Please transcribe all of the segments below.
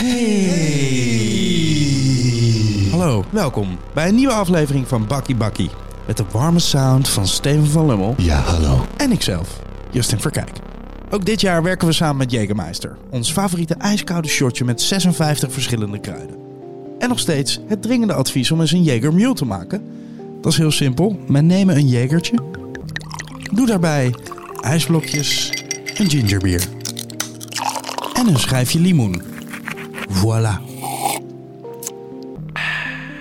Hey. Hallo, welkom bij een nieuwe aflevering van Bakkie Bakkie. Met de warme sound van Steven van Lummel Ja, hallo. en ikzelf, Justin Verkijk. Ook dit jaar werken we samen met Jägermeister, ons favoriete ijskoude shotje met 56 verschillende kruiden. En nog steeds het dringende advies om eens een Jäger Mule te maken. Dat is heel simpel. Men nemen een Jägertje. Doe daarbij ijsblokjes, een gingerbier en een schijfje limoen. Voilà.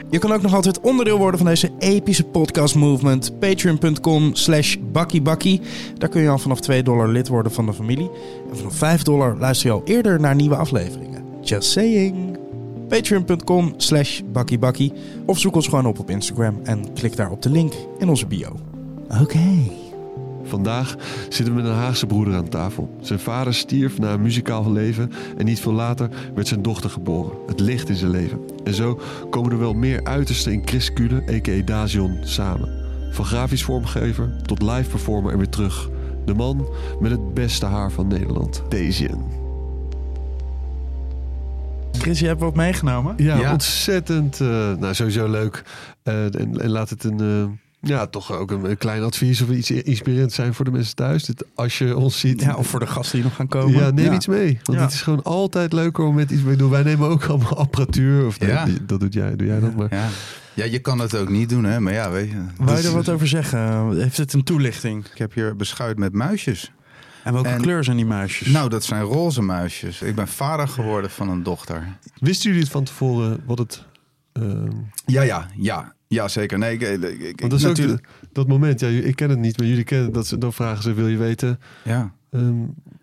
Je kan ook nog altijd onderdeel worden van deze epische podcast movement. Patreon.com slash bakkiebakkie. Daar kun je al vanaf 2 dollar lid worden van de familie. En vanaf 5 dollar luister je al eerder naar nieuwe afleveringen. Just saying. Patreon.com slash bakkiebakkie. Of zoek ons gewoon op op Instagram en klik daar op de link in onze bio. Oké. Vandaag zitten we met een Haagse broeder aan tafel. Zijn vader stierf na een muzikaal leven en niet veel later werd zijn dochter geboren. Het licht in zijn leven. En zo komen er wel meer uitersten in Chris Kuhle, a.k.a. Dazion, samen. Van grafisch vormgever tot live performer en weer terug. De man met het beste haar van Nederland, Dazion. Chris, je hebt wat meegenomen? Ja, Ja. ontzettend. eh, nou, sowieso leuk. Eh, en, en laat het een. eh, ja, toch ook een, een klein advies of iets inspirerend zijn voor de mensen thuis. Dit, als je ons ziet. Ja, of voor de gasten die nog gaan komen. Ja, neem Ja. iets mee. Want Ja. het is gewoon altijd leuker om met iets mee te doen. Wij nemen ook allemaal apparatuur. Of Ja. die- dat doet jij, doe jij dat maar. Ja. ja, je kan het ook niet doen, hè? Maar ja, weet je. Wou je dus- er wat over zeggen? Heeft het een toelichting? Ik heb hier beschuit met muisjes. En welke En- kleur zijn die muisjes? Nou, dat zijn roze muisjes. Ik ben vader geworden van een dochter. Wisten jullie het van tevoren wat het... ehm, Ja, ja, ja. Ja, zeker. Nee, ik, ik, ik- want dat is natuurlijk. ook de- dat moment. Ja, ik ken het niet, maar jullie kennen het. Dat ze, dan vragen ze, wil je weten... Ja. ehm,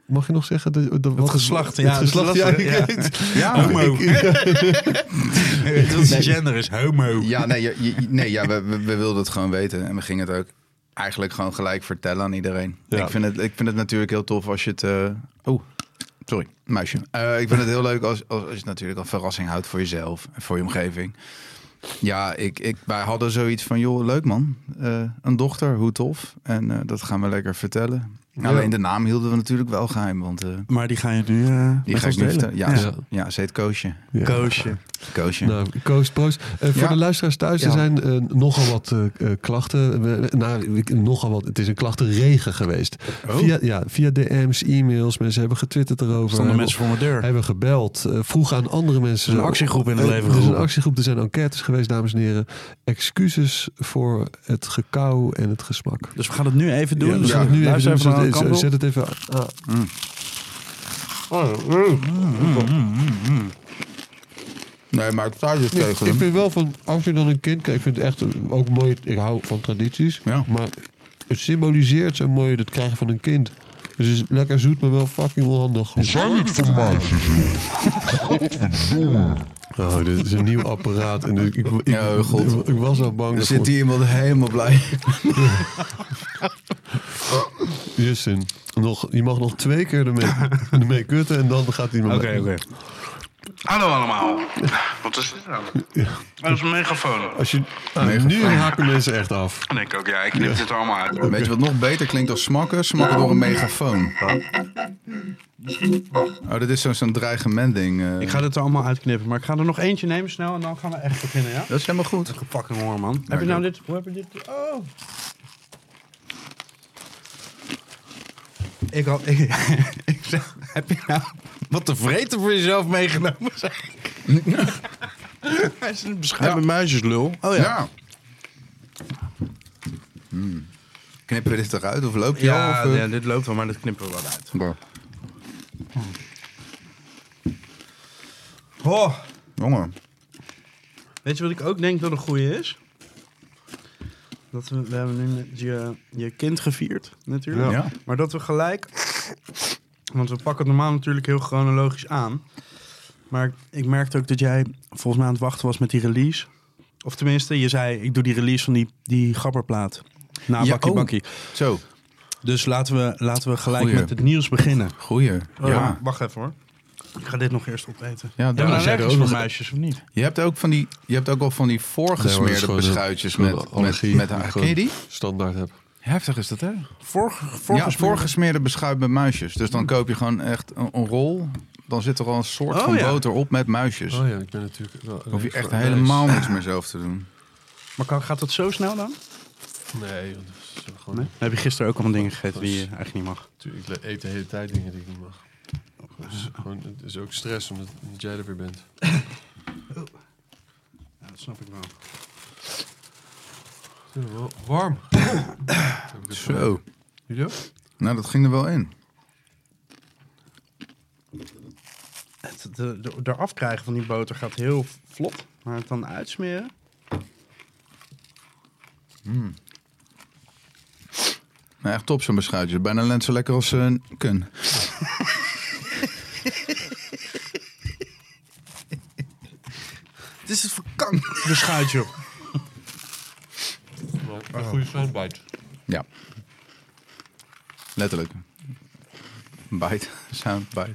mag je nog zeggen? Dat, dat, wat geslacht, Het ja, geslacht, ja. is ik lastig, weet het. Ja, Homo. Ik- Dat gender is homo. ja, nee, je- je- nee ja, we, we, we wilden het gewoon weten. En we gingen het ook eigenlijk gewoon gelijk vertellen aan iedereen. Ja. Ik, vind het, ik vind het natuurlijk heel tof als je het... eh, Oh, sorry, muisje. Eh, ik vind het heel leuk als, als, als je het natuurlijk een verrassing houdt voor jezelf en voor je omgeving. Ja, ik, ik, wij hadden zoiets van, joh, leuk man. Eh, een dochter, hoe tof. En eh, dat gaan we lekker vertellen. Alleen de naam hielden we natuurlijk wel geheim, want eh, Maar die ga je nu eh die ga ik vertellen. Ja, Ja. ze- ja. ze heet Koosje. Ja. Koosje. Koosje. Nou, Koos, proost. Eh, voor Ja. de luisteraars thuis, er zijn nogal wat eh, eh, klachten. We- nou, ik- nogal wat. Het is een klachtenregen geweest. Oh. Via, ja, via DM's, e-mails. Mensen hebben getwitterd erover. Stonden hebben, mensen voor mijn deur. hebben gebeld. vroegen aan andere mensen. Er is een actiegroep in het leven Er is een geroepen. actiegroep. Er zijn enquêtes geweest, dames en heren. Excuses voor het gekauw en het gesmak. Dus we gaan het nu even doen. Ja, we Dus gaan het nu even luister doen. Zet, het even aan. Nee, maar ik sta je Ja, tegen ik hem. vind wel van, als je dan een kind kijkt, ik vind het echt ook mooi, ik hou van tradities, Ja. maar het symboliseert zo mooi het krijgen van een kind. Dus het is lekker zoet, maar wel fucking onhandig. Zijn niet voor muisjes, Oh, dit is een nieuw apparaat. En ik, ik, ik, Oh, God. ik, ik was al bang. Er dat zit hier iemand helemaal blij. Justin, nog, je mag nog twee keer ermee, ermee kutten en dan gaat hij maar Oké, oké. Hallo allemaal. Wat is dit nou? Dat is een megafoon. Als je, ah, nu haken mensen echt af. En ik ook, ja. Ik knip dit er allemaal uit. Weet je wat nog beter klinkt als smakken? Smakken door een megafoon. Oh, dit is zo'n zo'n dreigement ding. eh. Ik ga dit er allemaal uitknippen. Maar ik ga er nog eentje nemen snel. En dan gaan we echt beginnen, ja? Dat is helemaal goed. Fucking hoor, man. Heb je nou dit? Hoe heb je dit? Oh. Ik had... Ik, ik zeg, heb je nou wat te vreten voor jezelf meegenomen, zeg ik. Hij is een beschuit met muisjes, lul. Oh ja. Ja. Hmm. Knippen we dit eruit of loop je Ja, al? Of, eh? ja, dit loopt wel, maar dat knippen we wel uit. Bah. Oh. Jongen. Weet je wat ik ook denk dat een goeie is? Dat we, we hebben nu je, je kind gevierd, natuurlijk. Ja. Maar dat we gelijk... Want we pakken het normaal natuurlijk heel chronologisch aan. Maar ik merkte ook dat jij volgens mij aan het wachten was met die release. Of tenminste, je zei, ik doe die release van die, die gabberplaat. Na Ja, bakkie oh. bakkie. Zo. Dus laten we, laten we gelijk Goeie. met het nieuws beginnen. Goeie. Oh, ja. Wacht even hoor. Ik ga dit nog eerst opeten. Ja, Ja, daar jij er ook voor nog- meisjes of niet? Je hebt ook van die, je hebt ook wel van die voorgesmeerde beschuitjes met, een met, allergie. met haar. Gewoon Ken je die? Standaard heb. Heftig is dat, hè? Voor, Ja, voorgesmeerde beschuit met muisjes. Dus dan koop je gewoon echt een, een rol dan zit er al een soort Oh, van ja. boter op met muisjes. Oh ja, ik ben natuurlijk... wel- Hoef je echt helemaal niks meer zelf te doen. Maar kan, gaat dat zo snel dan? Nee, dat is gewoon... Nee? Heb je gisteren ook allemaal dingen gegeten die je eigenlijk niet mag? Natuurlijk, ik eet de hele tijd dingen die ik niet mag. Dus gewoon, het is ook stress omdat, omdat jij er weer bent. Ja, dat snap ik wel. Het is wel warm. Het Zo. Jullie ook? Nou, dat ging er wel in. Het de, de, eraf krijgen van die boter gaat heel vlot. Maar het dan uitsmeren? Nou, echt top zo'n beschuitje. Bijna net zo lekker als een kun. Het is het verkankt beschuitje. Een goede soundbite. Ja. Letterlijk. Bite. Soundbite.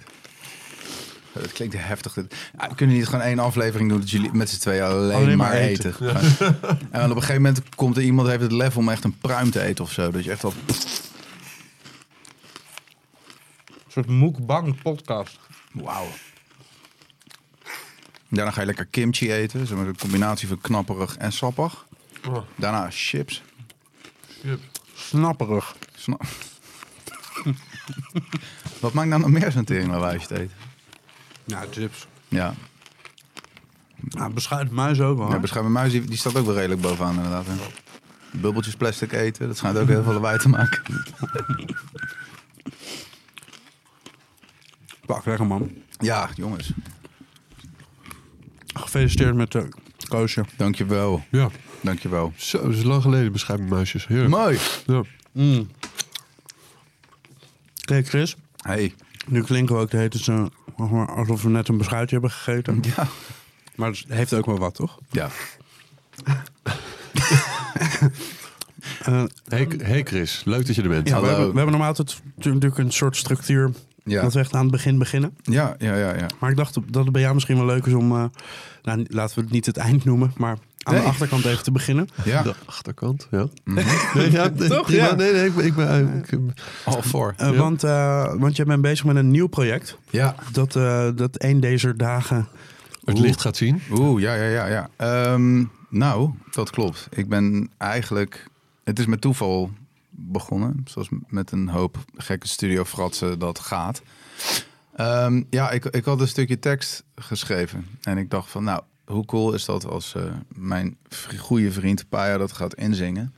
Het klinkt heftig. dit. Ah, we kunnen niet gewoon één aflevering doen dat jullie met z'n tweeën alleen, Alleen maar, maar eten. eten. en op een gegeven moment komt er iemand heeft het level om echt een pruim te eten of zo. Dat je echt wel... Een soort mukbang podcast. Wauw. Daarna ga je lekker kimchi eten. Zeg maar een combinatie van knapperig en sappig. Oh, Daarna chips. yep. Snapperig. Snap. Wat maakt nou nog meer zo'n tering waar je het eten? Ja, chips. Ja, Ja, beschuit muis ook wel. ja beschermde muis die, die staat ook wel redelijk bovenaan inderdaad. hè. Bubbeltjes plastic eten, dat schijnt ook heel veel lawaai te maken. Pak, lekker man. Ja, jongens. Gefeliciteerd met de koosje. Dankjewel. Ja, Dankjewel. zo, dat is lang geleden beschrijven muisjes. Heerlijk. Mooi. Ja. Mm. Kijk Chris, Hey. nu klinken we ook de hele tijd zo alsof we net een beschuitje hebben gegeten. Ja. Maar het heeft ook wel wat, toch? Ja. Eh, Hey, hey Chris, leuk dat je er bent. ja, we, Hallo. hebben, we hebben normaal altijd natuurlijk een soort structuur Ja. dat we echt aan het begin beginnen. Ja, ja, ja, ja. Maar ik dacht dat het bij jou misschien wel leuk is om, eh, nou, laten we het niet het eind noemen, maar aan Nee. de achterkant even te beginnen. Ja, De achterkant, ja. Mhm. Nee, ja Toch? Ja. Nee, nee, ik ben... Ik ben ik, al voor. Eh, Ja. want, eh, want jij bent bezig met een nieuw project. Ja. Dat, eh, dat een deze dagen. het licht gaat zien. Oeh, ja, ja, ja, ja. Ehm, nou, dat klopt. Ik ben eigenlijk... Het is met toeval begonnen. Zoals met een hoop gekke studiofratsen dat gaat. Ehm, ja, ik, ik had een stukje tekst geschreven. En ik dacht van, nou, hoe cool is dat als eh, mijn goede vriend Paya dat gaat inzingen.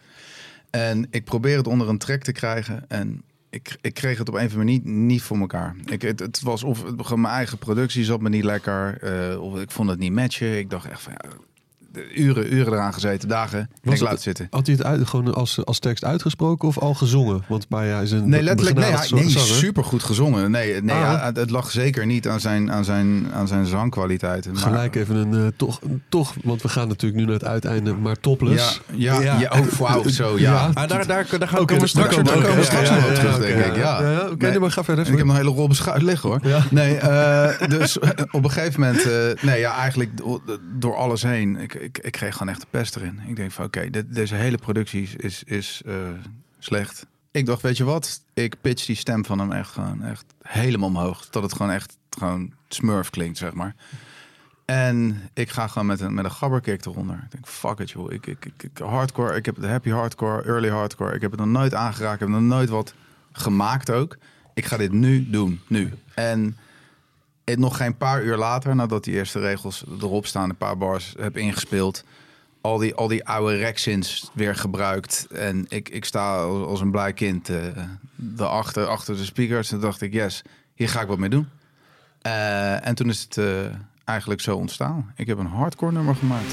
En ik probeer het onder een track te krijgen. En ik, ik kreeg het op een of andere manier niet, niet voor elkaar. Ik, het, het was of het, mijn eigen productie zat me niet lekker. eh, of ik vond het niet matchen. Ik dacht echt van ja, uren, uren eraan gezeten, dagen. Ik denk, het- laat zitten. Had hij het uit, gewoon als, als tekst uitgesproken of al gezongen? Want Maya is een Nee, letterlijk. Nee, hij- nee zanger. super goed gezongen. Nee, nee Ah. ja, het, lag zeker niet aan zijn, aan zijn, aan zijn zangkwaliteiten. Maar- Gelijk even een eh, toch, toch, want we gaan natuurlijk nu naar het uiteinde, maar topless. Ja, ja, Ja. ja. oh, wauw, zo, ja. Ah, daar, daar, daar gaan we straks op terug. denk ik, ja. Oké, maar ga verder. Ik heb nog een hele rol beschuit liggen hoor. Nee, eh, dus op een gegeven moment, eh, nee ja, eigenlijk do- door alles heen, ik, ik, ik kreeg gewoon echt de pest erin. Ik denk van oké, deze hele productie is, is, eh, slecht. Ik dacht, weet je wat? Ik pitch die stem van hem echt gewoon echt helemaal omhoog. Dat het gewoon echt gewoon smurf klinkt, zeg maar. En ik ga gewoon met een, met een gabberkick eronder. Ik denk, fuck it joh. Ik, ik, ik, ik- hardcore, ik heb de happy hardcore, early hardcore. Ik heb het nog nooit aangeraakt. Ik heb nog nooit wat gemaakt ook. Ik ga dit nu doen, nu. En het nog geen paar uur later, nadat die eerste regels erop staan, een paar bars heb ingespeeld, al die, al die oude Rexins weer gebruikt. En ik, ik sta als, een blij kind eh daarachter, achter de speakers. En dacht ik, yes, hier ga ik wat mee doen. Eh, en toen is het eh, eigenlijk zo ontstaan. Ik heb een hardcore nummer gemaakt.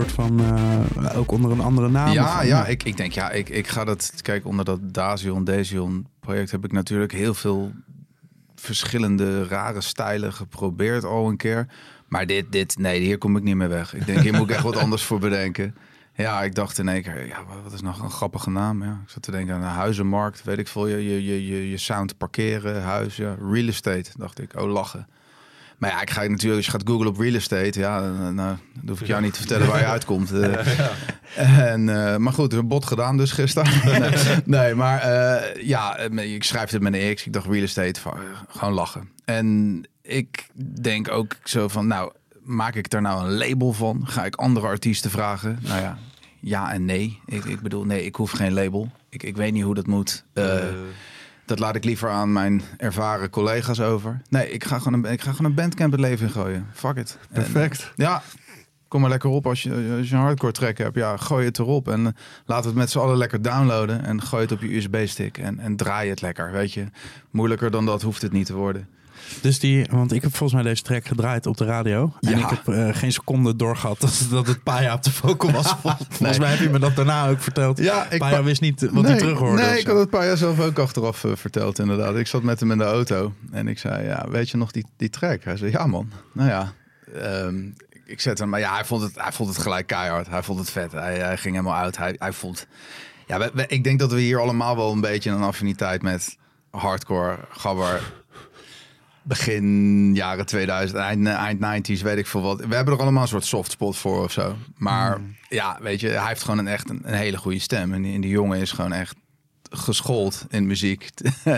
Soort van, eh, ook onder een andere naam? Ja, Of- ja ik, ik denk, ja, ik, ik ga dat... Kijk, onder dat Dazion, Dezion project heb ik natuurlijk heel veel verschillende rare stijlen geprobeerd al een keer. Maar dit, dit, nee, hier kom ik niet meer weg. Ik denk, hier moet ik echt wat anders voor bedenken. Ja, ik dacht in één keer, ja, wat is nog een grappige naam? Ja, ik zat te denken aan een huizenmarkt, weet ik veel. Je, je, je, je, je sound parkeren, huis, ja, real estate, dacht ik. Oh, lachen. Maar ja, ik ga natuurlijk, als je gaat googlen op real estate, ja, dan, dan, dan hoef ik jou niet te vertellen waar je uitkomt. Eh, en, eh, maar goed, een bot gedaan dus gisteren. nee, nee, maar eh, ja, eh, ik schrijf het met een X. Ik dacht real estate, van, eh, gewoon lachen. En ik denk ook zo van, nou, maak ik daar nou een label van? Ga ik andere artiesten vragen? Nou ja, ja en nee. Ik, ik bedoel, nee, ik hoef geen label. Ik, ik weet niet hoe dat moet. Eh, dat laat ik liever aan mijn ervaren collega's over. Nee, ik ga gewoon een, ik ga gewoon een bandcamp het leven in gooien. Fuck it. En, Perfect. ja, kom maar lekker op als je, als je een hardcore track hebt. Ja, gooi het erop en eh, laat het met z'n allen lekker downloaden. En gooi het op je USB-stick en, en draai het lekker, weet je. Moeilijker dan dat hoeft het niet te worden. Dus die, want ik heb volgens mij deze track gedraaid op de radio. En Ja. ik heb eh, geen seconde doorgehad dat, dat het Paya op de vocal was. Vol- Volgens Nee. mij heb je me dat daarna ook verteld. Ja, ik Paya wist niet wat hij terug hoorde. Nee, of ik had het een paar jaar zelf ook achteraf eh, verteld inderdaad. Ik zat met hem in de auto en ik zei, ja, weet je nog die, die track? Hij zei, ja man. Nou ja, ehm, ik zette hem, maar ja, hij vond het, hij vond het gelijk keihard. Hij vond het vet. Hij, hij ging helemaal uit. Hij, hij vond, ja, we- we- ik denk dat we hier allemaal wel een beetje een affiniteit met hardcore, gabber. Begin jaren 2000, eind, eind 90s, weet ik veel wat. We hebben er allemaal een soort soft spot voor of zo. Maar ja, weet je, hij heeft gewoon een echt een, een hele goede stem. En die, en die jongen is gewoon echt geschoold in muziek.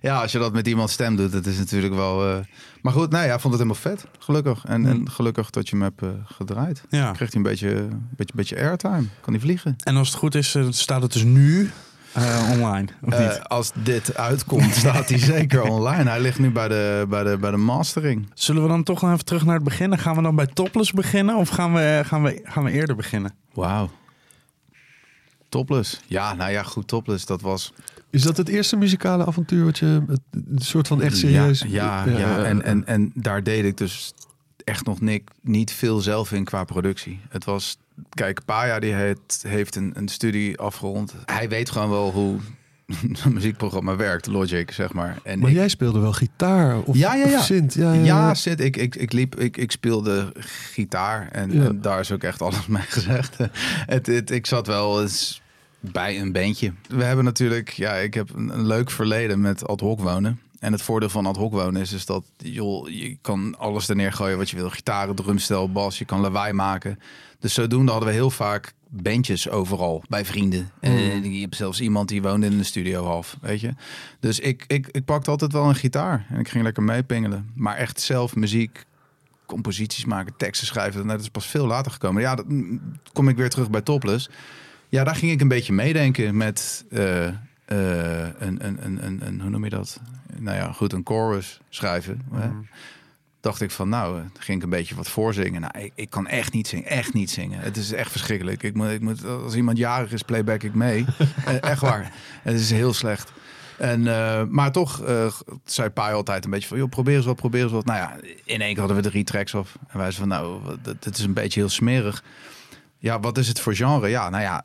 Ja, als je dat met iemand stem doet, dat is natuurlijk wel... eh, Maar goed, nee, hij vond het helemaal vet. Gelukkig. En, en gelukkig dat je hem hebt eh, gedraaid. Ja. Kreeg hij een beetje, beetje, beetje airtime. Kan hij vliegen. En als het goed is, eh, staat het dus nu eh, online. Of Eh, als dit uitkomt, staat hij zeker online. Hij ligt nu bij de, bij de, bij de mastering. Zullen we dan toch nog even terug naar het begin? Gaan we dan bij Topless beginnen of gaan we, gaan we, gaan we eerder beginnen? Wauw. Topless. Ja, nou ja, goed, Topless. Dat was Is dat het eerste muzikale avontuur wat je het- een soort van echt serieus... Ja, ja, ja. En, en, en daar deed ik dus echt nog niet, niet veel zelf in qua productie. Het was, kijk, Paya die heeft, heeft een, een studie afgerond. Hij weet gewoon wel hoe een muziekprogramma werkt, Logic, zeg maar. En Maar ik- jij speelde wel gitaar of, Ja, ja, ja. of synth. Ja, ja, ja, ja. zit. Ik, ik, ik, liep, ik, ik speelde gitaar en, Ja. en daar is ook echt alles mee gezegd. het, het, ik zat wel eens bij een bandje. We hebben natuurlijk, ja, ik heb een, een leuk verleden met ad hoc wonen. En het voordeel van ad hoc wonen is, is dat joh, je kan alles er neergooien wat je wil. Gitaren, drumstel, bas, je kan lawaai maken. Dus zodoende hadden we heel vaak bandjes overal bij vrienden. En je hebt zelfs iemand die woonde in de studio half, weet je. Dus ik, ik, ik pakte altijd wel een gitaar en ik ging lekker meepingelen. Maar echt zelf muziek, composities maken, teksten schrijven, nou, dat is pas veel later gekomen. Ja, dat mm, kom ik weer terug bij Topless. Ja, daar ging ik een beetje meedenken met eh, eh, een, een, een, een, hoe noem je dat? Nou ja, goed, een chorus schrijven. hè. Dacht ik van, nou, eh, ging ik een beetje wat voorzingen. Nou, ik, ik kan echt niet zingen, echt niet zingen. Het is echt verschrikkelijk. Ik moet, ik moet, als iemand jarig is, playback ik mee. Eh, echt waar. Het is heel slecht. En, eh, maar toch zei Pai altijd een beetje van, joh, probeer eens wat, probeer eens wat. Nou ja, in één keer hadden we drie tracks af. En wij zeiden van, nou, dat is een beetje heel smerig. Ja, wat is het voor genre? Ja, nou ja,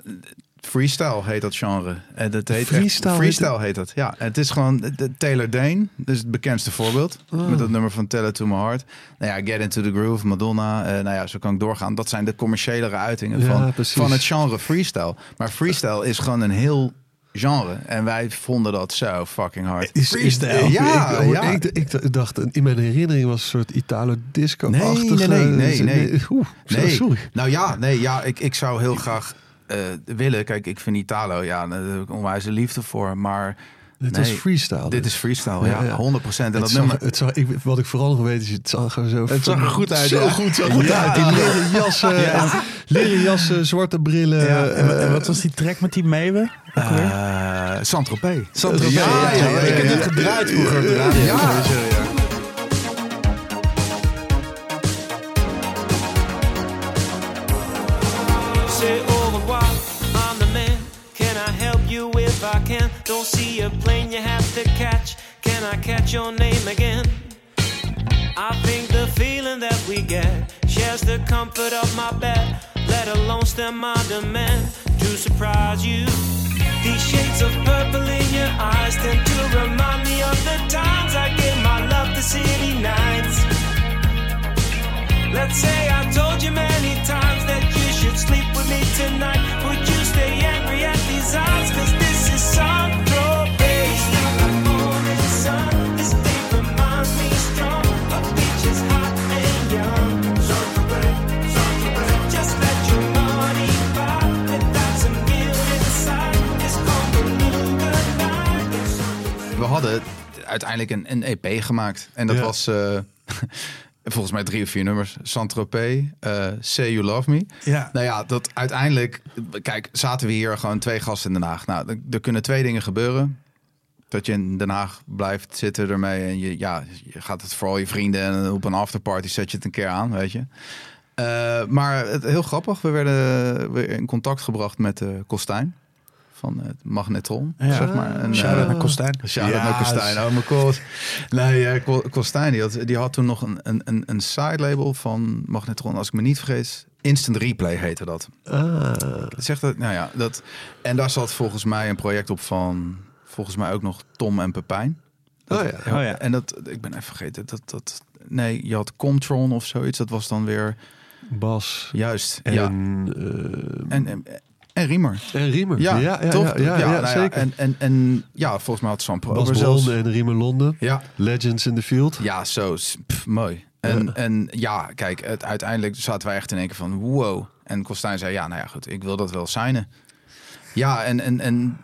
freestyle heet dat genre. En dat heet Freestyle heet freestyle heet het. Ja, het is gewoon de- Taylor Dane, dus het bekendste voorbeeld. Oh. Met dat nummer van Tell It To My Heart. Nou ja, Get Into The Groove, Madonna. eh, nou ja, zo kan ik doorgaan. Dat zijn de commerciëlere uitingen Ja, van, precies. van het genre freestyle. Maar freestyle is gewoon een heel genre. En wij vonden dat zo fucking hard. Is, Freestyle. Ja, ik, ja. Ik, ik dacht, in mijn herinnering was een soort Italo-disco-achtige... Nee, nee, nee, nee, nee. Oeh, Nee, sorry. nou ja, nee, ja ik, ik zou heel graag eh, willen. Kijk, ik vind Italo, ja, daar heb ik onwijze liefde voor. Maar Dit nee, was freestyle. dit is freestyle, Ja, ja, ja. 100 procent. En het dat zag, nummer... het zag, ik, wat ik vooral nog weet is, het zag er zo... Het zag er goed uit, Zo ja. goed, zo goed Ja. uit. Die leren jassen, en leren jassen, zwarte brillen. Ja, en, eh, en wat was die track met die meeuwen? Eh, Saint-Tropez. Saint-Tropez, Ja, ja, ja, Ik heb ja. dit gedraaid vroeger. Ja. Don't see a plane you have to catch. Can I catch your name again? I think the feeling that we get shares the comfort of my bed. Let alone stem my demand to surprise you. These shades of purple in your eyes tend to remind me of the times I gave my love to city nights. Let's say I told you many times that you should sleep with me tonight. Would you stay angry at these odds? Cause hadden uiteindelijk een, een EP gemaakt. En dat Ja. was eh, volgens mij drie of vier nummers. Saint-Tropez, eh, Say You Love Me. Ja. Nou ja, dat uiteindelijk... Kijk, zaten we hier gewoon twee gasten in Den Haag. Nou, er, kunnen twee dingen gebeuren. Dat je in Den Haag blijft zitten ermee. En je, ja, je gaat het voor al je vrienden. En op een afterparty zet je het een keer aan, weet je. Eh, maar het, heel grappig. We werden weer in contact gebracht met eh Kostijn. Van het Magnetron, Ja. zeg maar. En, Shout-out eh, naar Kostijn. Shout-out Ja, naar Kostijn. Oh mijn god. Nee, eh, Ko- Kostijn die had, die had toen nog een, een, een, een side label van Magnetron. Als ik me niet vergeet. Instant Replay heette dat. Ah, zegt dat, nou ja, dat. En daar zat volgens mij een project op van, volgens mij ook nog Tom en Pepijn. Dat- Oh ja. Oh ja. En dat, ik ben even vergeten, dat, dat, nee, je had Comtron of zoiets. Dat was dan weer, Bas juist, en, ja. eh, En, en, en Riemer. en Riemer. Ja, ja, ja, toch? ja, ja, nou zeker. En, en, en ja, volgens mij had Sam Bas zelfs. En Riemer Londen. Ja, Legends in the Field. Ja, zo. pff, mooi. En, Ja. en ja, kijk, het, uiteindelijk zaten wij echt in één keer van wow. En Kostijn zei, ja, nou ja, goed, ik wil dat wel signen. Ja, en, en, en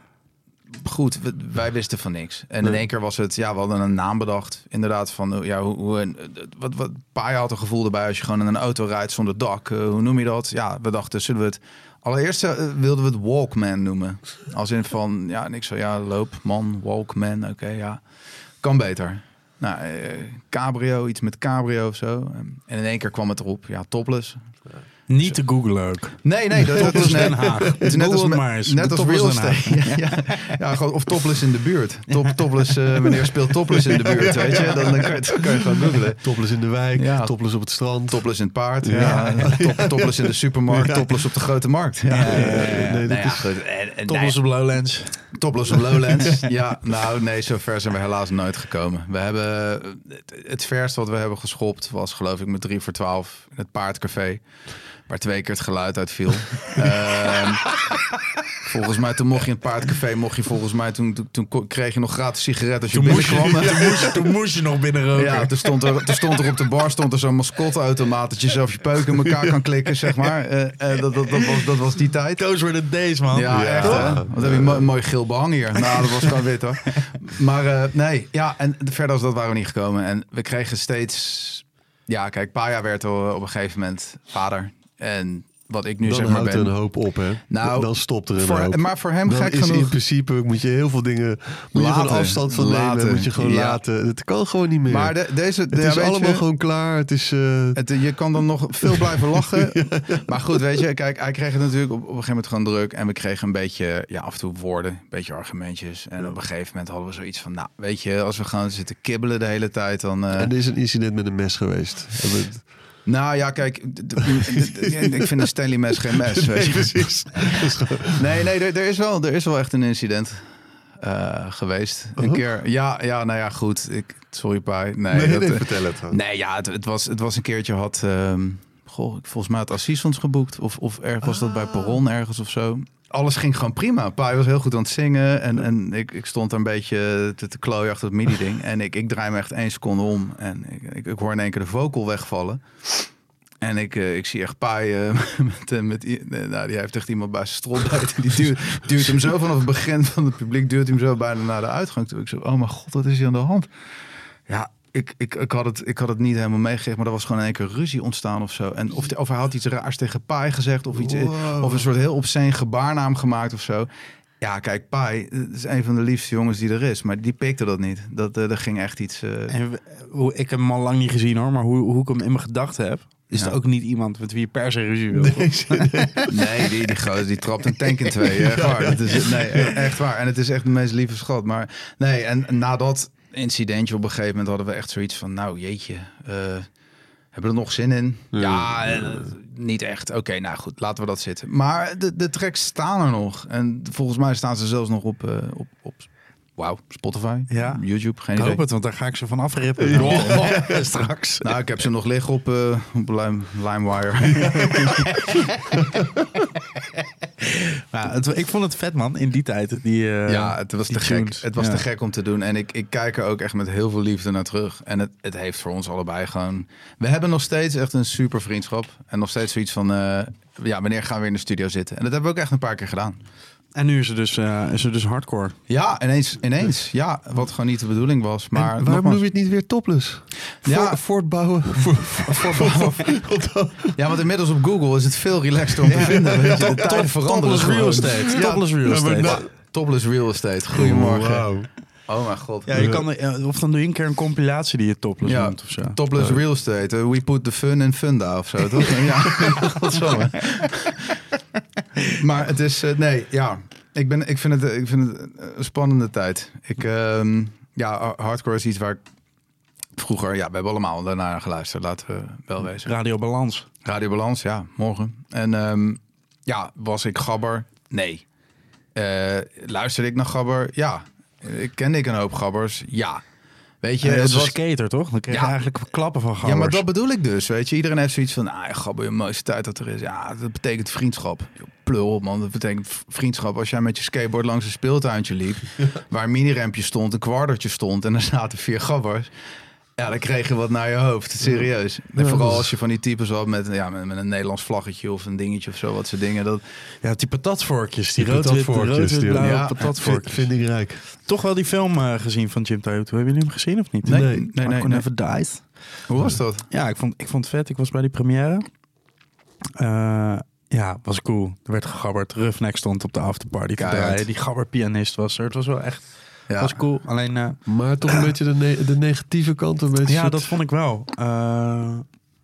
goed, wij wisten van niks. En in één keer was het, ja, we hadden een naam bedacht. Inderdaad, van ja, hoe, hoe wat, wat Paai had een gevoel erbij als je gewoon in een auto rijdt zonder dak. Eh, hoe noem je dat? Ja, we dachten, zullen we het... Allereerst eh, wilden we het Walkman noemen. Als in van, ja, en ik zo, ja, loopman, Walkman, oké, ja. Kan beter. Nou, eh, cabrio, iets met cabrio of zo. En in één keer kwam het erop. Ja, topless. Niet te googlen ook. Nee, nee, dat, dat is net, Den Haag. het is net Google als, maar eens. net als real estate. Ja, ja, ja, gewoon, of topless in de buurt. Top, topless, eh, wanneer speelt topless in de buurt, weet je? Dan, dan kan, je, dan kan je gewoon googlen. Topless in de wijk, Ja. topless op het strand. Topless in het paard. Ja. Ja. Top, topless in de supermarkt. Topless op de grote markt. Ja, Ja, ja, ja, ja. Nee, dat Nou ja, is- goed. En, en, Topless op Lowlands. Topless op Lowlands. ja, nou nee, zover zijn we helaas nooit gekomen. We hebben het, het verst wat we hebben geschopt was geloof ik met 3 voor 12 in het paardcafé. Waar twee keer het geluid uitviel. Ehm, volgens mij toen mocht je in het paardcafé, mocht je volgens mij toen, toen, kreeg je nog gratis sigaret als je Toen moest, je, binnenkwam. toen, moest, toen moest je nog binnen roken. Ja, toen stond, er, toen stond er op de bar stond er zo'n mascotteautomaat dat je zelf je peuken in elkaar kan klikken, zeg maar. Eh, eh, dat, dat, dat, was, dat was die tijd. Those were the days, man. Ja, Ja. echt hè. Wat heb je mooi, mooi geel behang hier. Nou, dat was gewoon wit hoor. Maar eh, nee, ja, en verder als dat waren we niet gekomen. En we kregen steeds... Ja, kijk, Paya werd op een gegeven moment vader. En wat ik nu dan zeg maar houdt er ben... een hoop op, hè? Nou, dan stopt er een voor- hoop. maar voor hem dan gek is in genoeg- principe moet je heel veel dingen moet je Laten. gewoon afstand van nemen. Laten. Moet je gewoon Ja. laten. Het kan gewoon niet meer. Maar de, deze... het is allemaal je, gewoon klaar. Het is. eh, Het, je kan dan nog veel blijven lachen. Maar goed, weet je, kijk, hij kreeg het natuurlijk op, op een gegeven moment gewoon druk. En we kregen een beetje, ja, af en toe woorden, een beetje argumentjes. En op een gegeven moment hadden we zoiets van, nou, weet je, als we gewoon zitten kibbelen de hele tijd, dan... eh, en er is een incident met een mes geweest. Nou ja, kijk, ik vind een Stanley mes geen mes. weet je. precies. Nee, nee, er, er, is wel, er is wel echt een incident eh, geweest. Een Oh? keer, ja, ja, nou ja, goed. Ik, sorry, Pai. Nee, Nee, dat, nee, eh, vertel het. dan. Nee, ja, het, het, was, het was een keertje had... ehm, goh, ik volgens mij had Assis ons geboekt. Of, of ergens was dat bij Ah. Perron ergens of zo. Alles ging gewoon prima. Pa was heel goed aan het zingen. En, en ik, ik stond daar een beetje te, te klooien achter het midi-ding. En ik, ik draai me echt één seconde om. En ik, ik, ik hoor in één keer de vocal wegvallen. En ik, eh, ik zie echt Pai eh, met, eh, met, nou, die heeft echt iemand bij zijn strot bijten. Die duwt, duwt hem zo vanaf het begin van het publiek, duwt hem zo bijna naar de uitgang toe. Ik zo, oh mijn god, wat is hier aan de hand? Ja, ik, ik, ik, had het, ik had het niet helemaal meegekregen, maar er was gewoon in één keer ruzie ontstaan of zo. En of, of hij had iets raars tegen Pai gezegd, of, iets, Wow. of een soort heel obscene gebaarnaam gemaakt of zo. Ja, kijk, Pai het is een van de liefste jongens die er is, maar die pikte dat niet. Dat, eh, er ging echt iets... eh, En hoe, ik heb hem al lang niet gezien hoor, maar hoe, hoe ik hem in mijn gedachten heb, is Ja. het ook niet iemand met wie je per se ruzie wil. Nee, die, die gozer die trapt een tank in twee. Echt waar. Het is, nee, echt waar. En het is echt de meest lieve schat. Maar nee, en na dat incidentje op een gegeven moment hadden we echt zoiets van... Nou, jeetje. eh, Hebben we er nog zin in? Ja, eh, niet echt. Oké, nou goed, laten we dat zitten. Maar de, de tracks staan er nog. En volgens mij staan ze zelfs nog op, eh, op, op wauw, Spotify, Ja. YouTube, geen Ik idee. hoop het, want daar ga ik ze van afrippen. Straks. Nou, ik heb ze nog liggen op, eh op Lime, LimeWire. Ja, het, ik vond het vet, man, in die tijd. Die, eh, ja, het was te gek. Het was te gek om te doen. En ik, ik kijk er ook echt met heel veel liefde naar terug. En het, het heeft voor ons allebei gewoon... We hebben nog steeds echt een super vriendschap. En nog steeds zoiets van... eh, ja, wanneer gaan we weer in de studio zitten? En dat hebben we ook echt een paar keer gedaan. En nu is het dus, eh, is het dus hardcore. Ja, ineens, ineens. Ja, wat gewoon niet de bedoeling was. Maar waarom nogmaals- noem je het niet weer topless? Ja. Voor- voortbouwen. Ja, want inmiddels op Google is het veel relaxter om te vinden. Weet je, de tijden veranderen Topless real estate. Ja, Topless real ja, estate. Topless real estate. Goedemorgen. Oh mijn god. Ja, je kan, eh, of dan doe je een keer een compilatie die je topless Ja, noemt of zo. Topless real estate. Eh, we put the fun in funda of zo, toch? ja, godsamme. maar het is... eh, nee, ja. Ik, ben, ik, vind het, ik vind het een spannende tijd. Ik, ehm, ja, hardcore is iets waar ik vroeger... Ja, we hebben allemaal daarna geluisterd, laten we wel wezen. Radio Balans. Radio Balans, ja, morgen. En ehm, ja, was ik gabber? Nee. Eh, luisterde ik naar gabber? Ja. Eh, Kende ik een hoop gabbers? Ja. Weet je, Ja, dat het is een was... skater, toch? Dan kreeg je Ja. eigenlijk klappen van Ja, gabbers. maar dat bedoel ik dus, weet je. Iedereen heeft zoiets van, ah, gabber, de mooiste tijd dat er is. Ja, dat betekent vriendschap. Plul man. Dat betekent vriendschap. Als jij met je skateboard langs een speeltuintje liep... waar een minirempje stond, een kwardertje stond... en er zaten vier gabbers... Ja, dan kreeg je wat naar je hoofd. Serieus. En vooral als je van die types had met, ja, met, met een Nederlands vlaggetje of een dingetje of zo. Wat soort dingen. Dat, Ja, die patatvorkjes. Die, Die rood-wit, patatvorkjes, die- blauwe ja, patatvorkjes. Vind ik rijk. Toch wel die film eh, gezien van Jim Toyota. Hebben jullie hem gezien of niet? Nee, Nee. nee, nee. Nee. Never Dies. Hoe was dat? Ja, ik vond, ik vond het vet. Ik was bij die première. Eh, ja, was cool. Er werd gegabberd. Roughneck stond op de afterparty te draaien. Die gabberpianist was er. Het was wel echt Ja. was cool. Alleen, eh, Maar toch een beetje de, ne- de negatieve kant. Een beetje ja, soort- dat vond ik wel.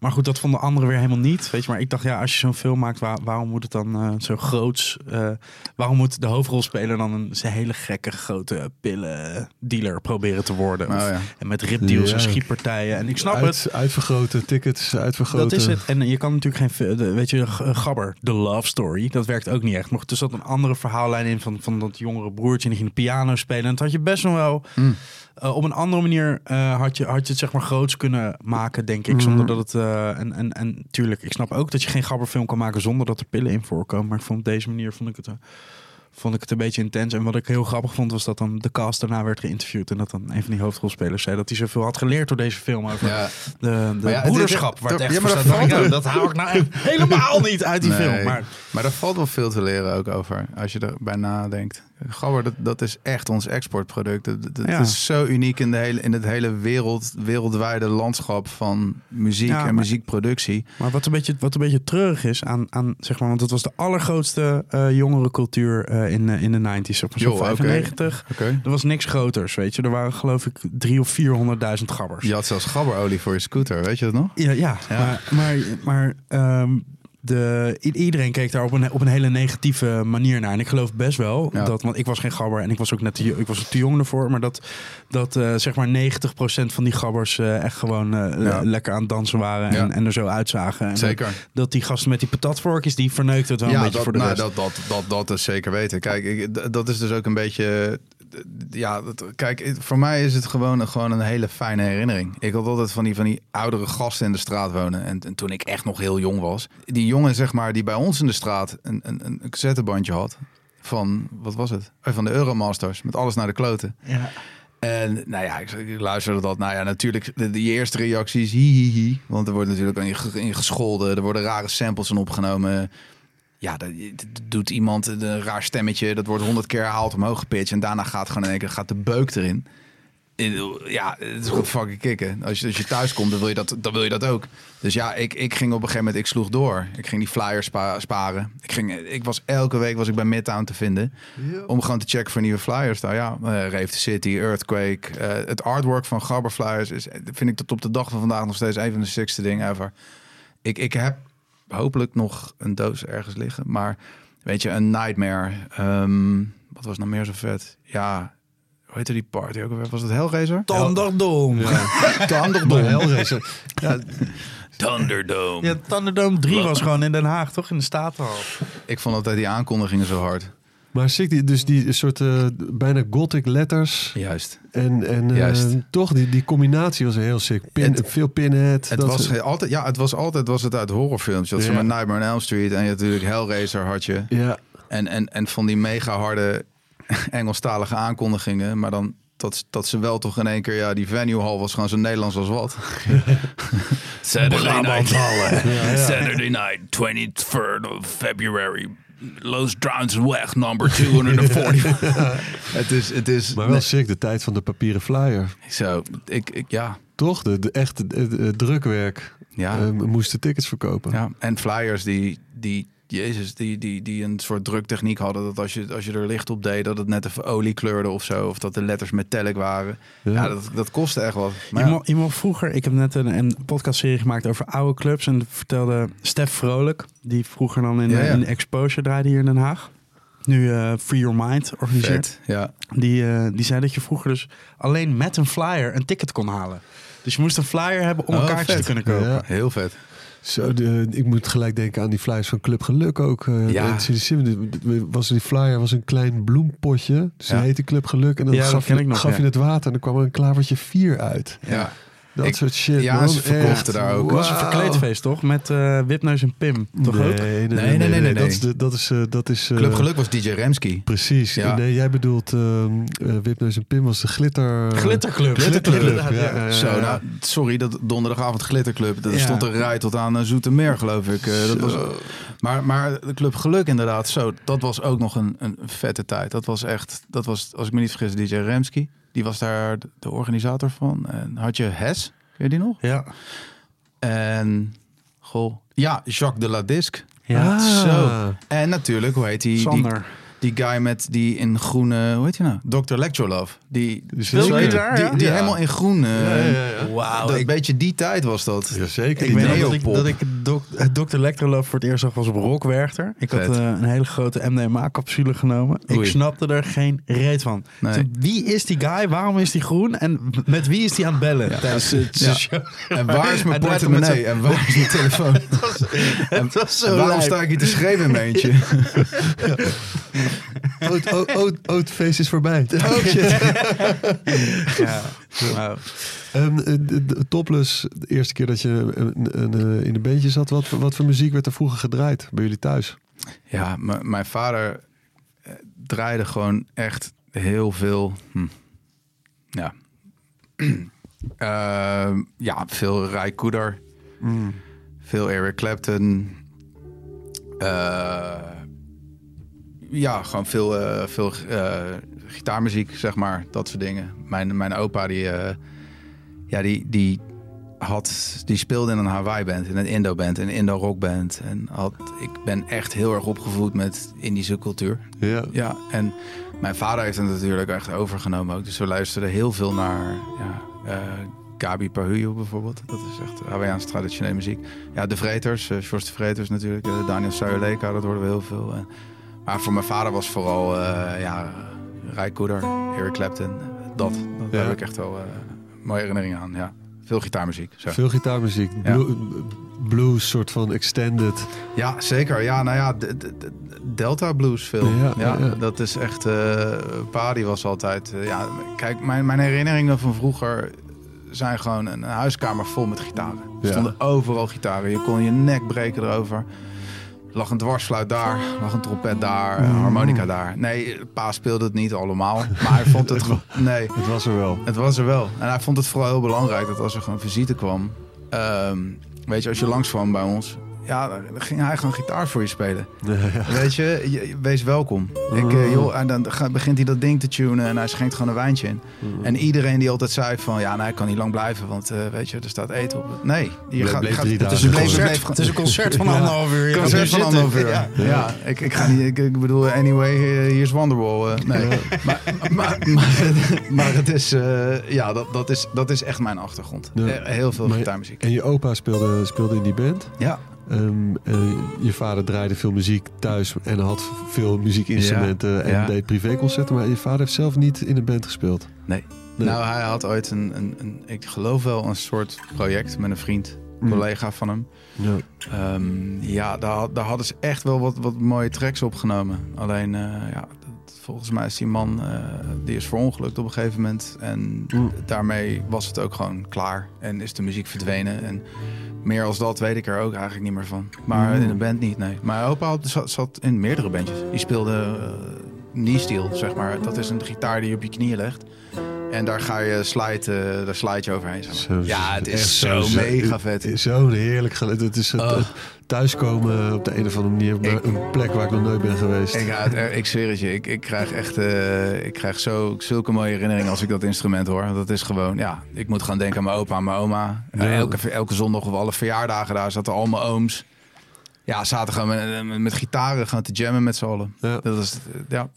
Eh, maar goed, dat vonden anderen weer helemaal niet. Weet je, maar ik dacht, ja, als je zo'n film maakt, waar- waarom moet het dan eh, zo groots? eh, waarom moet de hoofdrolspeler dan een hele gekke grote pillendealer proberen te worden? Of- ja. En met ripdeals en Ja. schietpartijen. En ik snap het. Uit, uitvergroten, tickets uitvergroten. Dat is het. En je kan natuurlijk geen, weet je, G- Gabber, de love story, dat werkt ook niet echt. Maar er zat een andere verhaallijn in van, van dat jongere broertje en die ging de piano spelen. En dat had je best nog wel, Mm. Eh, op een andere manier eh, had, je, had je het zeg maar groots kunnen maken, denk ik. Zonder dat het, eh, en, en, en tuurlijk, ik snap ook dat je geen Gabberfilm kan maken zonder dat er pillen in voorkomen. Maar ik vond op deze manier, vond ik het... eh, Vond ik het een beetje intens. En wat ik heel grappig vond, was dat dan de cast daarna werd geïnterviewd. En dat dan een van die hoofdrolspelers zei dat hij zoveel had geleerd door deze film. Over Ja. de, de Maar ja, het- broederschap. het- waar het ja, echt maar voor dat Nou, dat hou ik nou helemaal niet uit die Nee. film. Maar Maar daar valt wel veel te leren ook over, als je erbij nadenkt. Gabber, dat, dat is echt ons exportproduct. Dat, dat Ja. is zo uniek in, de hele, in het hele wereld, wereldwijde landschap van muziek Ja, en maar- muziekproductie. Maar wat een beetje, wat een beetje treurig is aan, aan zeg maar, want het was de allergrootste eh jongerencultuur eh, in, eh, in de 90s, op zo'n Joh, oké. 95. Oké. Er was niks groters, weet je. Er waren geloof ik drie of 400.000 gabbers. Je had zelfs gabberolie voor je scooter, weet je dat nog? Ja, ja. Ja. maar, maar, maar ehm, de, iedereen keek daar op een, op een hele negatieve manier naar. En ik geloof best wel Ja. dat, want ik was geen gabber en ik was ook net te, ik was te jong ervoor, maar dat, dat eh, zeg maar 90% van die gabbers eh, echt gewoon eh, Ja. lekker aan het dansen waren en, Ja. en er zo uitzagen. En Zeker. Dat, dat die gasten met die patatvorkjes, die verneukten het wel een beetje dat, voor de nou, rest. dat, dat, dat, dat is zeker weten. Kijk, ik, dat is dus ook een beetje. Ja, dat, kijk, voor mij is het gewoon, gewoon een hele fijne herinnering. Ik had altijd van die, van die oudere gasten in de straat wonen. En, en toen ik echt nog heel jong was. Die jongen, zeg maar, die bij ons in de straat een, een, een cassettebandje had. Van, wat was het? Eh, Van de Euromasters. Met alles naar de kloten. Ja. En nou ja, ik, ik luisterde dat. Nou ja, natuurlijk, de, de eerste reacties, hi, hi, hi. Want er wordt natuurlijk aan je in gescholden. Er worden rare samples in opgenomen. Ja, dat, dat doet iemand een raar stemmetje. Dat wordt honderd keer herhaald omhoog gepitcht. En daarna gaat gewoon in één keer gaat de beuk erin. Ja, het is gewoon fucking kicken. Als je, als je thuis komt, dan wil je dat, dan wil je dat ook. Dus ja, ik, ik ging op een gegeven moment, ik sloeg door. Ik ging die flyers spa- sparen. Ik, ging, ik was elke week was ik bij Midtown te vinden. Om gewoon te checken voor nieuwe flyers. Nou ja, eh, Rave the City, Earthquake. eh, het artwork van Gabber Flyers is, vind ik tot op de dag van vandaag nog steeds een van de sixte dingen ever. Ik, ik heb hopelijk nog een doos ergens liggen. Maar weet je, een Nightmare. Ehm, wat was nou meer zo vet? Ja, hoe heette die party ook alweer? Was het Hellraiser? Thunderdome. Thunderdome. Maar Hellraiser. Ja, Thunderdome. Ja, Thunderdome 3 was gewoon in Den Haag, toch? In de Statenhal. Ik vond altijd die aankondigingen zo hard. Maar sick, die, dus die soort eh, bijna gothic letters. Juist. En, en eh, Juist. toch, die, die combinatie was heel sick. Pin, Het- veel pinhead. Het dat was, soort- altijd, ja, het was altijd was het uit horrorfilms. Je had Ja. met Nightmare on Elm Street en je had natuurlijk Hellraiser had je. Ja, En, en, en van die mega harde Engelstalige aankondigingen. Maar dan dat, dat ze wel toch in één keer... Ja, die venue hall was gewoon zo Nederlands als wat. Saturday night. Saturday night, 23rd of February. Los Weg, number 240. het is, het is... maar wel sick, de tijd van de papieren flyer. Zo, ik, ik, ja, Toch? De, de echte de- de- het drukwerk. ja. Eh, moesten tickets verkopen. Ja, en flyers die, die Jezus, die, die, die een soort druktechniek hadden. Dat als je, als je er licht op deed, dat het net even olie kleurde of zo. Of dat de letters metallic waren. Ja. Ja, dat, dat kostte echt wat. Maar ja, Iemand, vroeger, ik heb net een, een podcastserie gemaakt over oude clubs. En vertelde Stef Vrolijk, die vroeger dan in, Ja, Exposure draaide hier in Den Haag. Nu eh, Free Your Mind organiseert. vet. Ja. Die, eh, die zei dat je vroeger dus alleen met een flyer een ticket kon halen. Dus je moest een flyer hebben om Oh, een kaartje vet. te kunnen kopen. Ja. Heel vet. Zo, de, ik moet gelijk denken aan die flyers van Club Geluk ook. eh, Ja. was die flyer was een klein bloempotje. Dus Ja. die heette Club Geluk. En dan Ja, gaf, je, ik nog, gaf ja. je het water en dan kwam er een klavertje 4 uit. Ja. Dat Ik- soort shit. ja, man. ze verkochten daar ook. Dat was een verkleedfeest, toch? Met eh, Wipneus en Pim. Toch nee, ook? Nee, nee, Nee, nee, nee, nee, Dat is, de, dat is, eh, dat is eh, Club Geluk was DJ Remski. Precies. Ja. Nee, jij bedoelt ehm eh, Wipneus en Pim was de glitter... Glitterclub. Glitterclub. Ja, ja. ja, ja, Zo, nou, sorry, dat donderdagavond Glitterclub. Dat Ja. stond een rij tot aan eh, Zoetermeer, geloof ik. Eh, dat was, maar, maar de Club Geluk inderdaad, zo, dat was ook nog een, een vette tijd. Dat was echt, dat was, als ik me niet vergis, DJ Remski. Die was daar de, organisator van. En had je Hes, ken je die nog? Ja. En, goh, ja, Jacques de la Disque. Ja. Ah. Zo. En natuurlijk, hoe heet die? Die, Sander. die guy met die in groene, hoe heet je nou? Dr. Lectrolove. Die, die, die daar, die, ja? die Ja. helemaal in groen. eh, Ja, ja, ja. Wauw. een beetje die tijd was dat. Jazeker. ik die weet dat ik, dat ik dok, Dr. Lectrolove voor het eerst zag was op Rockwerchter. Ik had eh, een hele grote MDMA-capsule genomen. Ik snapte er geen reet van. Nee. Toen, Wie is die guy? Waarom is die groen? En met wie is die aan het bellen? Tijdens Ja. En waar is mijn portemonnee? En waar is mijn telefoon? Het was zo En waarom lijp. sta ik hier te schreeuwen in mijn eentje? Oud, oud, oud, oud feest is voorbij. Oh shit. Ja. Ehm, eh, Topless, de eerste keer dat je een, een, eh, in de bandje zat, wat, voor- wat voor muziek werd er vroeger gedraaid bij jullie thuis? Ja, mijn vader eh, draaide gewoon echt heel veel. Hm. Ja. Ehm, ja, veel Ray Cooder. Veel Eric Clapton. Eh, ja, gewoon veel, eh, veel eh, gitaarmuziek, zeg maar. Dat soort dingen. Mijn, mijn opa, die, eh, ja, die, die, had, die speelde in een Hawaii-band, in een Indo-band, in een Indo-rockband. En had, ik ben echt heel erg opgevoed met Indische cultuur. Ja. Ja, en mijn vader heeft het natuurlijk echt overgenomen ook. Dus we luisterden heel veel naar ja, Gabi Pahuyo bijvoorbeeld. Dat is echt Hawaiiaans traditionele muziek. Ja, de Vreters, George de Vreters natuurlijk. Daniel Sayoleka, dat hoorden we heel veel. Maar voor mijn vader was vooral eh ja, Ray Cooder, Eric Clapton. Dat, dat Ja. daar heb ik echt wel eh, mooie herinneringen aan. Ja. Veel gitaarmuziek. Zo. Veel gitaarmuziek. Ja. Blues, soort van extended. Ja, zeker. Ja, nou ja, de, de- de- Delta Blues veel. Ja, Ja, ja, ja. dat is echt. eh pa die was altijd. ja, kijk, mijn, mijn herinneringen van vroeger zijn gewoon een huiskamer vol met gitaren. Er stonden overal gitaren. Je kon je nek breken erover. Lag een dwarsfluit daar, lag een trompet daar, een harmonica daar. Nee, pa speelde het niet allemaal, maar hij vond het. Nee, Het was er wel. het was er wel. En hij vond het vooral heel belangrijk dat als er gewoon visite kwam, ehm, weet je, als je langs kwam bij ons, ja, dan ging hij gewoon gitaar voor je spelen. Weet je, je- wees welkom. Ik, eh, joh, en dan begint hij dat ding te tunen en hij schenkt gewoon een wijntje in. En iedereen die altijd zei van, ja, nee, ik kan niet lang blijven, want eh, weet je, er staat eten op. Nee, je Bleef- gaat, bleef gaat- het is een Concert- Het is een concert van anderhalf uur. Gaat concert van anderhalf uur. Ja. Ja, ik, ik ga niet, ik, ik bedoel, anyway, eh, hier is Wonderwall. eh, nee, maar, maar, maar, maar het is, eh, ja, dat, dat, is, dat is echt mijn achtergrond. Ja. Eh, Heel veel gitaarmuziek. En je opa speelde, speelde in die band. Ja, Ehm, eh, je vader draaide veel muziek thuis en had veel muziekinstrumenten Ja, en ja. deed privéconcerten. Maar je vader heeft zelf niet in een band gespeeld. nee. Nee. Nou, hij had ooit een, een, een, ik geloof wel, een soort project met een vriend. collega van hem. Ja. Ehm, ja, daar, daar hadden ze echt wel wat, wat mooie tracks opgenomen. Alleen, eh, ja, dat- volgens mij is die man, eh, die is verongelukt op een gegeven moment. En Mm. daarmee was het ook gewoon klaar. En is de muziek verdwenen. En meer als dat weet ik er ook eigenlijk niet meer van. Maar Mm. in de band niet, nee. Maar opa zat, zat in meerdere bandjes. Die speelde uh, knee steel, zeg maar. Dat is een gitaar die je op je knieën legt. En daar ga je slide, eh, daar slide je overheen. zeg maar. Zo- ja, het echt is zo mega vet. Zo'n heerlijk geluid. Het is het, Oh. thuiskomen op de een of andere manier. Ik- een plek waar ik nog nooit ben geweest. Ik, er- ik zweer het je, ik, ik krijg echt eh, ik krijg zo, zulke mooie herinneringen als ik dat instrument hoor. Dat is gewoon, ja, ik moet gaan denken aan mijn opa en mijn oma. Ja. Eh, elke, elke zondag of alle verjaardagen daar zaten al mijn ooms. Ja, zaten gewoon met, met, met gitaren gewoon te jammen met z'n allen. Ja. Dat is, ja.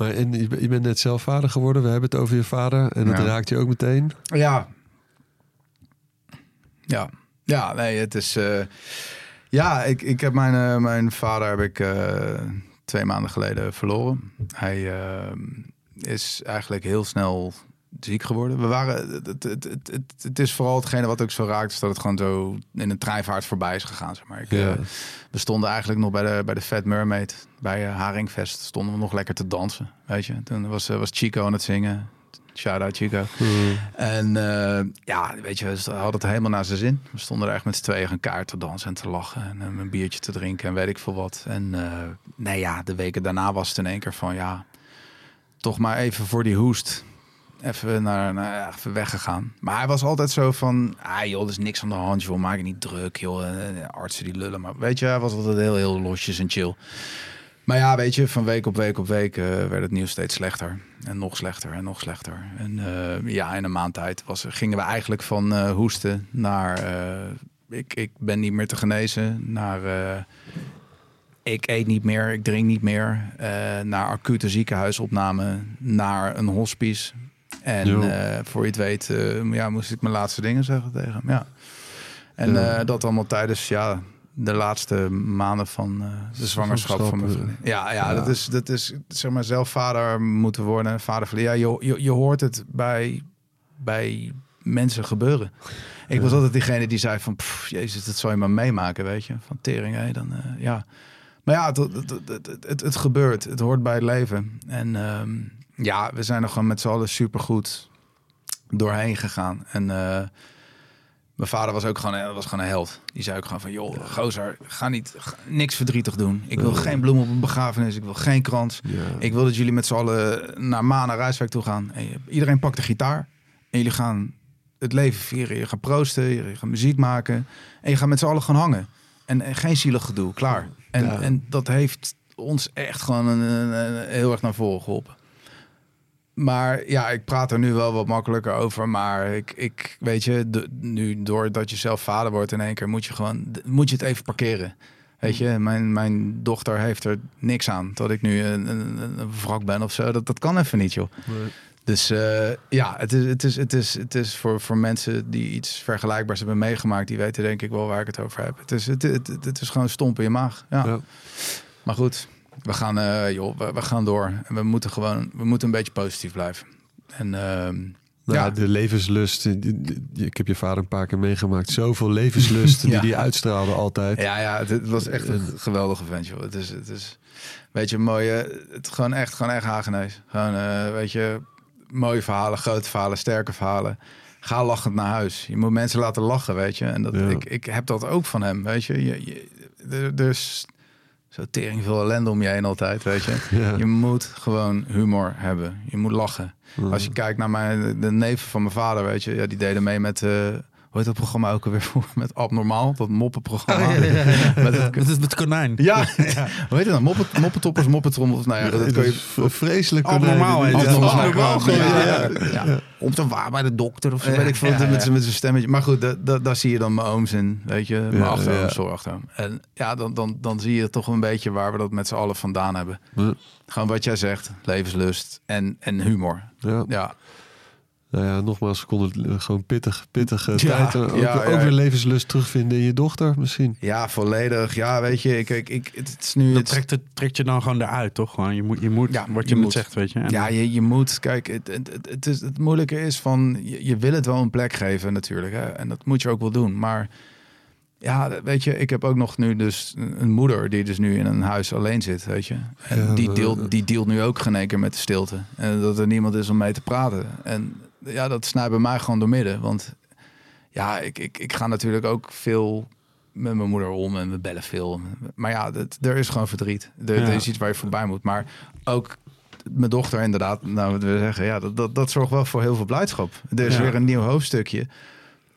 Maar en, je bent- net zelf vader geworden. We hebben het over je vader. En dat Ja. raakt je ook meteen. Ja. Ja. Ja, nee, het is... eh, ja, ik, ik heb mijn, eh, mijn vader heb ik eh, twee maanden geleden verloren. Hij is eigenlijk heel snel ziek geworden. We waren... Het, het, het, het, is vooral hetgene wat ook zo raakt... is dat het gewoon zo in een treinvaart voorbij is gegaan, zeg maar. Ik, Ja. eh, we stonden eigenlijk nog bij de, bij de Fat Mermaid. Bij eh, Haringfest stonden we nog lekker te dansen, weet je. Toen was, eh, was Chico aan het zingen. Shout-out Chico. En eh, ja, weet je, we hadden het helemaal naar zijn zin. We stonden er echt met z'n tweeën gaan kaart te dansen en te lachen. En een biertje te drinken en weet ik veel wat. En eh, nee ja, de weken daarna was het in één keer van ja, toch maar even voor die hoest. Even, naar, naar, even weggegaan. Maar hij was altijd zo van, ah joh, er is niks aan de hand, joh, maak je niet druk, joh. Eh, artsen die lullen, maar weet je, hij was altijd heel, heel losjes en chill. Maar ja, weet je, van week op week op week eh, werd het nieuws steeds slechter. En nog slechter en nog slechter. En eh, ja, in een maand tijd was, gingen we eigenlijk van eh, hoesten naar... eh, ik, ik ben niet meer te genezen, naar... eh, ik eet niet meer, ik drink niet meer. eh, naar acute ziekenhuisopname, naar een hospice. En eh, voor je het weet, eh, ja, moest ik mijn laatste dingen zeggen tegen hem. Ja. En eh, dat allemaal tijdens ja, de laatste maanden van de zwangerschap van mijn vriendin. Ja, ja, Ja. Dat, is, dat is zeg maar zelf vader moeten worden. Vader van, ja, je, je, je hoort het bij, bij mensen gebeuren. Ik was altijd diegene die zei van, "Pff, jezus, dat zal je maar meemaken, weet je. Van tering, hé, dan ja. Maar ja, het, het, het, het, het, het gebeurt. Het hoort bij het leven. En ehm, ja, we zijn er gewoon met z'n allen supergoed doorheen gegaan. En eh, mijn vader was ook gewoon, eh, was gewoon een held. Die zei ook gewoon van, joh, gozer, ga niet, ga niks verdrietig doen. Ik wil geen bloem op een begrafenis. Ik wil geen krans. Ik wil dat jullie met z'n allen naar Maan, naar Rijswijk toe gaan. En iedereen pakt de gitaar. En jullie gaan het leven vieren. Je gaat proosten, je gaat muziek maken. En je gaat met z'n allen gaan hangen. En, en geen zielig gedoe, klaar. En, Ja. en dat heeft ons echt gewoon een- heel erg naar voren geholpen. Maar ja, ik praat er nu wel wat makkelijker over. Maar ik, ik weet je, nu doordat je zelf vader wordt in één keer, moet je gewoon, moet je het even parkeren. Weet je, mijn, mijn dochter heeft er niks aan dat ik nu een, een, een wrak ben of zo. Dat, dat kan even niet, joh. Dus eh, ja, het is, het is, het is, het is voor, voor mensen die iets vergelijkbaars hebben meegemaakt, die weten denk ik wel waar ik het over heb. Het is, het, het, het, het is gewoon stomp in je maag. Ja. Ja. Maar goed, we gaan, eh, joh, we, we gaan door. En we moeten gewoon, we moeten een beetje positief blijven. En ehm, Nou, ja, de levenslust. die- die- die- Ik heb je vader een paar keer meegemaakt. Zoveel levenslust Ja. die hij uitstraalde altijd. Ja, ja, het, het was echt een geweldige vent, joh. Het is, het is, weet je, mooie, het gewoon echt, gewoon echt Hagenees. Gewoon, eh, weet je, mooie verhalen, grote verhalen, sterke verhalen. Ga lachend naar huis. Je moet mensen laten lachen, weet je. En dat, Ja. ik, ik heb dat ook van hem, weet je. je, je is zo tering veel ellende om je heen altijd, weet je. Ja. Je moet gewoon humor hebben. Je moet lachen. Als je kijkt naar mijn, de neven van mijn vader, weet je, ja, die deden mee met, eh, heet dat programma ook alweer? Met Abnormaal, dat moppenprogramma. Oh, ja, ja, ja. Met het, Met het, met het konijn. ja, ja, hoe heet het dan? Moppen, moppentoppers, moppetrommels. Nou ja, dat kun je... vreselijk. Abnormaal heet het Abnormaal, Ja, ja, ja. Om te waar bij de dokter of zo, Ja, weet ik veel, ja, ja. met, zijn stemmetje. Maar goed, da- da- daar zie je dan mijn ooms in, weet je. Mijn ja. sorry, achteroom. En ja, dan, dan, dan zie je toch een beetje waar we dat met z'n allen vandaan hebben. Ja. Gewoon wat jij zegt, levenslust en, en humor. Ja. Ja, Nou ja, nogmaals, we konden het gewoon pittig, pittige Ja, tijd. Ook, ja, ook ja. weer levenslust terugvinden in je dochter misschien. ja volledig. Ja, weet je, ik, ik, ik, het is nu... Dat het- trekt, het, trekt je dan gewoon eruit, toch? Gewoon, je moet, je moet Ja, wat je moet. zegt, weet je. En Ja, je, je moet, kijk, het, het, het, het, is, het moeilijke is van, je, je wil het wel een plek geven natuurlijk. Hè? En dat moet je ook wel doen. Maar ja, weet je, ik heb ook nog nu dus een moeder die dus nu in een huis alleen zit, weet je. En Ja, die, deelt, die deelt nu ook geen keer met de stilte. En dat er niemand is om mee te praten. En ja, dat snijdt bij mij gewoon door midden. Want ja, ik, ik, ik ga natuurlijk ook veel met mijn moeder om en we bellen veel. Maar ja, dat, er is gewoon verdriet. Er, Ja. er is iets waar je voorbij moet. Maar ook mijn dochter inderdaad, nou wat we zeggen, ja, dat, dat, dat zorgt wel voor heel veel blijdschap. Er is Ja. weer een nieuw hoofdstukje.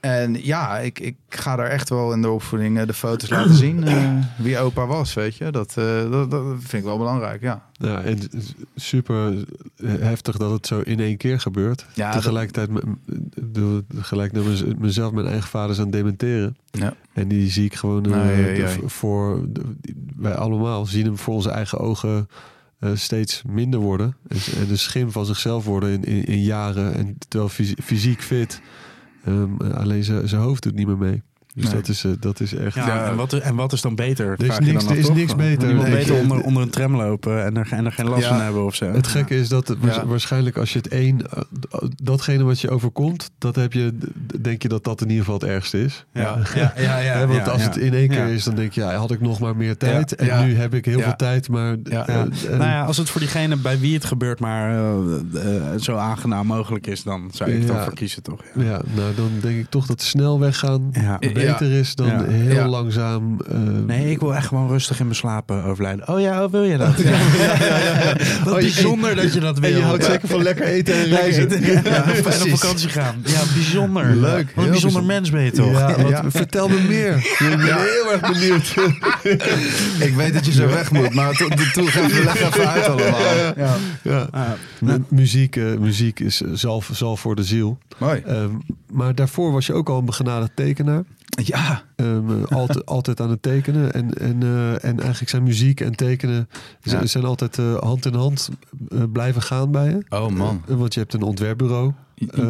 En ja, ik, ik ga daar echt wel in de opvoeding de foto's laten zien eh, wie opa was, weet je. Dat, eh, dat, dat vind ik wel belangrijk, ja. Ja, en is super heftig dat het zo in één keer gebeurt. Ja, dat- Tegelijkertijd, bedoel, gelijk naar mezelf, mijn eigen vaders aan het dementeren. Ja. En die zie ik gewoon eh, Nee, voor, wij allemaal zien hem voor onze eigen ogen steeds minder worden. En, en de schim van zichzelf worden in, in, in jaren. En terwijl fys- fysiek fit, ehm, alleen zijn zijn hoofd doet niet meer mee. Dus Nee. dat, is, eh, dat is echt... Ja, Ja. En, wat, en wat is dan beter? Er is je niks- er is toch? niks beter. Iemand Nee, beter onder, onder een tram lopen en er, en er geen last Ja. van hebben of zo. Het gekke is dat het waarschijnlijk als je het één, datgene wat je overkomt, dat heb je, denk je dat dat in ieder geval het ergste is. Ja, ja, ja. want als het in één keer is, dan denk je, ja, had ik nog maar meer tijd. En nu heb ik heel veel tijd, maar... Ja. eh, Nou ja, als het voor diegene bij wie het gebeurt maar eh, zo aangenaam mogelijk is, dan zou ik dan Ja. voor kiezen, toch? Ja. ja, nou dan denk ik toch dat snel weggaan Ja. Beter is dan Ja. heel Ja. langzaam... eh, Nee, ik wil echt gewoon rustig in mijn slapen overlijden. Oh ja, oh, wil je dat? Ja, Wat Oh, je- bijzonder dat je dat wil. En je houdt Ja. zeker van lekker eten en reizen. eten. En op vakantie gaan. Ja, bijzonder. Leuk, Wat een heel bijzonder mens ben je toch? Ja, wat- Ja. vertel me meer. Ik ben heel erg benieuwd. Ik weet dat je zo weg moet, maar to- to- leg leg even uit allemaal. Ja. ja. Ah, Mu- Muziek, eh, muziek is eh, zalf, zalf voor de ziel. Mooi. Maar daarvoor was je ook al een begenadigd tekenaar. Ja, Ehm, eh, altijd, altijd aan het tekenen. En, en, eh, en eigenlijk zijn muziek en tekenen Ja. zijn altijd eh, hand in hand blijven gaan bij je. oh man. Want je hebt een ontwerpbureau.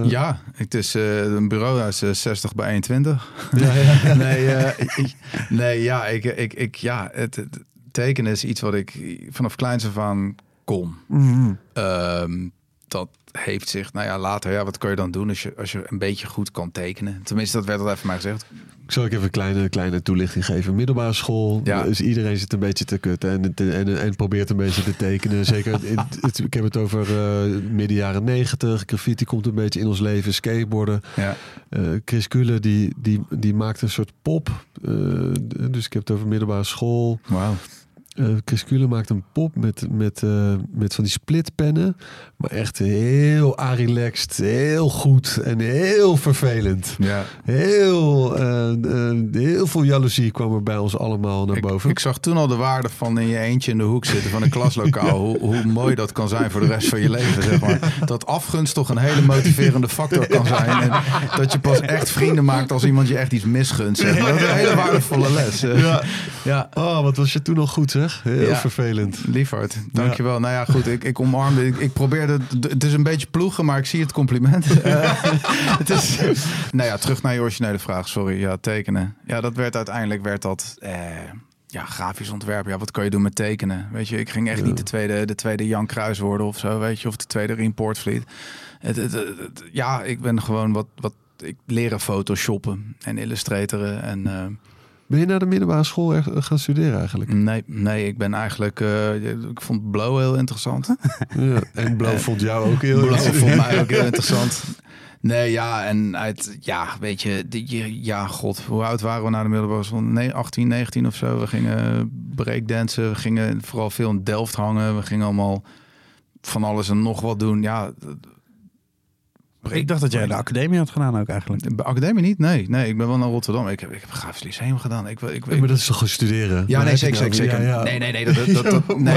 Ja, het is een bureau uit eh, 60 bij 21. Ja, ja. nee, ik- nee, ja, ik, ik, ik, ja het, het tekenen is iets wat ik vanaf kleins af aan kon. Mhm. Ehm, dat heeft zich, nou ja, later, ja, wat kun je dan doen als je, als je een beetje goed kan tekenen? Tenminste, dat werd al even mij gezegd. Zal ik even een kleine, kleine toelichting geven? Middelbare school, Ja. dus iedereen zit een beetje te kutten en, te- en, en probeert een beetje te tekenen. Zeker, in- het, ik heb het over eh, midden jaren negentig. Graffiti komt een beetje in ons leven, skateboarden. Ja, Eh, Chris Kule die, die, die maakt een soort pop. Eh, dus ik heb het over middelbare school. wauw. Eh Chris Kule maakt een pop met, met, eh, met van die splitpennen. Maar echt heel relaxed, heel goed en heel vervelend. Ja, Heel, eh, heel veel jaloezie kwam er bij ons allemaal naar boven. ik zag toen al de waarde van in je eentje in de hoek zitten van een klaslokaal. hoe, hoe mooi dat kan zijn voor de rest van je leven, zeg maar. Dat afgunst toch een hele motiverende factor kan zijn. En dat je pas echt vrienden maakt als iemand je echt iets misgunt, zeg maar. Dat is een hele waardevolle les. Ja. ja. Oh, wat was je toen al goed zeg. Heel Ja. vervelend. Liefhard, dankjewel. Nou ja, goed, ik, ik omarmde, ik, ik probeerde, het- het is een beetje ploegen, maar ik zie het compliment. Eh, het is, nou ja, terug naar je originele vraag, sorry. Ja, tekenen. Ja, dat werd uiteindelijk, werd dat, eh, ja, grafisch ontwerp. Ja, wat kan je doen met tekenen? Weet je, ik ging echt Ja. niet de tweede, de tweede Jan Kruis worden of zo, weet je, of de tweede Rien Poortvliet. Het, het, het- het- ja, ik ben gewoon wat, wat, ik leren photoshoppen en illustratoren en... eh, Ben je naar de middelbare school echt gaan studeren eigenlijk? Nee, nee, ik ben eigenlijk. eh, ik vond Blow heel interessant. Ja. En Blauw vond jou ook heel Blow interessant. vond mij ook heel interessant. Nee, ja, en uit, ja, weet je, die, ja, god, hoe oud waren we na de middelbare school? Nee, 18, 19 of zo. We gingen breakdansen, we gingen vooral veel in Delft hangen. We gingen allemaal van alles en nog wat doen. Ja, Ik dacht dat jij de academie had gedaan ook eigenlijk. de academie niet? Nee, nee, ik ben wel naar Rotterdam. Ik heb, ik heb een grafisch lyceum gedaan. Ik, ik, ik, Ja, maar dat is toch studeren? Ja, nee, je zeker, zeker, over? zeker. Ja, ja. Nee, nee, nee, dat, dat, dat, dat- nee.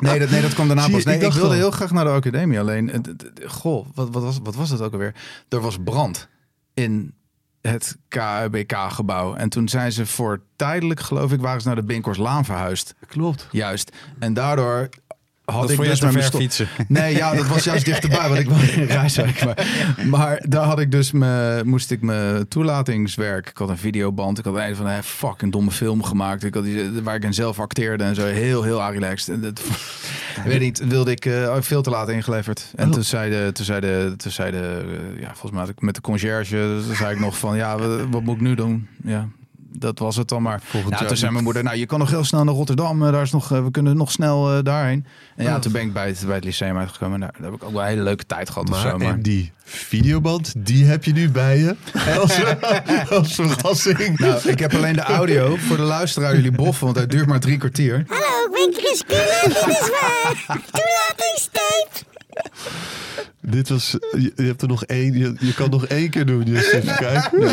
Nee, dat, nee, dat kwam daarna pas. Nee, ik wilde al. heel graag naar de academie. Alleen, goh, wat, wat, was, wat was het ook alweer? Er was brand in het KUBK-gebouw. En toen zijn ze voor tijdelijk, geloof ik, waren ze naar de Binkorslaan verhuisd. Klopt. Juist. En daardoor had Dat ik dus met ver mijn fietsen. Nee, ja, dat was juist dichterbij, want ik woonde in Rijswijk. Maar, maar daar had ik dus me, moest ik mijn toelatingswerk. Ik had een videoband. Ik had een van een fucking domme film gemaakt. Ik had die, waar ik in zelf acteerde en zo. Heel, heel relaxed. En dat, ik weet niet, wilde ik eh, veel te laat ingeleverd. En Oh. toen zei de, toen zei de, toen zei de eh, ja, volgens mij had ik met de conciërge, toen zei ik nog van, ja, wat, wat moet ik nu doen? Ja, dat was het dan maar. Volgend Ja, jaar toen zei mijn moeder, nou, je kan nog heel snel naar Rotterdam. eh, Daar is nog, eh, we kunnen nog snel eh, daarheen. En ja, Oh. toen ben ik bij het, bij het lyceum uitgekomen. Daar, daar heb ik ook wel een hele leuke tijd gehad. of Maar, zo, maar en die videoband, die heb je nu bij je. Als, als verrassing. Nou, ik heb alleen de audio voor de luisteraar jullie boffen, want het duurt maar drie kwartier. Hallo, ik ben Chris Kuller. Dit is waar. Toelatingstape. Dit was, je, je hebt er nog één, je, je kan nog één keer doen. Dus even kijken.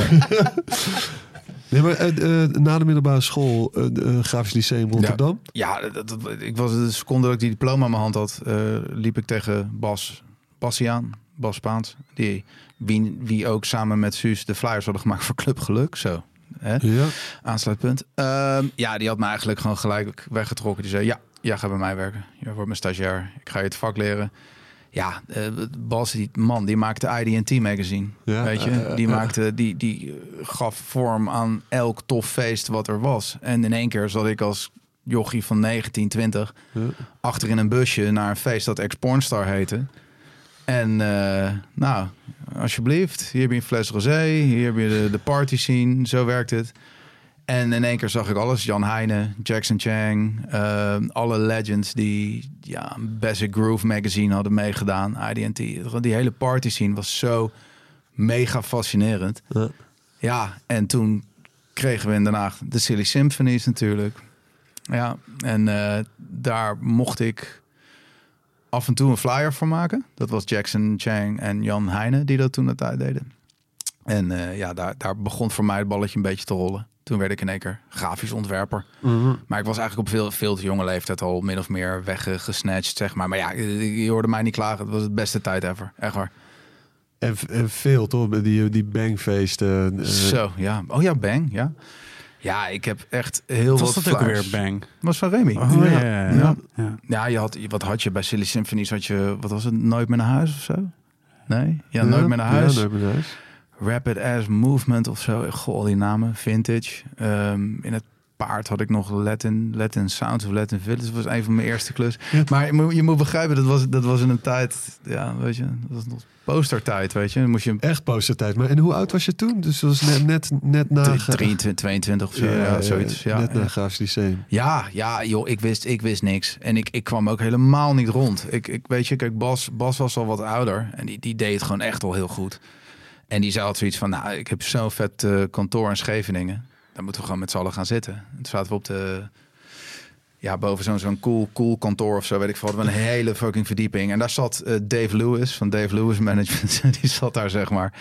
Nee, maar eh, eh, na de middelbare school, eh, Grafisch Lyceum Rotterdam. Ja, dat, dat- ik was de seconde dat ik die diploma in mijn hand had, liep ik tegen Bas, Bastiaan, Bas Spaans. Die, wie, wie ook samen met Suus de flyers hadden gemaakt voor Club Geluk. Zo, hè? Ja. aansluitpunt. Ehm, ja, die had me eigenlijk gewoon gelijk weggetrokken. Die zei, ja, jij gaat bij mij werken. Je wordt mijn stagiair. Ik ga je het vak leren. Ja, eh, Bas, die man, die maakte IDT magazine. Ja, weet je, die maakte, die, die eh, gaf vorm aan elk tof feest wat er was. En in één keer zat ik als jochie van 19, 20 Ja. achter in een busje naar een feest dat Ex-Pornstar heette. En eh, nou, alsjeblieft, hier heb je een fles rosé, hier heb je de, de party scene, zo werkt het. En in één keer zag ik alles. Jan Heijnen, Jackson Chang, eh, alle legends die ja, Basic Groove magazine hadden meegedaan. IDT. Die hele party scene was zo mega fascinerend. Ja. Ja, en toen kregen we in Den Haag de Silly Symphonies natuurlijk. Ja, en eh, daar mocht ik af en toe een flyer voor maken. Dat was Jackson Chang en Jan Heijnen die dat toen de tijd deden. En eh, ja, daar, daar begon voor mij het balletje een beetje te rollen. Toen werd ik in één keer grafisch ontwerper. Mhm. Maar ik was eigenlijk op veel, veel te jonge leeftijd al min of meer weggesnatcht, zeg maar. Maar ja, je hoorde mij niet klagen. Het was het beste tijd ever. Echt waar. En, en veel toch, met die, die bangfeesten. eh, Zo, ja. Oh ja, Bang, ja. Ja, ik heb echt heel Wat was dat ook weer, Bang? was van Remy. Oh, ja, ja, ja. Ja. ja. Ja, je had, wat had je bij Silly Symphonies? Had je, wat was het, Nooit meer naar huis of zo? Nee? Ja, ja, Nooit meer naar huis. Ja, nooit meer naar huis. Rapid Ass Movement of zo. Goh, al die namen. Vintage. Ehm, in het paard had ik nog Latin, Latin Sounds of Latin Village. Dat was een van mijn eerste klus. Maar je moet, je moet begrijpen, dat was, dat was in een tijd... Ja, weet je, dat was nog postertijd, weet je. Dan moest je Echt postertijd. Maar en hoe oud was je toen? Dus dat was net, net, net na... drie- 23, 22 of zo. Ja, zoiets. Ja, net na ja. Grafisch Lyceum. Ja, ja, joh, ik wist, ik wist niks. En ik, ik kwam ook helemaal niet rond. Ik, ik weet je, kijk, Bas, Bas was al wat ouder en die, die deed het gewoon echt al heel goed. En die zei altijd zoiets van, nou, ik heb zo'n vet eh, kantoor in Scheveningen. Daar moeten we gewoon met z'n allen gaan zitten. En toen zaten we op de, ja, boven zo'n zo'n cool, cool kantoor of zo, weet ik veel. Hadden we een hele fucking verdieping. En daar zat eh, Dave Lewis van Dave Lewis Management. Die zat daar, zeg maar.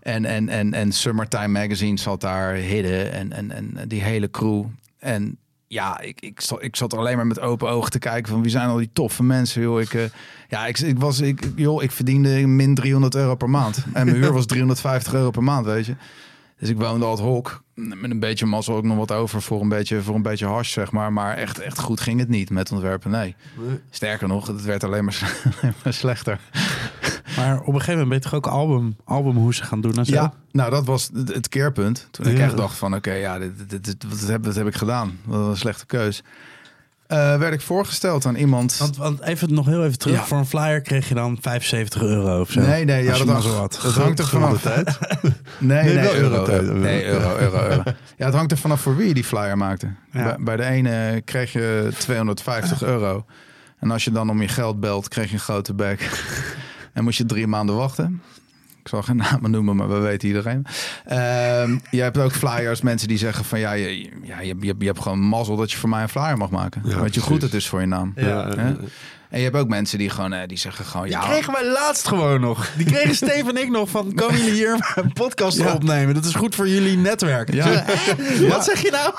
En, en, en, en Summertime Magazine zat daar, Hidden en, en, en die hele crew. En ja, ik, ik, zat, ik zat alleen maar met open ogen te kijken van wie zijn al die toffe mensen, joh. Ik, eh, ja, ik, ik was, ik, joh, ik verdiende min 300 euro per maand. En mijn huur was 350 euro per maand, weet je. Dus ik woonde ad hoc. Met een beetje mazzel ook nog wat over voor een beetje, voor een beetje hash, zeg maar. Maar echt, echt goed ging het niet met ontwerpen, nee. Sterker nog, het werd alleen maar, alleen maar slechter. Maar op een gegeven moment ben je toch ook album, albumhoesen gaan doen en zo? Ja, nou dat was het, keerpunt. Toen ik echt dacht van oké, ja, dit, dit, dit, wat, heb, wat heb ik gedaan? Wat een slechte keus. Eh, werd ik voorgesteld aan iemand. Want, want even nog heel even terug. Ja. Voor een flyer kreeg je dan 75 euro of zo. nee, nee, ja, dat, hangt- zo had. dat hangt er vanaf. tijd. Nee, nee, wel euro. euro. Nee, euro, euro, euro. Ja, het hangt er vanaf voor wie je die flyer maakte. Ja. Bij, bij de ene kreeg je 250 euro. En als je dan om je geld belt, kreeg je een grote bek. En moest je drie maanden wachten. Ik zal geen namen noemen, maar we weten iedereen. Ehm, je hebt ook flyers, mensen die zeggen van ja, je, ja, je, je, je hebt gewoon mazzel dat je voor mij een flyer mag maken. Ja, Weet je goed het is voor je naam. Ja, En je hebt ook mensen die gewoon, eh, die zeggen gewoon Die ja. kregen wij laatst gewoon nog. Die kregen Steven en ik nog van... komen jullie hier een podcast Ja. opnemen? Dat is goed voor jullie netwerk. Ja. Wat zeg je nou?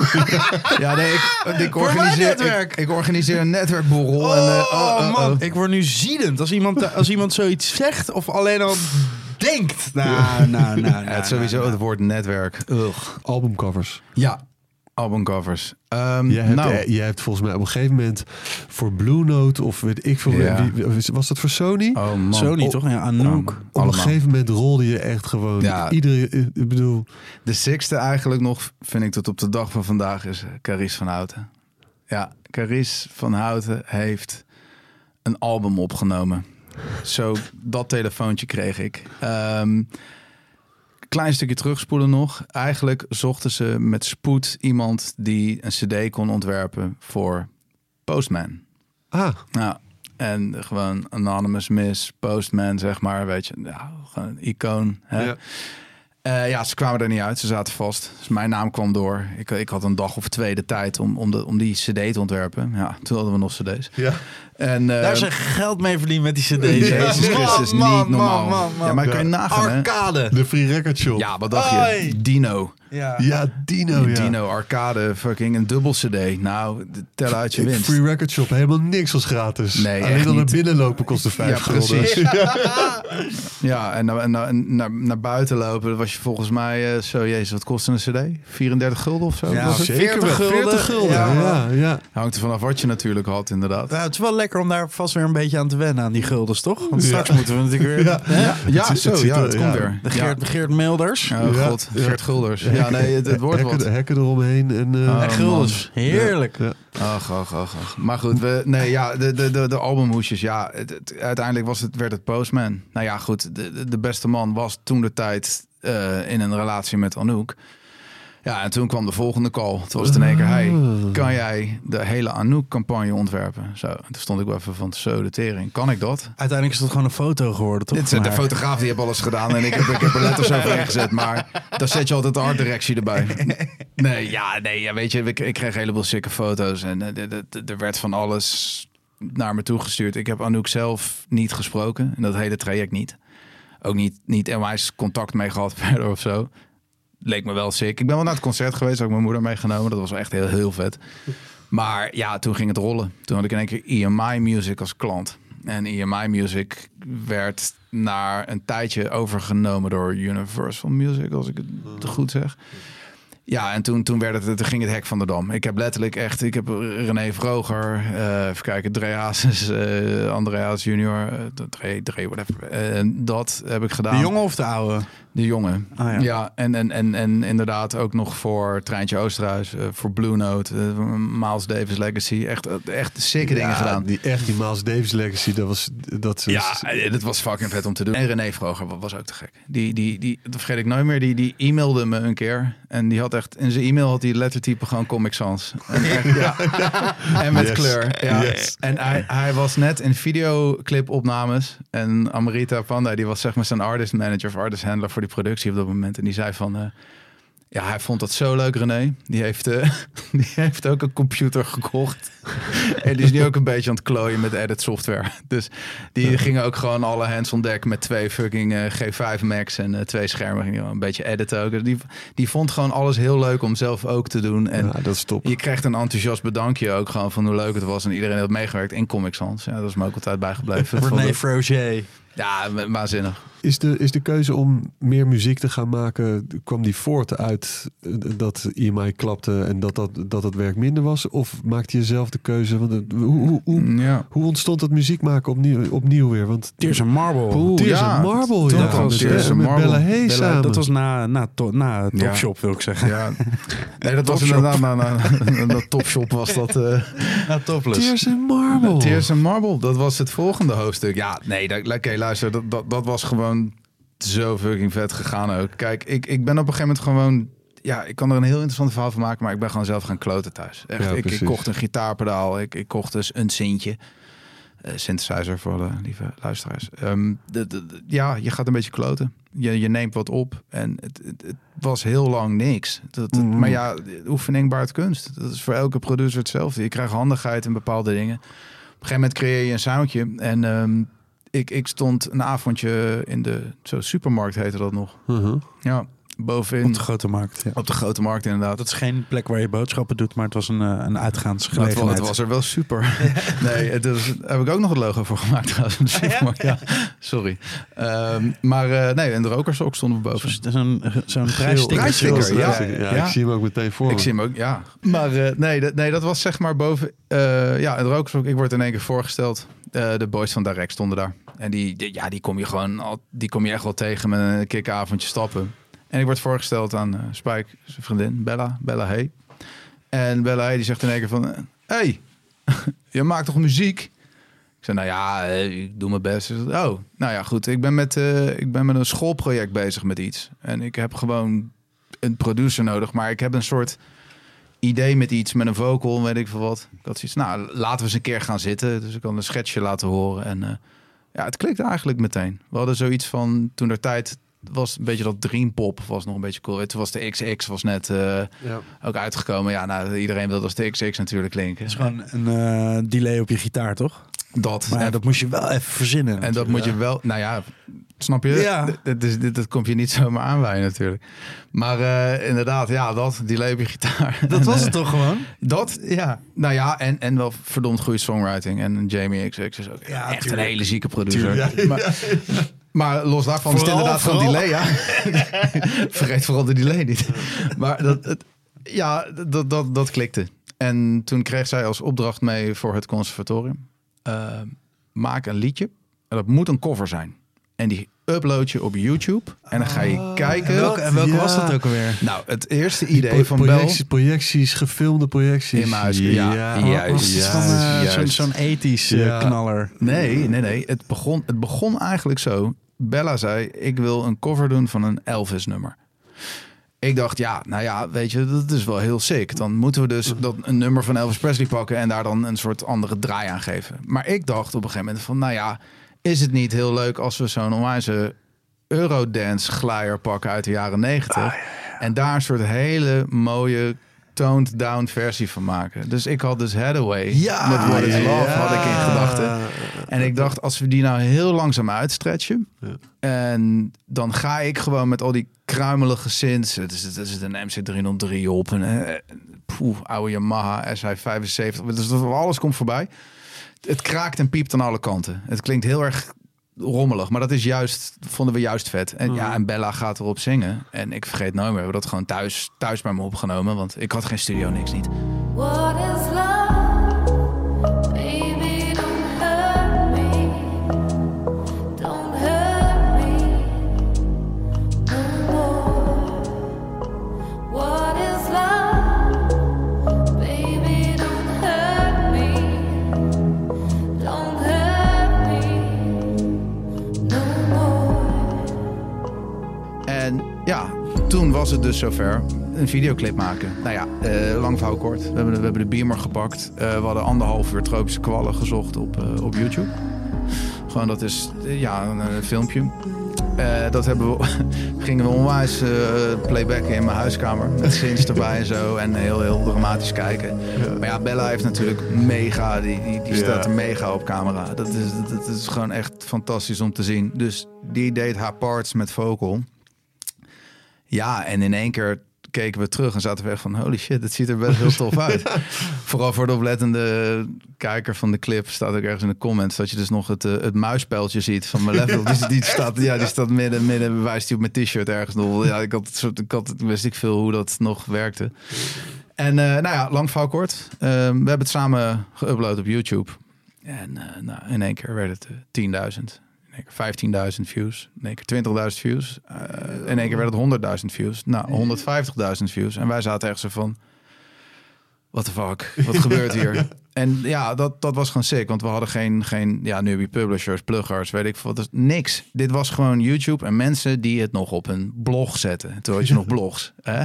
Ja, nee, ik, ik, organiseer, netwerk. ik, ik organiseer een netwerkborrel. en, eh, Oh, oh, oh, man, oh. ik word nu ziedend. Als iemand, als iemand zoiets zegt of alleen al denkt. Nou, nou, nou. Nou, het sowieso nou, het woord netwerk. Ugh. Albumcovers. Ja, albumcovers. Ehm, Jij hebt, nou, eh, jij hebt volgens mij op een gegeven moment voor Blue Note of weet ik veel. Ja. Wie, was dat voor Sony? oh man. Sony Oh, toch? Ja, Anouk. Op een gegeven moment rolde je echt gewoon Ja. iedere. Ik bedoel, De sixte eigenlijk nog, vind ik tot op de dag van vandaag, is Carice van Houten. Ja, Carice van Houten heeft een album opgenomen. Zo, dat telefoontje kreeg ik. Ehm, klein stukje terugspoelen nog. Eigenlijk zochten ze met spoed iemand die een cd kon ontwerpen voor Postman. Ah, Ja, en gewoon Anonymous Miss, Postman, zeg maar, weet je. Ja, gewoon een icoon. Hè? Ja. Eh, ja, ze kwamen er niet uit. Ze zaten vast. Dus mijn naam kwam door. Ik, ik had een dag of twee de tijd om, om, de, om die cd te ontwerpen. Ja, toen hadden we nog cd's. ja. En, eh, Daar zijn geld mee verdiend met die cd's. Jezus Christus, Man, man, niet normaal. man, man, man. Ja, maar kan je Ja. nagaan, hè? Arcade. De Free Record Shop. Ja, wat dacht je? Dino. Ja. Ja, Dino, ja. Dino, arcade, fucking een dubbel cd. Nou, tel uit je winst. Free Record Shop, helemaal niks was gratis. Nee, Alleen al naar binnen lopen kostte vijf Ja, gulden. precies. Ja, en, naar, naar, naar, naar buiten lopen was je volgens mij eh, zo, jezus, wat kostte een cd? 34 gulden of zo? Ja, was het? Zeker 40 wel, gulden. 40 gulden. Ja, Ja, ja. Hangt er vanaf wat je natuurlijk had, inderdaad. Nou, het is wel lekker om daar vast weer een beetje aan te wennen, aan die guldens, toch? Want straks moeten we natuurlijk weer... Ja. Ja, Het- zo, het ja, dat komt ja. weer. De Ja. Geert, Geert Milders. Oh Ja. god, Ja. Geert Gulders. Ja, nee, het, het wordt Hekken, wat. hekken eromheen. En, Oh, en guldens. Heerlijk. Ja. Ach, ach, ach, ach. Maar goed, we, nee, ja, de, de, de, de albumhoesjes, ja, het, het- uiteindelijk was het, werd het Postman. Nou ja, goed, de, de- de beste man was toen de tijd eh, in een relatie met Anouk. Ja, en toen kwam de volgende call. Toen was het in één keer, hey, kan jij de hele Anouk-campagne ontwerpen? Zo, en toen stond ik wel even van, zo de tering, kan ik dat? Uiteindelijk is het gewoon een foto geworden, toch? Dit de fotograaf die heeft alles gedaan en ik heb, ik heb er letters overheen gezet. Maar daar zet je altijd de artdirectie erbij. Nee, ja, nee, ja, weet je, ik, ik kreeg een heleboel sikke foto's en eh, er werd van alles naar me toegestuurd. Ik heb Anouk zelf niet gesproken en dat hele traject niet. Ook niet, niet onwijs contact mee gehad verder of zo. Leek me wel sick. Ik ben wel naar het concert geweest, ik mijn moeder meegenomen. Dat was echt heel, heel vet. Maar ja, toen ging het rollen. Toen had ik in één keer EMI Music als klant. En EMI Music werd na een tijdje overgenomen door Universal Music, als ik het goed zeg. Ja, en toen, toen, werd het, toen ging het hek van de dam. Ik heb letterlijk echt, ik heb René Vroger, eh even kijken, Dre Hazes, eh André Hazes junior, eh, Dre, Dre, whatever. Dat heb ik gedaan. De jongen of de oude? De jongen. Ah, ja. ja. en, en, en, en inderdaad ook nog voor Treintje Oosterhuis, voor Blue Note, Miles Davis Legacy. Echt, echt sikke dingen Ja, gedaan. Die, echt, die Miles Davis legacy, dat was... Dat ze, Ja, dat was fucking vet om te doen. En René Vroger wa- was ook te gek. Die, die, die, dat vergeet ik nooit meer. Die, die e-mailde me een keer. En die had echt, in zijn e-mail had hij lettertype gewoon Comic Sans. En, ja. en met Yes. kleur. Ja. Yes. En hij, hij was net in videoclipopnames. En Amarita Panda, die was zeg maar zijn artist manager of artist handler voor die productie op dat moment. En die zei van... eh, ja, hij vond dat zo leuk, René. Die heeft, eh, die heeft ook een computer gekocht. en die is nu ook een beetje aan het klooien met edit software. Dus die gingen ook gewoon alle hands on deck met twee fucking eh, G5 Max en eh, twee schermen. Gingen een beetje editen ook. Dus die, die vond gewoon alles heel leuk om zelf ook te doen. En ja, dat is top. je krijgt een enthousiast bedankje ook gewoon van hoe leuk het was. En iedereen had meegewerkt in Comic Sans. Ja, dat is me ook altijd bijgebleven. René Froger. ja, wa- waanzinnig. Is de, is de keuze om meer muziek te gaan maken, kwam die voort uit eh, dat IMI klapte en dat, dat, dat het werk minder was? Of maakte je zelf de keuze? Want het- hoe, hoe, hoe, Ja. hoe ontstond dat muziek maken opnieuw, opnieuw weer? Want Tears and Marble. Tears ja. and Marble, Toen ja. was Tears eh, and Marble. Bella Hay Bella- samen. Dat was na, na, to, na Ja. Topshop, wil ik zeggen. Ja. Nee, dat was Topshop. inderdaad na, na, na, Topshop was dat. eh Na Topless. Tears and Marble. Tears and Marble, dat was het volgende hoofdstuk. Ja, nee, dat- oké, luister, dat, dat, dat was gewoon zo fucking vet gegaan ook. Kijk, ik, ik ben op een gegeven moment gewoon... Ja, ik kan er een heel interessant verhaal van maken, maar ik ben gewoon zelf gaan kloten thuis. Echt, Ja, ik, ik kocht een gitaarpedaal, ik, ik kocht dus een sintje. Eh, synthesizer voor de lieve luisteraars. Ehm, de, de- de- ja, je gaat een beetje kloten. Je, je neemt wat op en het, het, het was heel lang niks. Dat, dat- Mhm. Maar ja, oefening baart kunst. Dat is voor elke producer hetzelfde. Je krijgt handigheid in bepaalde dingen. Op een gegeven moment creëer je een soundje. En ehm, ik, ik stond een avondje in de zo supermarkt heette dat nog. Uh-huh. Ja, bovenin. Op de grote markt. Ja. op de grote markt inderdaad. Dat is geen plek waar je boodschappen doet, maar het was een, eh, een Het was, uitgaansgelegenheid. het was er wel super. nee, het is, daar heb ik ook nog het logo voor gemaakt trouwens. in de supermarkt. ja? Sorry. Ehm, maar eh, nee, en de rokersok stonden we boven. Zo'n zo'n prijssticker. Ja. Ik zie hem ook meteen voor Ik me. zie hem ook, ja. Maar eh, nee, dat, nee, dat was zeg maar boven. ja, het rokersok. Ik word in één keer voorgesteld. Eh, de boys van Direct stonden daar. En die, ja, die kom je gewoon al, die kom je echt wel tegen met een kickavondje stappen. En ik word voorgesteld aan eh Spike, zijn vriendin, Bella, Bella Hey. En Bella Hey die zegt in één keer van, hé, hey, je maakt toch muziek? Ik zei, nou ja, eh, ik doe mijn best. Oh, nou ja, goed. Ik ben, met, eh, ik ben met een schoolproject bezig met iets. En ik heb gewoon een producer nodig. Maar ik heb een soort idee met iets, met een vocal, weet ik veel wat. Ik had zoiets, nou, laten we eens een keer gaan zitten. Dus ik kan een schetsje laten horen. En eh, ja, het klikte eigenlijk meteen. We hadden zoiets van, toen der tijd was een beetje dat Dreampop was nog een beetje cool. Toen was de XX was net eh, Ja. ook uitgekomen. Ja, nou, iedereen wilde als de XX natuurlijk klinken. Het is gewoon een eh, delay op je gitaar, toch? Dat. Maar ja, dat moest je wel even verzinnen. en dat moet je wel, nou ja, snap je? Ja. Dat, is, dit, dat komt je niet zomaar aanwijzen natuurlijk. Maar eh, inderdaad, ja, dat, die gitaar. Dat En, was het toch gewoon? Dat, ja. Nou ja, en, en wel verdomd goede songwriting. En Jamie XX is ook Ja, echt tuurlijk. een hele zieke producer. Maar, maar los daarvan is het Vooral, inderdaad vooral. delay, ja. Vergeet vooral de delay niet. Maar dat, het, ja, dat, dat, dat klikte. En toen kreeg zij als opdracht mee voor het conservatorium. Eh, maak een liedje. En dat moet een cover zijn. En die upload je op YouTube. En dan ga je kijken. En welke, en welke Ja. was dat ook alweer? Nou, het eerste idee Pro- van Bel... projecties, projecties, gefilmde projecties. In mijn huis, ja. ja. Juist. van juist, eh, zo'n juist. zo'n ethisch eh, Ja. knaller? Nee, nee, nee. Het begon, het begon eigenlijk zo. Bella zei, ik wil een cover doen van een Elvis-nummer. Ik dacht, ja, nou ja, weet je, dat is wel heel sick. Dan moeten we dus dat een nummer van Elvis Presley pakken en daar dan een soort andere draai aan geven. Maar ik dacht op een gegeven moment van, nou ja, is het niet heel leuk als we zo'n onwijze Eurodance glijer pakken uit de jaren negentig en daar een soort hele mooie toned down versie van maken. Dus ik had dus Hathaway Ja, met What is ja, Love ja. had ik in gedachten. En ik dacht, als we die nou heel langzaam uitstretchen. En dan ga ik gewoon met al die kruimelige synths. Het is, het is een MC303 op. Een eh, poeh, oude Yamaha SI75. Dus alles komt voorbij. Het kraakt en piept aan alle kanten. Het klinkt heel erg rommelig. Maar dat is juist, vonden we juist vet. En ja, en Bella gaat erop zingen. En ik vergeet nooit meer. We hebben dat gewoon thuis, thuis bij me opgenomen. Want ik had geen studio, niks niet. What is toen was het dus zover. Een videoclip maken. Nou ja, eh, lang verhaal kort. We hebben, de- we hebben de Beamer gepakt. Eh, we hadden anderhalf uur tropische kwallen gezocht op, eh, op YouTube. Gewoon, dat is ja, een, een filmpje. Dat hebben we, gingen we onwijs playbacken in mijn huiskamer. Met synths erbij en zo. En heel, heel dramatisch kijken. Maar ja, Bella heeft natuurlijk mega, die, die, staat er mega op camera. Dat is, dat is gewoon echt fantastisch om te zien. Dus die deed haar parts met vocal. Ja, en in één keer keken we terug en zaten we echt van... holy shit, het ziet er best heel tof uit. Vooral voor de oplettende kijker van de clip... staat ook ergens in de comments dat je dus nog het, eh, het muispeltje ziet van mijn level. die, die, staat, ja, die staat midden, midden wijst hij op mijn t-shirt ergens nog. Ja, ik had het soort, ik had, wist ik veel hoe dat nog werkte. En eh, nou ja, lang verhaal kort. Eh, we hebben het samen geüpload op YouTube. En nou, in één keer werd het eh, 10.000. In één keer 15.000 views. In één keer 20.000 views. Eh, in één keer werd het 100.000 views. Nou, 150.000 views. En wij zaten echt zo van... What the fuck? Wat gebeurt hier? En ja, dat, dat was gewoon sick. Want we hadden geen, geen ja, nu heb je publishers, pluggers, weet ik veel. wat. Dus niks. Dit was gewoon YouTube en mensen die het nog op een blog zetten. Toen had je nog blogs. Hè?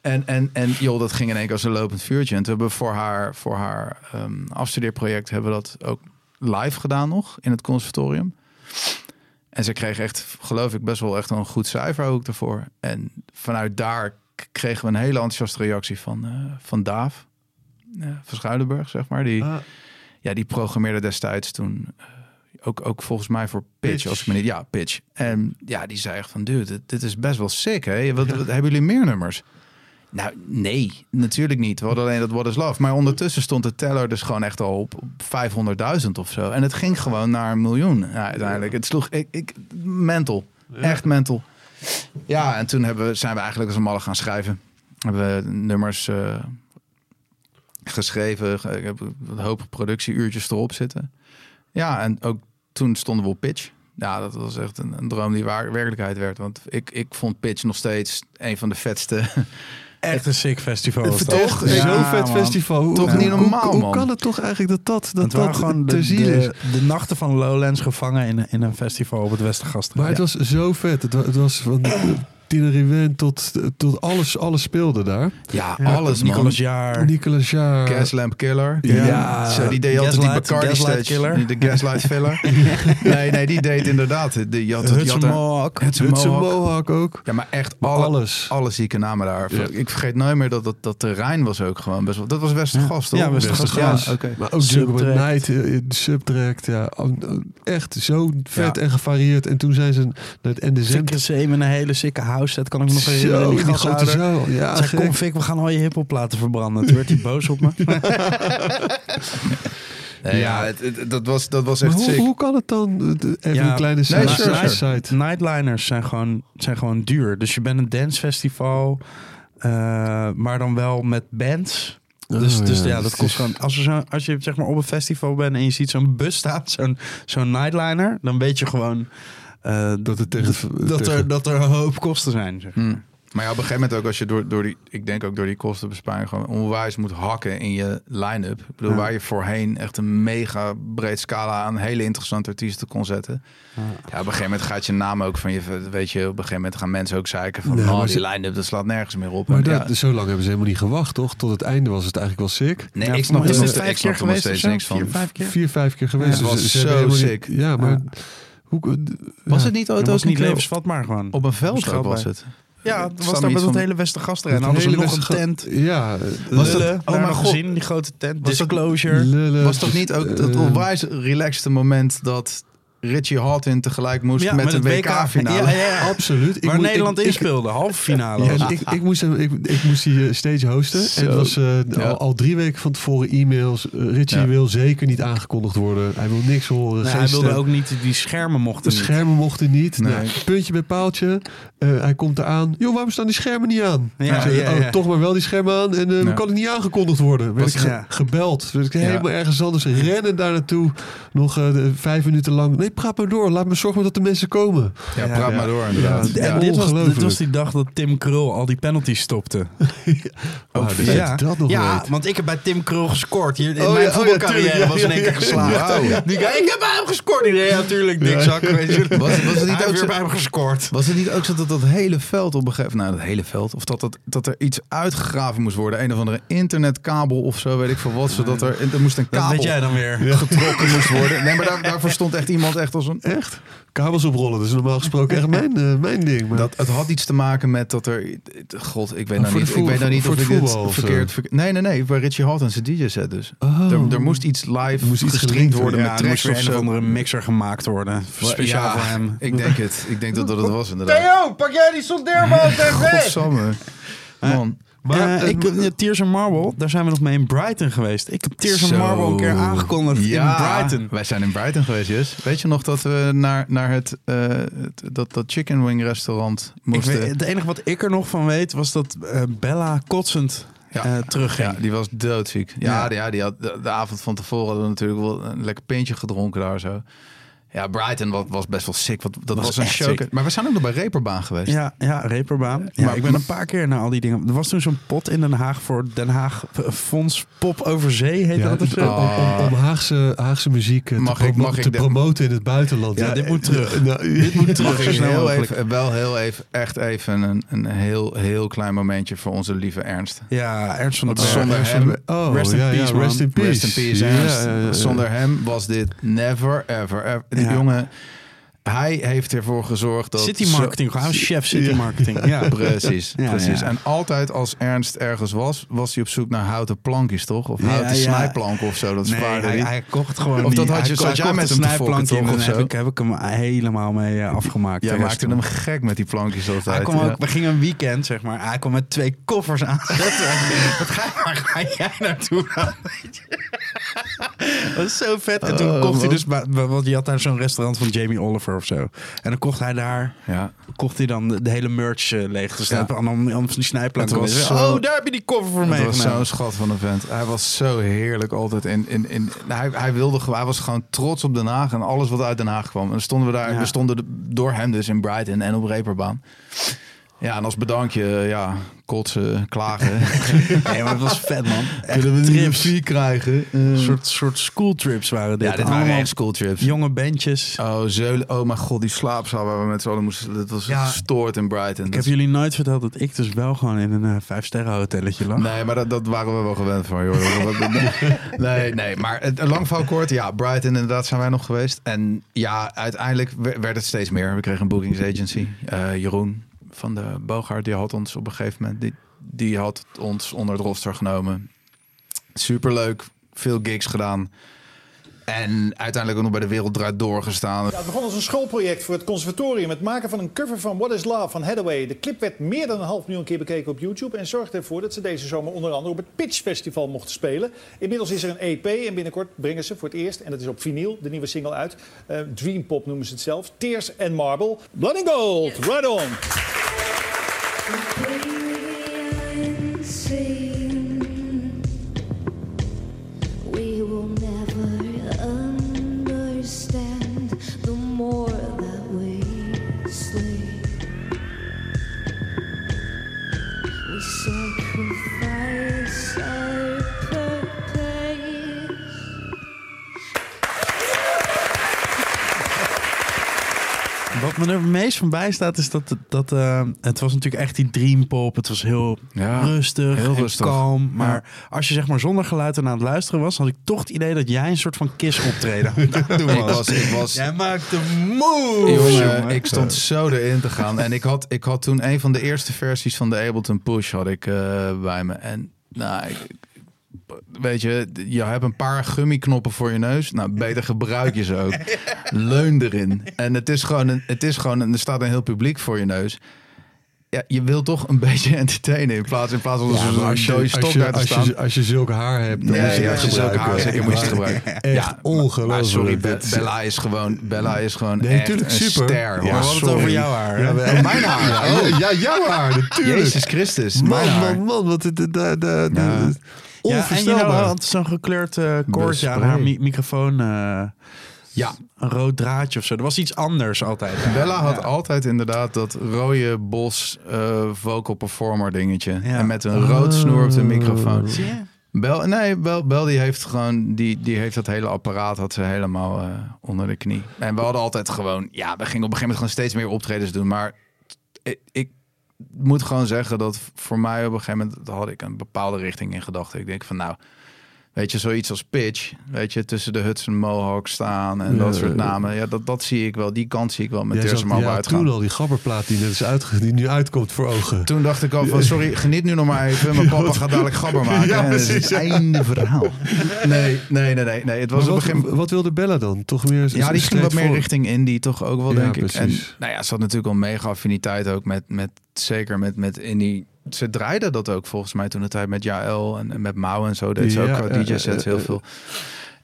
En, en, en joh, dat ging in één keer als een lopend vuurtje. En toen hebben we voor haar, voor haar ehm, afstudeerproject hebben we dat ook live gedaan nog in het conservatorium. En ze kreeg echt, geloof ik, best wel echt een goed cijfer ook ervoor. En vanuit daar kregen we een hele enthousiaste reactie van, eh, van Daaf. eh, van Schuilenburg, zeg maar. Die, Ah, ja, die programmeerde destijds toen eh, ook, ook volgens mij voor Pitch, Pitch. als ik me niet... Ja, Pitch. En ja, die zei echt van, dude, dit, dit is best wel sick, hè? Wat, wat- hebben jullie meer nummers? Nou, nee, natuurlijk niet. We hadden alleen dat What is Love. Maar ondertussen stond de teller dus gewoon echt al op op 500.000 of zo. En het ging gewoon naar een miljoen ja, uiteindelijk. Het sloeg, ik, ik, mental. Echt mental. Ja, en toen hebben, we- zijn we eigenlijk als een malle gaan schrijven. Hebben we nummers eh, geschreven. Ge- Ik heb een hoop productieuurtjes erop zitten. Ja, en ook toen stonden we op pitch. Ja, dat was echt een, een droom die waar, werkelijkheid werd. Want ik, ik vond pitch nog steeds een van de vetste echt een sick festival. dat. Toch? Zo'n Ja, vet man. festival. Hoe- Toch niet normaal, hoe, kan het toch eigenlijk dat dat, dat, Het dat gewoon te de, zien is? de, de nachten van Lowlands gevangen in, een- in een festival op het Westergast. Maar het was zo vet. Het, het was van Tineriwen tot, tot alles, alles speelde daar. Ja, Ja, alles, man. Nicolas Jaar. Nicolas Jaar. Gaslamp Killer. Ja. Zo, die deed altijd die Gaslight- Bacardi Gaslight stage. Killer. De Gaslight Filler. nee, nee, die deed inderdaad. Je had, Hudson had Mohawk. Hudson Hudson Mohawk. Mohawk ook. Ja, maar echt alle, alles. alle zieke namen daar. Ja. Ik vergeet nooit meer dat dat, dat terrein was ook gewoon best wel... Dat was Westergast, toch? Ja, Westergast. Ja, oké. Maar ook Subtract. Night, eh, Subtract. Ja, oh, oh, echt zo vet Ja. en gevarieerd. En toen zijn ze naar het NDZ. Zeker met een hele sikke house set, kan ik me nog herinneren. Zo, Die die grote zaal. Ja, Zei, kom Fik, we gaan al je hiphopplaten verbranden. Toen werd hij boos op me. Nee, ja, het, het- dat, was, dat was Maar echt hoe, sick. hoe kan het dan? Even Ja. een kleine Nee, side. sure, sure. Nightliners zijn gewoon, zijn gewoon duur. Dus je bent een dancefestival, eh maar dan wel met bands. Dus, Oh, dus ja, ja, dus dat het kost is- gewoon. Als, er zo, als je zeg maar op een festival bent en je ziet zo'n bus staan, zo'n zo'n nightliner, dan weet je gewoon eh, Dat het tegen... dat, tegen- er, dat er een hoop kosten zijn. Zeg. Hm. Maar ja, op een gegeven moment ook als je door, door die, ik denk ook door die kostenbesparing gewoon onwijs moet hakken in je line-up. Ik bedoel, Ja. waar je voorheen echt een mega breed scala aan hele interessante artiesten kon zetten. Ja, op een gegeven moment gaat je naam ook van je, weet je, op een gegeven moment gaan mensen ook zeiken van, Nee, oh, maar die ze- line-up, dat slaat nergens meer op. Maar En dat, ja, zo lang hebben ze helemaal niet gewacht, toch? Tot het einde was het eigenlijk wel sick. nee, Ja, ik snap is er het nog- er steeds niks van. Vier, vijf keer? Vier, vijf keer geweest. Ja, het was zo niet- sick. Ja, maar... Hoe, Was ja. het niet Dat was ook niet levensvatbaar gewoon. op een veld was bij. het? Ja, dat staat was daar met dat van- hele Westergast Het erin. Hadden ze nog een tent. Ja. Was dat- oh mijn nog god. gezien, die grote tent. Was dat- Disclosure. Lullen, Was toch niet ook dat eh, onwijs relaxte moment dat Richie Hawtin tegelijk moest Ja, met, WK. WK-finale? Ja. Absoluut. Ik Waar moet- Nederland ik- in ik- speelde, halve finale. Ja, ik, ik, moest, ik, ik moest die eh, stage hosten. Zo. En het was eh, Ja. al, al drie weken van tevoren e-mails. Eh, Richie Ja. wil zeker niet aangekondigd worden. Hij wil niks horen. Nee, hij wilde stem. ook niet, die schermen mochten De niet. schermen mochten niet. Nee. Nou, puntje bij paaltje. Eh, hij komt eraan. Joh, waarom staan die schermen niet aan? Oh, toch maar wel die schermen aan. En eh Ja. kan het niet aangekondigd worden? Werd Was- ik ge- ja. gebeld. Werd ik Ja. helemaal ergens anders. Rennen daar naartoe. Nog eh, vijf minuten lang. Nee, praat maar door. Laat me zorgen dat de mensen komen. Ja, praat ja. maar door inderdaad. Ja, En Ja. dit, was, dit was die dag dat Tim Krul al die penalties stopte. Oh, dat Ja. je dat nog ja, weet. want ik heb bij Tim Krul gescoord. Hier, in Oh, mijn ja, oh, ja, voetbalcarrière was in één keer ja, geslagen. ja. Die guy, ik heb bij hem gescoord. Ja, natuurlijk, dikzak. weet je. Was- was het niet ook zo- bij hem gescoord. Was het niet ook zo dat dat hele veld op een gegeven nou dat hele veld, of dat, dat, dat er iets uitgegraven moest worden, een of andere internetkabel of zo, weet ik veel wat, zodat er, er moest een Dat kabel weet jij dan weer. getrokken moest worden. Nee, maar daar, daarvoor stond echt iemand echt als een... Echt? Kabels oprollen. Dat is normaal gesproken echt mijn, eh, mijn ding. Maar Dat, het had iets te maken met dat er... God, ik weet nou voor niet, ik weet nou niet voor of het ik dit verkeerd... verke- nee, nee, nee. Bij Richie Hawtin zijn DJ-set dus. Oh. Er, er moest iets live Er moest iets gestreamd worden Ja, met er moest of een of andere mixer gemaakt worden. Speciaal Ja, voor hem. Ik denk het. Ik denk dat dat het was inderdaad. Theo, pak jij die sondeerboot even Godsamme. Man. Maar eh, ik, eh, Tears of Marble, daar zijn we nog mee in Brighton geweest. Ik heb Tears of Zo. Marble een keer aangekondigd Ja, in Brighton. Wij zijn in Brighton geweest, Jus. Weet je nog dat we naar, naar het, eh, dat, dat chicken wing restaurant moesten? weet, het enige wat ik er nog van weet, was dat Bella kotsend Ja. terugging. ja, die was doodziek. Ja, Ja. Die, ja die had, de, de avond van tevoren hadden we natuurlijk wel een lekker pintje gedronken daar zo. Ja, Brighton was, was best wel sick. Want dat Was was, een echt show. sick. Maar we zijn ook nog bij Reeperbaan geweest. Ja, ja, reperbaan. Ja, Maar- ik ben een paar keer naar al die dingen. Er was toen zo'n pot in Den Haag voor Den Haag eh, Fonds Pop over Zee, heet Ja, dat? Oh. om, om Haagse, Haagse muziek eh, Mag te, ik- mag ik te de- promoten in het buitenland. Ja, dit moet terug. eh, nou, Dit moet terug. Mag zo ik snel heel even, wel heel even, echt even een, een heel, heel klein momentje voor onze lieve Ernst. Ja, Ernst van Berg. zonder hem- Oh, Rest in ja, ja, peace, rest in peace. Ernst. Zonder hem was dit never, ever, ever. Ja. jongen, hij heeft ervoor gezorgd dat... City marketing, gewoon chef city marketing. Ja. Precies, Ja, precies. ja. En altijd als Ernst ergens was, was hij op zoek naar houten plankjes, toch? Of houten ja. snijplanken of zo. Dat Nee, spaarde hij, hij. kocht gewoon Of dat had je- zat jij met een hem te fokken, snijplankje toch, en of zo? heb ik, heb ik hem helemaal mee eh, afgemaakt. Jij de maakte hem gek met die plankjes altijd. Hij kwam ja. ook, we gingen een weekend, zeg maar. Hij kwam met twee koffers aanzetten. Wat ga, waar ga jij naartoe dan? Dat is zo vet. En toen Oh, kocht hij dus, want je had daar zo'n restaurant van Jamie Oliver of zo. En dan kocht hij daar, Ja. kocht hij dan de, de hele merch eh, leeg. Dus Ja. je allemaal van die was zo- oh, daar heb je die koffer voor Het was zo'n schat van een vent. Hij was zo heerlijk altijd. In, in, in, hij, hij, wilde, hij was gewoon trots op Den Haag en alles wat uit Den Haag kwam. En dan stonden we daar, Ja. we stonden door hem dus in Brighton en op Reeperbaan. Ja, en als bedankje, ja, kotsen, klagen. Nee, maar het was vet, man. Echt Kunnen we een trips. vier krijgen? Een soort, soort schooltrips waren dit. ja, dit waren Allemaal echt schooltrips. Jonge bandjes. Oh, Zeulen. Oh mijn god, die slaapzaal waar we met z'n allen moesten. Dat was Ja. gestoord in Brighton. Ik Dat heb jullie nooit verteld dat ik dus wel gewoon in een eh, vijf-sterren hotelletje lag. Nee, maar dat, dat waren we wel gewend van, joh. nee, nee, maar het, een lang verhaal kort. Ja, Brighton inderdaad zijn wij nog geweest. En ja, uiteindelijk we- werd het steeds meer. We kregen een bookings agency. Eh, Jeroen van de Bogaard, die had ons op een gegeven moment... Die, die had ons onder het roster genomen. Superleuk, veel gigs gedaan. En uiteindelijk ook nog bij de Wereld Draait Door gestaan. Ja, het begon als een schoolproject voor het conservatorium. Het maken van een cover van What is Love van Hathaway. De clip werd meer dan een half miljoen keer bekeken op YouTube... en zorgde ervoor dat ze deze zomer onder andere op het Pitch Festival mochten spelen. Inmiddels is er een EP en binnenkort brengen ze voor het eerst... en dat is op vinyl, de nieuwe single uit. Eh, Dream Pop noemen ze het zelf. Tears and Marble. Blood and Gold, right on! We Wat me er het meest van bij staat is dat, dat eh, het was natuurlijk echt die dream pop. Het was heel Ja, rustig, heel rustig. kalm. Maar Ja. als je zeg maar zonder geluid ernaar aan het luisteren was, had ik toch het idee dat jij een soort van kiss optreden aan het doen Ik was, ik was, Jij maakte move. Jongen, ik stond zo erin te gaan. En ik had, ik had toen een van de eerste versies van de Ableton Push had ik, eh, bij me. En nou, ik- weet je, je hebt een paar gummiknoppen voor je neus. Nou, beter gebruik je ze ook. Leun erin. En het is gewoon, een, het is gewoon een, er staat een heel publiek voor je neus. Ja, je wil toch een beetje entertainen in plaats, in plaats van Ja, zo'n als je, dode als, als, je, als je zulk haar hebt, dan Nee, moet je ja, dat als je zulke gebruiken. haar hebt, moet je het gebruiken. Echt Ja, ongelooflijk. Maar sorry, Be- Bella is gewoon, Bella is gewoon Nee, echt een super. ster. Ja, we hadden het over jouw haar. Ja, we- Mijn haar. Ja, Oh. ja, jouw haar, natuurlijk. Jezus Christus, Man, man, man. Wat de, de, de, de, Ja. Ja, en je onvoorstelbaar. had zo'n gekleurd eh koordje aan haar mi- microfoon. eh, Ja, een rood draadje of zo. Er was iets anders altijd. Bella had Ja. altijd inderdaad dat rode bos eh, vocal performer dingetje. Ja. En met een rood snoer op de microfoon. Bel, nee, Bel, Bel die heeft gewoon, die, die heeft dat hele apparaat had ze helemaal onder de knie. En we hadden altijd gewoon, ja, we gingen op een gegeven moment gewoon steeds meer optredens doen. Maar ik, ik moet gewoon zeggen dat voor mij op een gegeven moment had ik een bepaalde richting in gedachten. Ik denk van nou, weet je, zoiets als pitch, weet je, tussen de Hudson Mohawk staan en dat soort namen. Ja, dat, dat zie ik wel, die kant zie ik wel met zat maar ja, uitgaan. toen al die gabberplaat die, net is uitge, die nu uitkomt voor ogen. Toen dacht ik al van, sorry, geniet nu nog maar even. Mijn papa gaat dadelijk gabber maken. Ja, en het is precies. het einde verhaal. Nee, nee, nee, nee. nee. Het was wat, moment... wat wilde Bella dan? Toch meer Ja, die ging wat meer richting indie toch ook wel, Ja, denk ik. En precies. nou ja, ze had natuurlijk al mega affiniteit ook met, met zeker met, met indie. Ze draaide dat ook volgens mij toen de tijd met Jaël en, en met Mouw en zo. Deed ze ook Ja, qua ja, DJ-sets ja, heel ja. veel.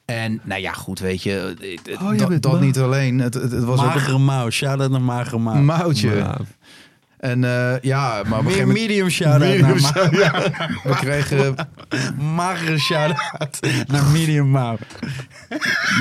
En nou ja, goed, weet je, Oh, jij dat, Mouw. niet alleen. Het, het, het was ook Magere mouw. Shout-out naar magere mouw. Ja. En eh, ja, maar Meer medium shout-out naar mouw. We kregen... Magere shout-out naar medium mouw.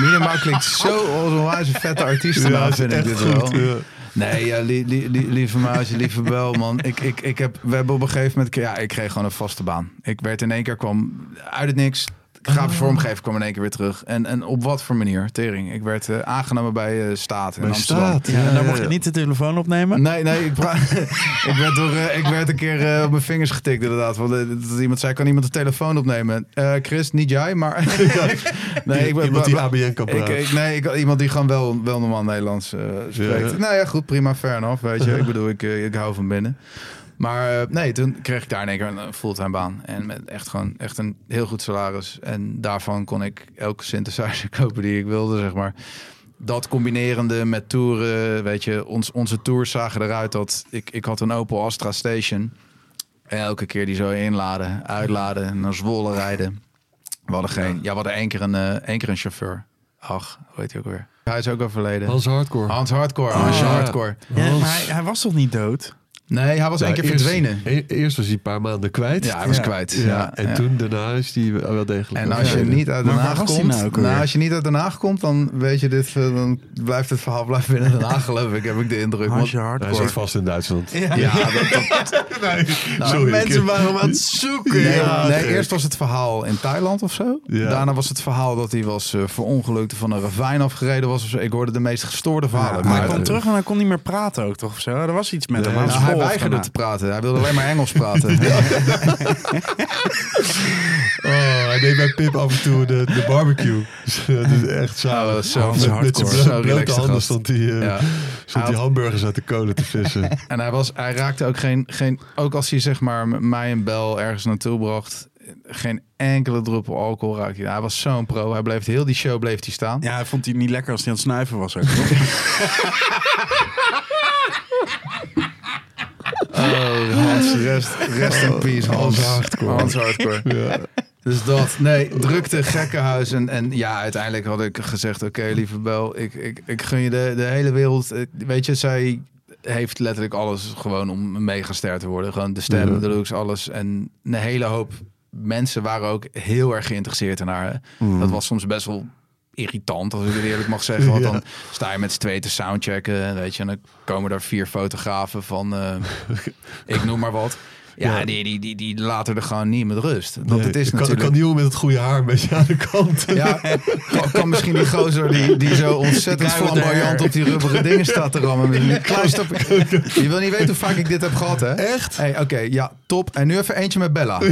Minimaal klinkt zo als een wijze vette artiestennaam, vind ik dit wel. Nee, ja, li- li- li- lieve Maasje, lieve Bel, man. Ik, ik, ik heb, we hebben op een gegeven moment... Ja, ik kreeg gewoon een vaste baan. Ik werd in één keer, kwam uit het niks... Grafisch vormgeven kwam in één keer weer terug. En, en op wat voor manier? Tering. Ik werd eh, aangenomen bij eh, Staat in Bij Amsterdam. Staat. Ja, Ja, en dan ja, mocht je niet de telefoon opnemen. Nee, nee, ik, ik, werd door, eh, ik werd een keer eh, op mijn vingers getikt inderdaad. Want, dat iemand zei, kan iemand de telefoon opnemen? Eh, Chris, niet jij, maar... nee, ik Iemand die ABN kan praten. ik, nee, ik, iemand die gewoon wel, wel normaal Nederlands eh, spreekt. Ja. Nou ja, goed, prima, fair enough, weet je. Ik bedoel, ik, ik hou van binnen. Maar eh, nee, toen kreeg ik daar in één keer een fulltime baan. En met echt gewoon echt een heel goed salaris. En daarvan kon ik elke synthesizer kopen die ik wilde, zeg maar. Dat combinerende met toeren, weet je, ons, onze tours zagen eruit dat ik, ik had een Opel Astra Station. En elke keer die zo inladen, uitladen en naar Zwolle rijden. We hadden geen, ja, we hadden één keer een, eh, één keer een chauffeur. Ach, hoe heet hij ook weer? Hij is ook overleden. Hans Hardcore. Hans Hardcore, Hansje ja. Hardcore. Ja, Hans. maar hij, hij was toch niet dood? Nee, hij was één Nou, keer eerst- verdwenen. e- Eerst was hij een paar maanden kwijt. Ja, hij was Ja. kwijt. Ja, Ja, en ja. toen daarna is hij wel degelijk. En als je niet uit Den Haag komt, nou nou, als je niet uit Den Haag komt, dan weet je dit, eh, dan blijft het verhaal blijft binnen Den Haag, geloof ik, heb ik de indruk. Want- Hij zit vast in Duitsland. Ja. ja, dat, dat- Nee, Nou, sorry. Mensen ik- waren aan het zoeken. nee, ja. nee, eerst was het verhaal in Thailand of zo. Ja. Daarna was het verhaal dat hij was eh, verongelukt van een ravijn afgereden was. Of zo. Ik hoorde de meest gestoorde verhalen. maar hij kwam terug en hij kon niet meer praten ook, toch? Of zo? Er was iets met hem. Weigerde daarna. te praten. Hij wilde alleen maar Engels praten. Oh, hij deed bij Pip af en toe de, de barbecue. Dus, eh, dat is echt zo. Oh, zo- met, met zijn blote relaxed handen stond hij, eh, Ja. stond hij hamburgers uit de kolen te vissen. En hij, was, hij raakte ook geen, geen... Ook als hij zeg maar met mij en Bel ergens naartoe bracht... Geen enkele druppel alcohol raakte hij. Hij was zo'n pro. Hij bleef heel die show bleef hij staan. Ja, hij vond hij niet lekker als hij aan het snuiven was ook? Oh, Hans, rest, rest in peace, Hans. Hans Hardcore. Hans Hardcore. ja. Dus dat, nee, drukte, gekkenhuis. En, en ja, uiteindelijk had ik gezegd, oké, lieve Bel, ik, ik, ik gun je de, de hele wereld. Eh, Weet je, zij heeft letterlijk alles gewoon om een megaster te worden. Gewoon de stem, Ja. de looks, alles. En een hele hoop mensen waren ook heel erg geïnteresseerd in haar. Mm. Dat was soms best wel irritant, als ik het eerlijk mag zeggen. Want Ja. dan sta je met z'n tweeën te soundchecken, en weet je. En dan komen daar vier fotografen van, eh, ik noem maar wat. Ja, Ja. Die, die, die, die laten er gewoon niet met rust. Want Nee, het is kan, natuurlijk... kan met het goede haar een beetje aan de kant. Ja, kan, kan misschien die gozer die, die zo ontzettend flamboyant op die rubberen dingen staat te rammen. Je wil niet weten hoe vaak ik dit heb gehad, hè? Echt? Hey, Oké, ja, top. En nu even eentje met Bella.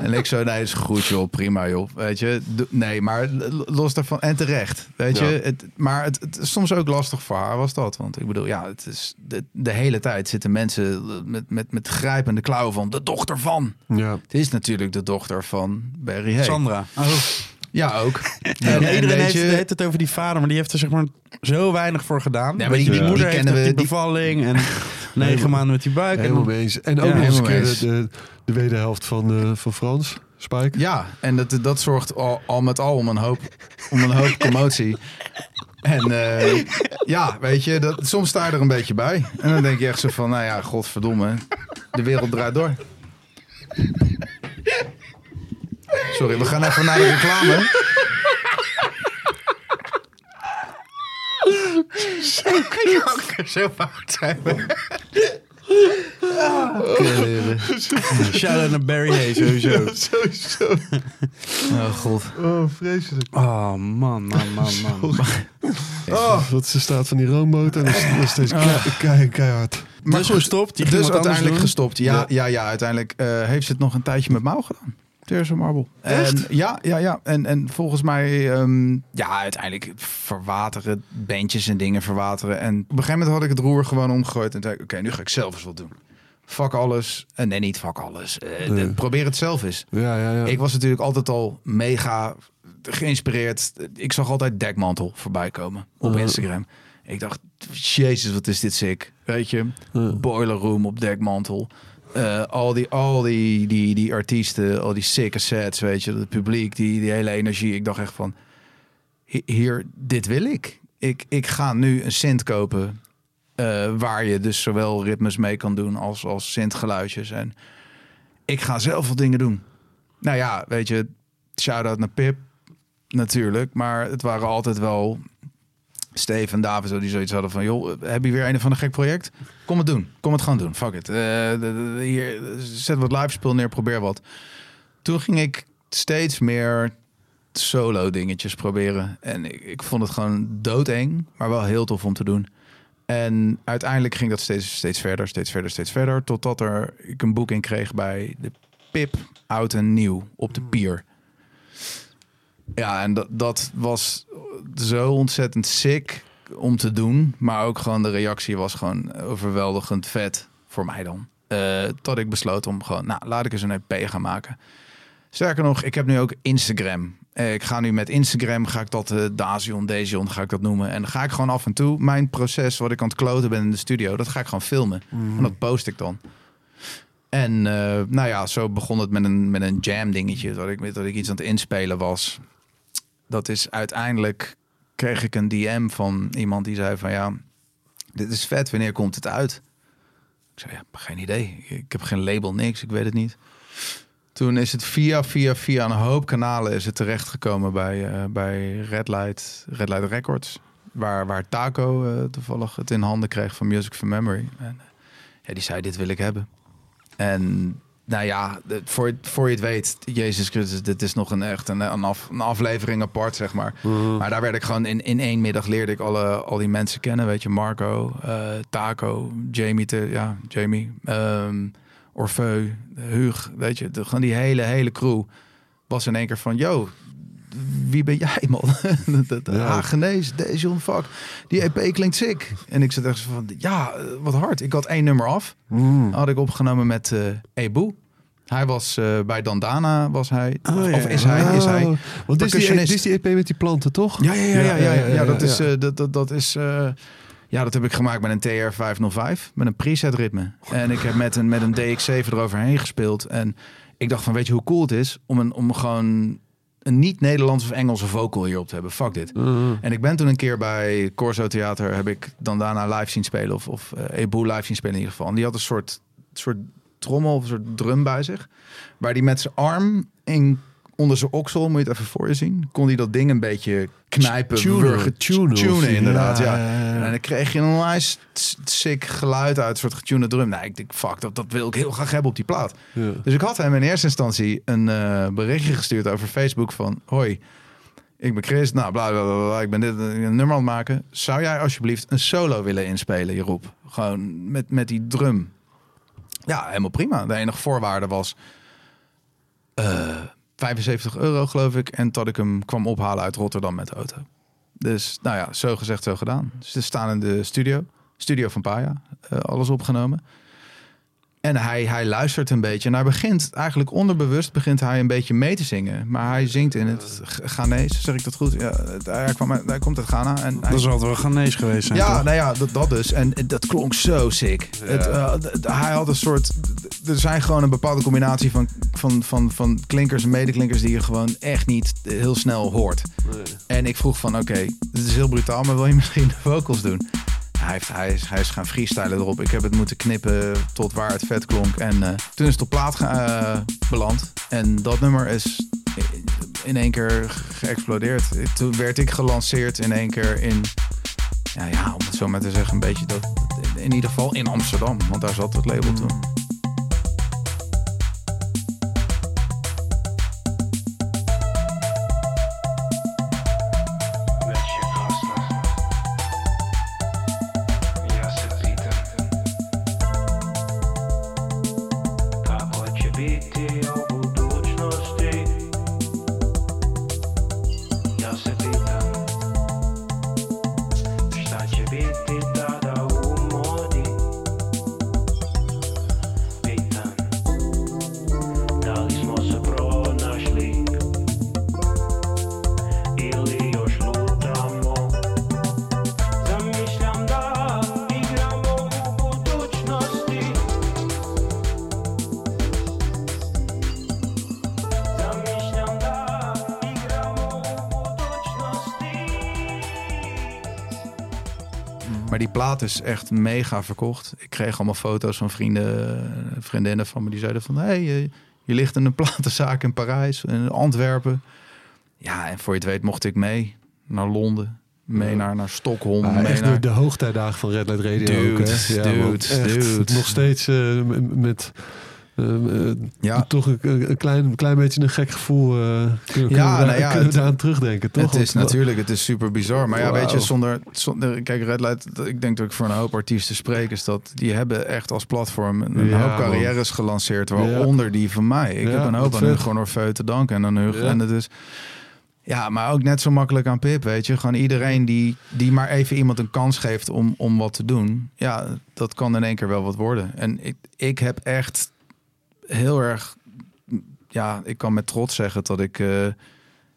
En ik zo, nee, is goed joh, prima joh. Weet je, nee, maar los daarvan. En terecht, weet je. Ja. Het, maar het, het is soms ook lastig voor haar, was dat. Want ik bedoel, ja, het is de, de hele tijd zitten mensen met, met, met grijpende klauwen van de dochter van. Ja. Het is natuurlijk de dochter van Barry Hay. Sandra. Ja, ook. Ja, En- en iedereen heeft, het over die vader, maar die heeft er zeg maar zo weinig voor gedaan. maar Weet die- je, die die moeder heeft we- die die- bevalling en negen maanden met die buik. En Helemaal dan, mee eens. En ook Ja, nog eens een keer de, de, de wederhelft van, eh, van Frans, Spike. Ja, en dat, dat zorgt al, al met al om een hoop, om een hoop commotie. En eh, ja, weet je, dat, soms sta je er een beetje bij. En dan denk je echt zo van, nou ja, godverdomme, de wereld draait door. Sorry, we gaan even naar de reclame. Zo fout zijn. Shout-out naar Barry Hay sowieso. Sowieso. Oh god. Oh, vreselijk. Oh man, man, man, man. Oh, dat is de staat van die roommotor. Dat is nog steeds kei- kei- keihard. Maar dus gestopt, die dus uiteindelijk doen. gestopt. Ja, Ja. ja, ja, uiteindelijk eh, heeft ze het nog een tijdje met Mouw gedaan. Of Marble. Echt? En, ja, ja, ja. En, en volgens mij, ehm, ja, uiteindelijk verwateren, bandjes en dingen verwateren. En op een gegeven moment had ik het roer gewoon omgegooid en zei oké, nu ga ik zelf eens wat doen. Fuck alles. En nee, niet fuck alles. Eh, Nee. de- probeer het zelf eens. Ja, ja, ja. Ik was natuurlijk altijd al mega geïnspireerd. Ik zag altijd dekmantel voorbij komen op Uh. Instagram. Ik dacht, jezus, wat is dit sick. Weet je, Uh. boiler room op dekmantel. Eh, al die, al die, die, die artiesten, al die sicke sets, weet je, het publiek, die, die hele energie. Ik dacht echt van, hi- hier, dit wil ik. Ik, ik ga nu een synth kopen eh, waar je dus zowel ritmes mee kan doen als, als synthgeluidjes. En ik ga zelf wat dingen doen. Nou ja, weet je, shout-out naar Pip natuurlijk. Maar het waren altijd wel Steve en David die zoiets hadden van... joh, heb je weer een van een gek project? Kom het doen. Kom het gewoon doen. Fuck it. De- hier, zet wat live speel neer, probeer wat. Toen ging ik steeds meer solo dingetjes proberen. En ik, ik vond het gewoon doodeng, maar wel heel tof om te doen. En uiteindelijk ging dat steeds, steeds verder, steeds verder, steeds verder. Totdat er, ik een boeking kreeg bij de Pip Oud en Nieuw op de Pier. Ja, en dat, dat was zo ontzettend sick om te doen. Maar ook gewoon de reactie was gewoon overweldigend vet voor mij dan. Eh, tot ik besloot om gewoon, nou, laat ik eens een EP gaan maken. Sterker nog, ik heb nu ook Instagram. Eh, ik ga nu met Instagram, ga ik dat uh, Dazion, Dezion, ga ik dat noemen. En dan ga ik gewoon af en toe mijn proces, wat ik aan het kloten ben in de studio, dat ga ik gewoon filmen. En dat post ik dan. En uh, nou ja, zo begon het met een, met een jam dingetje, dat ik, dat ik iets aan het inspelen was. Dat is uiteindelijk, kreeg ik een DM van iemand die zei van ja, dit is vet, wanneer komt het uit? Ik zei, ja, geen idee. Ik heb geen label, niks. Ik weet het niet. Toen is het via, via, via een hoop kanalen is het terechtgekomen bij, eh, bij Red, Light, Red Light Records. Waar, waar Taco eh, toevallig het in handen kreeg van Music for Memory. En eh, ja, die zei, dit wil ik hebben. En nou ja, voor, voor je het weet, Jezus Christus, dit is nog een echt een, een, af, een aflevering apart, zeg maar. Maar daar werd ik gewoon in, in één middag leerde ik alle, al die mensen kennen. Weet je, Marco, eh, Taco, Jamie, te, ja, Jamie, ehm Orfeu, Huug, weet je, de, gewoon die hele, hele crew was in één keer van, yo, wie ben jij, man? Dat- Ja. Hagenees, deze fuck. Die EP klinkt sick. En ik zat echt van, ja, eh, wat hard. Ik had één nummer af. Mm. Had ik opgenomen met eh Ebu. Hij was eh, bij Dandana, was hij. Oh, of, ja. of is hij, is hij. Oh, Want dit is, die, percussionist. dit is die EP met die planten, toch? Ja, ja, ja, ja, ja, dat is, dat, dat, dat is, ja, dat heb ik gemaakt met een TR-505, met een preset ritme. En ik heb met een, met een DX7 eroverheen gespeeld. En ik dacht van, weet je hoe cool het is om, een, om gewoon een niet-Nederlands of Engelse vocal hierop te hebben. Fuck dit. Uh, En ik ben toen een keer bij Corso Theater, heb ik dan daarna live zien spelen, of, of uh, Ebu live zien spelen in ieder geval. En die had een soort, soort trommel of een soort drum bij zich, waar die met zijn arm in, onder zijn oksel, moet je het even voor je zien, kon hij dat ding een beetje knijpen, Tunen. Tunen, tunen, inderdaad. Ja, ja, ja, ja. En dan kreeg je een onwijs s- sick geluid uit, een soort getunede drum. Nou, ik denk, fuck, dat, dat wil ik heel graag hebben op die plaat. Dus ik had hem in eerste instantie een eh, berichtje gestuurd over Facebook van... Hoi, ik ben Chris, nou bla bla bla, bla, ik ben dit een nummer aan het maken. Zou jij alsjeblieft een solo willen inspelen, Jeroep? Gewoon met, met die drum. Ja, helemaal prima. De enige voorwaarde was eh 75 euro, geloof ik. En dat ik hem kwam ophalen uit Rotterdam met de auto. Dus nou ja, zo gezegd, zo gedaan. Ze staan in de studio, studio van Paya, eh, alles opgenomen. En hij, hij luistert een beetje. En hij begint eigenlijk onderbewust begint hij een beetje mee te zingen. Maar hij zingt in het Ghanese, zeg ik dat goed? Ja, hij, kwam, hij komt uit Ghana. En hij, Dat zal het wel Ghanese geweest zijn. ja, toch? nou ja, dat, dat dus. En dat klonk zo sick. Het, eh, hij had een soort... Er zijn gewoon een bepaalde combinatie van, van, van, van klinkers en medeklinkers... die je gewoon echt niet heel snel hoort. En ik vroeg van, oké, dit is heel brutaal... maar wil je misschien de vocals doen? Hij, hij, is, hij is gaan freestylen erop. Ik heb het moeten knippen tot waar het vet klonk. En eh, toen is het op plaat eh, beland. En dat nummer is in één keer geëxplodeerd. Toen werd ik gelanceerd in één keer in ja, ja, om het zo maar te zeggen, een beetje dat. In ieder geval in Amsterdam, want daar zat het label toen. Plaat is echt mega verkocht. Ik kreeg allemaal foto's van vrienden, vriendinnen van me die zeiden van... hey, eh, je ligt in een platenzaak in Parijs, in Antwerpen. Ja, en voor je het weet mocht ik mee naar Londen. Mee naar, naar Stockholm. Ah, mee naar... de, de hoogtijdagen van Red Light Radio Dude, ook, hè? Ja, dude, man, echt. dude. Nog steeds eh, met... eh, eh, Ja. Toch een, een klein, klein beetje een gek gevoel uh, kunnen, kunnen, Ja, we, daar, nou ja, kunnen we het- daaraan terugdenken, toch? Het is Want- natuurlijk, het is super bizar. Maar ja, weet je, zonder, zonder... Kijk, Red Light, ik denk dat ik voor een hoop artiesten spreek... is dat die hebben echt als platform een, Ja, hoop carrières gelanceerd... waaronder die van mij. Ik heb een hoop aan vet. Hugo Orfeu te danken en aan Hugo. Ja. En het is... Ja, maar ook net zo makkelijk aan Pip, weet je. Gewoon iedereen die, die maar even iemand een kans geeft om, om wat te doen. Ja, dat kan in één keer wel wat worden. En ik, ik heb echt heel erg... Ja, ik kan met trots zeggen dat ik... eh,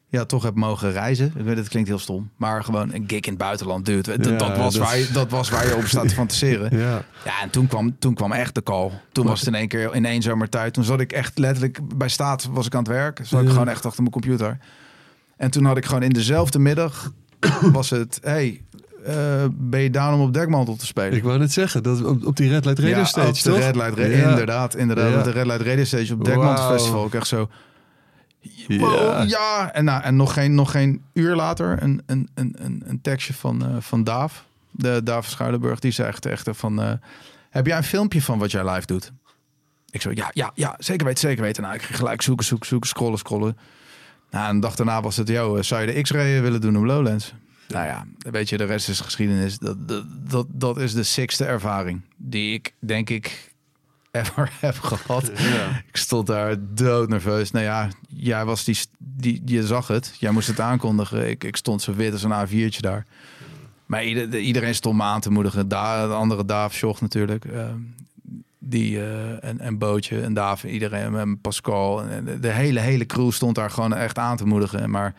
ja, toch heb mogen reizen. Ik weet, het klinkt heel stom. Maar gewoon een gig in het buitenland, dude. Dat, Ja, dat, was, dat- waar je, dat was waar je op staat te fantaseren. Ja, Ja, en toen kwam, toen kwam echt de call. Toen was het in één keer in één zomertijd. Toen zat ik echt letterlijk bij staat was ik aan het werk. Zat ik gewoon echt achter mijn computer. En toen had ik gewoon in dezelfde middag was het, hey, eh, ben je down om op dekmantel te spelen. Ik wou net zeggen, dat op, op die Red Light Radio ja, Stage, op de toch? Red Light, Ja. inderdaad, inderdaad. Ja. Op de Red Light Radio Stage op Dekmantel. Festival. Ik echt zo... Ja. Wow, ja. En, nou, en nog, geen, nog geen uur later een, een, een, een, een tekstje van, eh van Daaf. De Daaf Schuilenburg. Die zegt echt van... eh, heb jij een filmpje van wat jij live doet? Ik zo, ja, ja, ja, zeker weten, zeker weten. Nou, ik ging gelijk zoeken, zoeken, zoeken, scrollen, scrollen. Nou, en een dag daarna was het, yo, eh, zou je de X-ray willen doen op Lowlands? Nou ja, weet je, de rest is geschiedenis. Dat, dat, dat, dat is de sixte ervaring die ik, denk ik, ever heb gehad. Ik stond daar doodnerveus. Nou ja, jij was die, die, je zag het. Jij moest het aankondigen. Ik, ik stond zo wit als een A4'tje daar. Maar ieder- de- iedereen stond me aan te moedigen. Da, de andere Daaf, Schoch natuurlijk. ehm, die eh, en, en Bootje en Daaf, iedereen, en Pascal. En de, de hele, hele crew stond daar gewoon echt aan te moedigen. Maar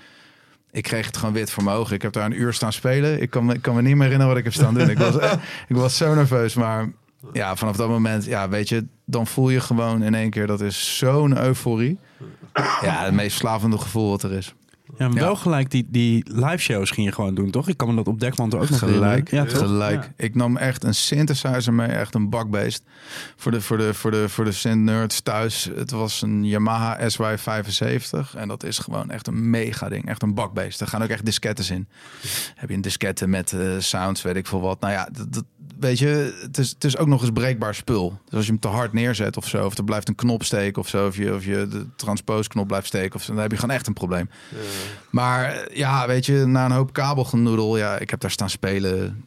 ik kreeg het gewoon wit voor mijn ogen. Ik heb daar een uur staan spelen. Ik kan, me- ik kan me niet meer herinneren wat ik heb staan doen. Ik was, ik was zo nerveus. Maar ja, vanaf dat moment, ja, weet je, dan voel je gewoon in één keer, dat is zo'n euforie. Ja, het meest verslavende gevoel wat er is. Ja, maar Ja. wel gelijk die, die live shows ging je gewoon doen, toch? Ik kan me dat op Dekmantel ook nog Gelijk. Ja, toch? gelijk. Ja. Ik nam echt een synthesizer mee, echt een bakbeest. Voor de, voor de, voor de, voor de synth-nerds thuis. Het was een Yamaha SY75. En dat is gewoon echt een mega ding. Echt een bakbeest. Er gaan ook echt diskettes in. Heb je een diskette met eh, sounds, weet ik veel wat. Nou ja, dat, dat- weet je, het is, het is ook nog eens breekbaar spul. Dus als je hem te hard neerzet of zo, of er blijft een knop steken of zo, of je, of je de transposeknop blijft steken of zo, dan heb je gewoon echt een probleem. Maar ja, weet je, na een hoop kabelgenoedel, ja, ik heb daar staan spelen.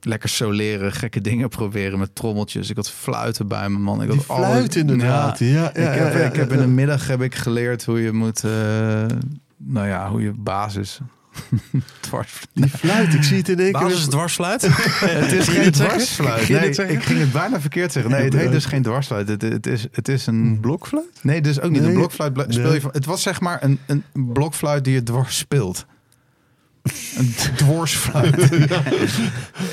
Lekker soleren, gekke dingen proberen met trommeltjes. Ik had fluiten bij me, man. Ik Die had alles- fluit inderdaad. Ja, ja, ik, heb, ja, ik heb in de middag heb ik geleerd hoe je moet, eh, nou ja, hoe je basis. Dwars. Die fluit, ik zie het in één keer. Basis dwarsfluit? Het is geen dwarsfluit. Nee, ik ging het bijna verkeerd zeggen. Nee, het heet dus geen dwarsfluit. Het, het, is, het is een... blokfluit? Nee, dus ook niet een blokfluit. bl- Speel je van, het was zeg maar een, een blokfluit die je dwars speelt. Een dwarsfluit.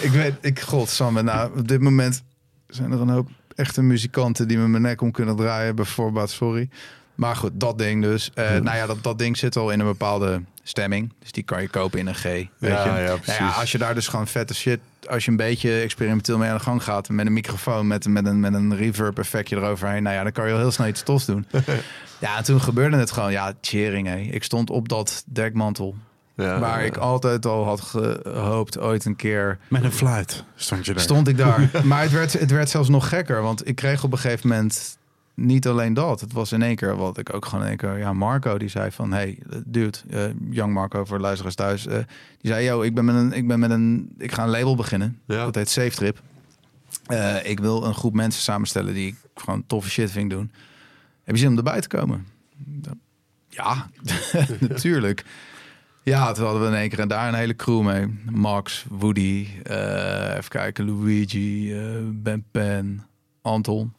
ik weet, ik, godsamme, nou, op dit moment zijn er een hoop echte muzikanten die me mijn nek om kunnen draaien. Bijvoorbeeld, sorry. Maar goed, dat ding dus. Eh, Nou ja, dat, dat ding zit al in een bepaalde stemming. Dus die kan je kopen in een G. Weet Ja, je? ja, Nou ja, precies. als je daar dus gewoon vette shit... Als je een beetje experimenteel mee aan de gang gaat... met een microfoon, met, met, een, met een reverb effectje eroverheen... nou ja, dan kan je al heel snel iets tofs doen. ja, en toen gebeurde het gewoon. Ja, cheering, hé. Ik stond op dat dekmantel... Ja, waar ja. ik altijd al had gehoopt ooit een keer... Met een fluit stond je daar. Stond ik daar. maar het werd, het werd zelfs nog gekker. Want ik kreeg op een gegeven moment niet alleen dat. Het was in één keer wat ik ook gewoon in één keer... Ja, Marco die zei van... Hey, dude, eh young Marco voor de luisteraars thuis. eh, die zei, yo, ik ben met een... Ik, ben met een, ik ga een label beginnen. Ja. Dat heet Safe Trip. Eh, ik wil een groep mensen samenstellen die ik gewoon toffe shit vind doen. Heb je zin om erbij te komen? Ja, natuurlijk. Ja, toen hadden we in één keer en daar een hele crew mee. Max, Woody, eh, even kijken, Luigi, eh, Ben Pen, Anton.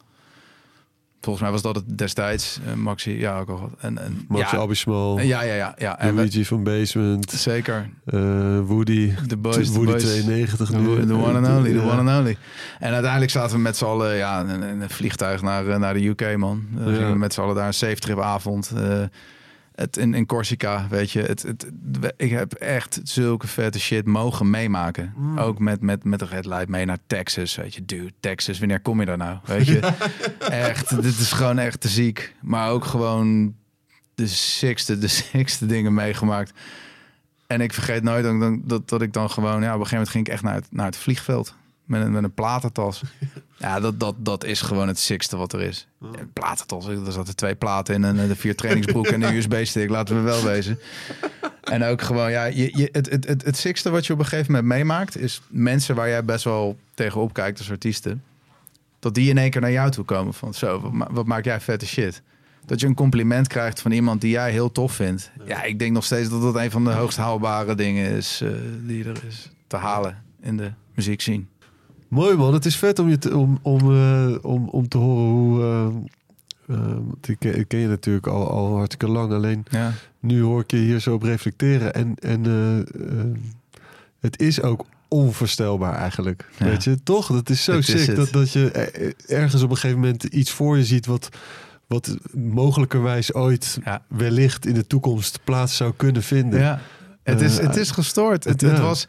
Volgens mij was dat het destijds. Eh, Maxi, ja, ook al wat. En, en, Max ja, Abismal, ja, ja, ja, ja. En we- Luigi van Basement, zeker. eh, Woody, De boys, de Woody boys. 92 De nu. the one and only, the Ja. one and only. En uiteindelijk zaten we met z'n allen ja, in, in een vliegtuig naar, eh, naar de UK, man. Dan Ja. gingen we met z'n allen daar een safe trip avond. Het, in, in Corsica, weet je. Het, het, ik heb echt zulke vette shit mogen meemaken. Ook met, met, met de Red Light mee naar Texas, weet je. Dude, Texas, wanneer kom je daar nou? Weet je, echt, dit is gewoon echt te ziek. Maar ook gewoon de sixte, de sixte dingen meegemaakt. En ik vergeet nooit dat, dat, dat, dat ik dan gewoon... Ja, op een gegeven moment ging ik echt naar het, naar het vliegveld. Met een, met een platentas. Ja, dat, dat, dat is gewoon het sixte wat er is. Ja, een platentas, er zaten twee platen in. En de vier trainingsbroeken en een USB-stick. Laten we wel wezen. En ook gewoon, ja, je, je, het, het, het, het sixte wat je op een gegeven moment meemaakt... is mensen waar jij best wel tegenop kijkt als artiesten... dat die in één keer naar jou toe komen van... zo, wat, ma- wat maak jij vette shit. Dat je een compliment krijgt van iemand die jij heel tof vindt. Ja, ik denk nog steeds dat dat een van de hoogst haalbare dingen is... eh, die er is te halen in de muziek zien. Mooi man, het is vet om, je te, om, om, eh, om, om te horen hoe... eh, eh, ik, ken- ik ken je natuurlijk al, al hartstikke lang. Alleen Ja. nu hoor ik je hier zo op reflecteren. En, en het is ook onvoorstelbaar eigenlijk. Ja. Weet je, toch? Dat is zo is sick dat, dat je eh, ergens op een gegeven moment iets voor je ziet... wat, wat mogelijkerwijs ooit Ja. wellicht in de toekomst plaats zou kunnen vinden. Ja. Het is, Eh, het is gestoord. Het, het was,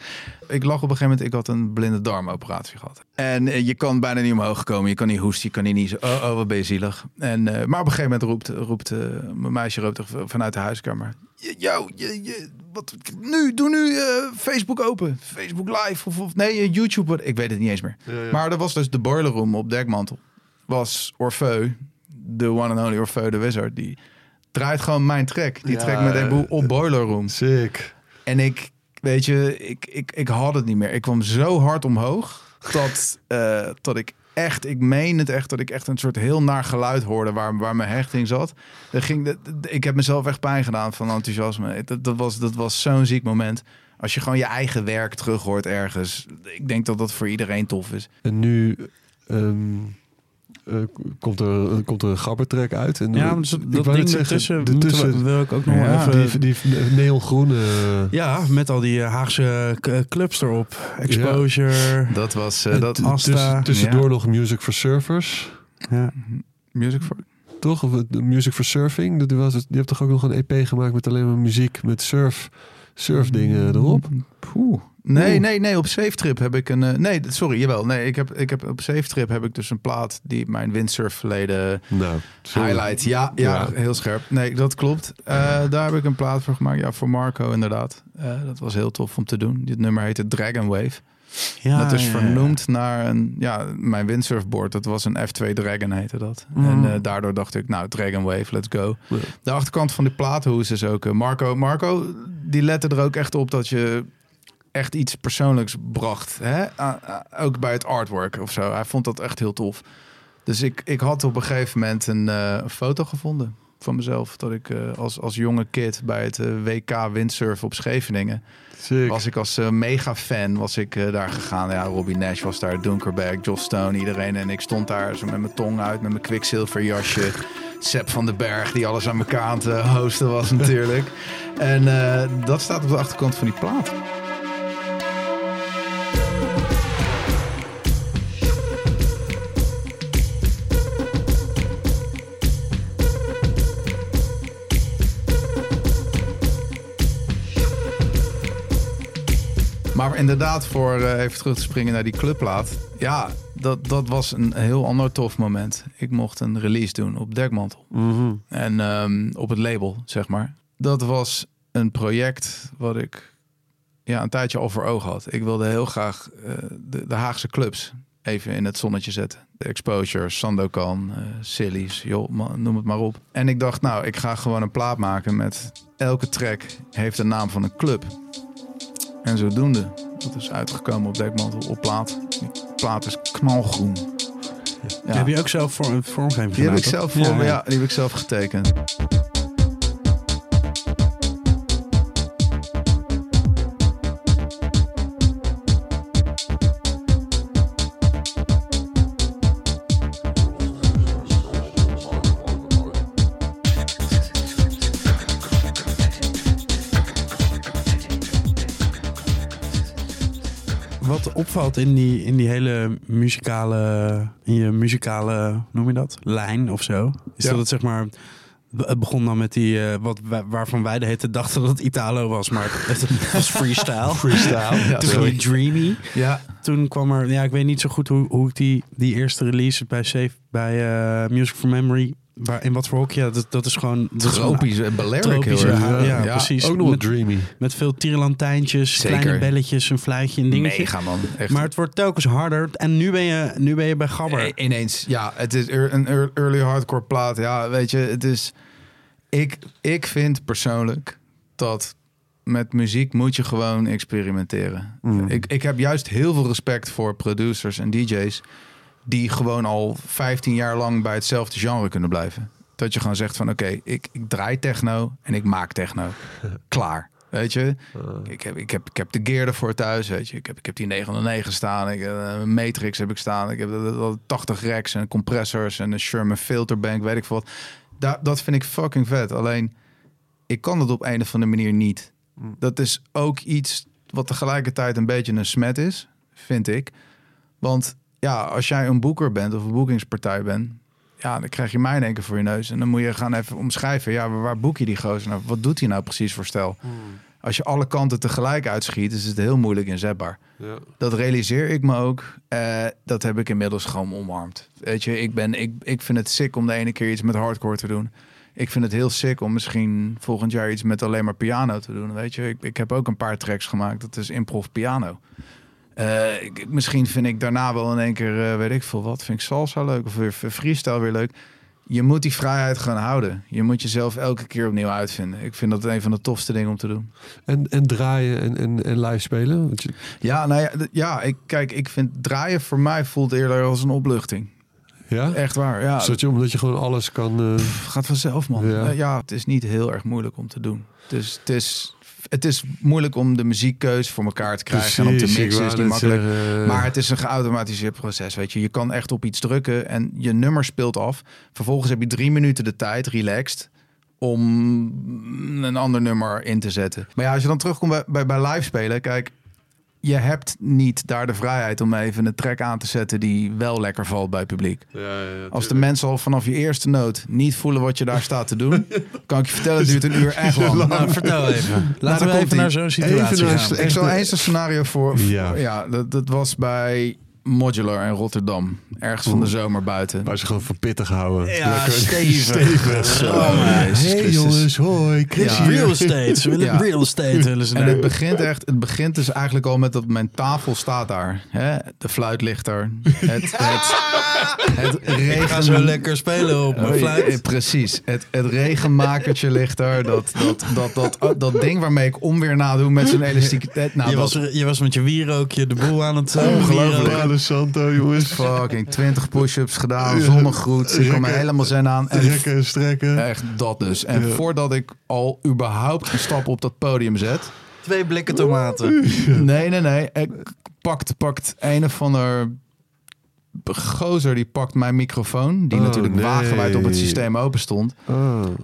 ik lag op een gegeven moment, ik had een blinde darmoperatie gehad. En eh, je kan bijna niet omhoog komen. Je kan niet hoesten, je kan niet niezen. Oh, oh, wat ben je zielig. En, eh, maar op een gegeven moment roept, roept mijn meisje roept vanuit de huiskamer. Yo, je, je, wat, nu, doe nu Facebook open. Facebook live of, of nee, YouTube. wat- Ik weet het niet eens meer. Maar er was dus de boiler room op Dekmantel. Was Orfeu, de one and only Orfeu de Wizard. Die draait gewoon mijn track. Die Ja, trekt met een boel op boiler room. Sick. En ik, weet je, ik, ik, ik had het niet meer. Ik kwam zo hard omhoog dat, eh, dat ik echt, ik meen het echt, dat ik echt een soort heel naar geluid hoorde waar, waar mijn hechting zat. Dat ging, ik heb mezelf echt pijn gedaan van enthousiasme. Dat, dat was, dat was zo'n ziek moment. Als je gewoon je eigen werk terug hoort ergens. Ik denk dat dat voor iedereen tof is. En nu ehm, eh, komt, er, komt er een gabbertrek uit. En Ja, eh, maar dus dat ding ertussen moeten ertussen- we- wil ik ook nog Ja, even... die, die neongroene. ja, met al die eh, Haagse k- clubs erop. Exposure. Dat was eh, En dat, Asta. Tussen, tussendoor Ja. nog Music for Surfers. Ja. music for Toch? Of Music for Surfing. Dat was, het- die hebt toch ook nog een EP gemaakt met alleen maar muziek. Met surf, surfdingen erop. Poeh. Nee, Oeh. nee, nee. Op Safe Trip heb ik een. eh, nee, sorry, jawel. Nee, ik heb, ik heb op Safe Trip heb ik dus een plaat die mijn windsurf verleden Nou, highlight. Ja, ja, Ja. heel scherp. Nee, dat klopt. Eh, daar heb ik een plaat voor gemaakt. Ja, voor Marco inderdaad. Eh, dat was heel tof om te doen. Dit nummer heette Dragon Wave. Ja, dat is ja, ja. vernoemd naar een, ja, mijn windsurfboard. Dat was een F2 Dragon heette dat. Mm. En daardoor dacht ik, nou, Dragon Wave, let's go. De achterkant van die platenhoes is ook... Marco, Marco, die lette er ook echt op dat je echt iets persoonlijks bracht. Hè? Ook bij het artwork of zo. Hij vond dat echt heel tof. Dus ik, ik had op een gegeven moment een, eh, foto gevonden van mezelf. Dat ik eh, als, als jonge kid bij het eh, WK windsurfen op Scheveningen... Sick. Was ik als mega fan was ik daar gegaan. Ja, Robbie Nash was daar, Dunkerberg, Joss Stone, iedereen. En ik stond daar zo met mijn tong uit, met mijn kwikzilverjasje. Sepp van den Berg, die alles aan elkaar aan te hosten was natuurlijk. En dat staat op de achterkant van die plaat. Inderdaad, voor eh, even terug te springen naar die clubplaat. Ja, dat, dat was een heel ander tof moment. Ik mocht een release doen op Dekmantel. Mhm. En ehm, op het label, zeg maar. Dat was een project wat ik ja, een tijdje al voor ogen had. Ik wilde heel graag eh, de, de Haagse clubs even in het zonnetje zetten. De Exposure, Sandokan, Sillies, joh, noem het maar op. En ik dacht, nou, ik ga gewoon een plaat maken met... Elke track heeft de naam van een club. En zodoende. Dat is uitgekomen op Dekmantel, op plaat. Die plaat is knalgroen. Ja. Heb je ook zelf vorm, vormgeving Die heb ik zelf voor ja, die heb ik zelf getekend. Opvalt in die, in die hele muzikale, in je muzikale, noem je dat, lijn of zo, is Ja. dat het zeg maar, het begon dan met die, eh, wat, waarvan wij de hele dachten dat het Italo was, maar het, was freestyle. Freestyle. Ja, Toen Dreamy. Ja, Toen kwam er, ja, ik weet niet zo goed hoe, hoe ik die, die eerste release bij Safe, bij eh, Music for Memory, waar, in wat voor hokje, ja, dat, dat is gewoon dat tropisch en erg. ja, precies. Ook nog met, dreamy. met veel tierlantijntjes, kleine belletjes, een fluitje, een dingetje. Mega man. Echt. Maar het wordt telkens harder. En nu ben je, nu ben je bij Gabber. I- ineens, ja, het is een ear- early hardcore plaat. Ja, weet je, het is... Ik, ik vind persoonlijk dat met muziek moet je gewoon experimenteren. Mm. Ik, ik heb juist heel veel respect voor producers en DJ's... die gewoon al 15 jaar lang bij hetzelfde genre kunnen blijven. Dat je gewoon zegt van oké, ik, ik draai techno en ik maak techno. Klaar. Weet je, ik heb, ik, heb, ik heb de gear ervoor thuis, weet je. Ik heb, ik heb die 909 staan, ik, een Matrix heb ik staan. Ik heb de- de- de 80 racks en compressors en een Sherman filterbank, weet ik veel wat. Da, dat vind ik fucking vet. Alleen, ik kan dat op een of andere manier niet. Dat is ook iets wat tegelijkertijd een beetje een smet is, vind ik. Want ja, als jij een boeker bent of een boekingspartij bent... Ja, dan krijg je mij in één keer voor je neus. En dan moet je gaan even omschrijven. Ja, waar boek je die gozer nou? Wat doet hij nou precies voor stijl? Als je alle kanten tegelijk uitschiet, is het heel moeilijk inzetbaar. Ja. Dat realiseer ik me ook. Eh, dat heb ik inmiddels gewoon omarmd. Weet je, ik, ben, ik, ik vind het sick om de ene keer iets met hardcore te doen. Ik vind het heel sick om misschien volgend jaar iets met alleen maar piano te doen. Weet je, ik, ik heb ook een paar tracks gemaakt. Dat is improv piano. Eh, ik, misschien vind ik daarna wel in één keer, eh, weet ik veel wat, vind ik salsa leuk of weer freestyle weer leuk. Je moet die vrijheid gaan houden. Je moet jezelf elke keer opnieuw uitvinden. Ik vind dat een van de tofste dingen om te doen. En, en draaien en, en, en live spelen? Want je- Ja, nou ja, ja ik, kijk, ik vind draaien voor mij voelt eerder als een opluchting. ja? Echt waar, ja. Zodat je, omdat je gewoon alles kan... eh, gaat vanzelf, man. Ja, het is niet heel erg moeilijk om te doen. Dus het is, het is moeilijk om de muziekkeus voor elkaar te krijgen. en om te mixen is niet makkelijk. zeggen, Maar het is een geautomatiseerd proces, weet je. Je kan echt op iets drukken en je nummer speelt af. Vervolgens heb je drie minuten de tijd, relaxed, om een ander nummer in te zetten. Maar ja, als je dan terugkomt bij, bij, bij live spelen, kijk... Je hebt niet daar de vrijheid om even een track aan te zetten die wel lekker valt bij het publiek. ja, ja, ja, Als de mensen al vanaf je eerste noot niet voelen wat je daar staat te doen, kan ik je vertellen, het duurt een uur echt lang. Nou, vertel even. Laten daar we even naar zo'n situatie Even gaan. een Ik zal eens een scenario voor. Ja. Ja, dat, dat was bij Modular in Rotterdam. Ergens van de zomer buiten. Waar ze gewoon voor pittig houden. Ja, Lekker stevig. Oh, Hey jongens, hoi. Chris Ja. Real estate. Ze willen Ja. real estate. Willen ze En nou. het begint echt, het begint dus eigenlijk al met dat mijn tafel staat daar. Hè? De fluit ligt er. Het, het, het Ik ga regen... zo lekker spelen op mijn Oh, fluit. eh, Precies. Het, het regenmakertje ligt er. Dat, dat, dat, dat, dat, dat ding waarmee ik onweer nadoe met zijn elasticiteit. Nou, je, dat, was, je was met je wierookje de boel aan het... eh, Ongelooflijk. Palo Santo, jongens. fucking 20 push-ups gedaan. Zonnegroet. Ik kwam er helemaal zen aan. En Rekken en strekken. echt dat dus. En Ja. voordat ik al überhaupt een stap op dat podium zet. Twee blikken tomaten. Nee, nee, nee. Ik pakt, pakt een of ander gozer die pakt mijn microfoon. Die Oh, natuurlijk nee. wagenwijd op het systeem open stond.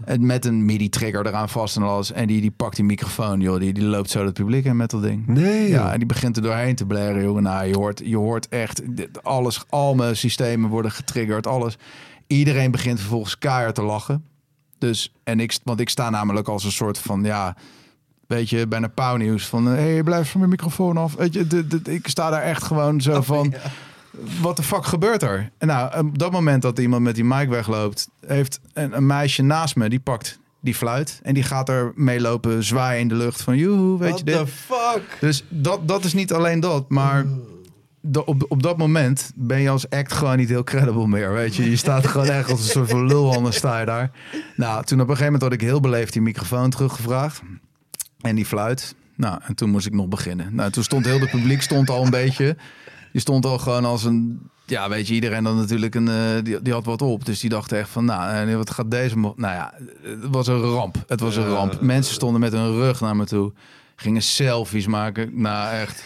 En met een MIDI-trigger eraan vast en alles. En die, die pakt die microfoon, joh. Die, die loopt zo het publiek in met dat ding. Nee, Ja, en die begint er doorheen te blaren, jongen. Nou, je hoort, je hoort echt alles. Al mijn systemen worden getriggerd, alles. Iedereen begint vervolgens keihard te lachen. Dus, en ik, want ik sta namelijk als een soort van, ja, weet je, bijna pauwnieuws. Van, hé, hey, blijf van mijn microfoon af. Weet je, de, de- ik sta daar echt gewoon zo van, wat de fuck gebeurt er? En nou, op dat moment dat iemand met die mic wegloopt, heeft een, een meisje naast me, die pakt die fluit. En die gaat er meelopen, zwaaien in de lucht van, joehoe, weet je dit. fuck? Dus dat, dat is niet alleen dat, maar op, op dat moment ben je als act gewoon niet heel credible meer, weet je. Je staat gewoon echt als een soort van lulhanden sta je daar. Nou, toen op een gegeven moment had ik heel beleefd die microfoon teruggevraagd en die fluit. Nou, en toen moest ik nog beginnen. Nou, toen stond heel het publiek stond al een beetje. Die stond al gewoon als een... Ja, weet je, iedereen dan natuurlijk een... eh, die, die had wat op. Dus die dacht echt van, nou, eh, wat gaat deze... Nou ja, het was een ramp. Het was een ramp. Mensen stonden met hun rug naar me toe. Gingen selfies maken. Nou, echt...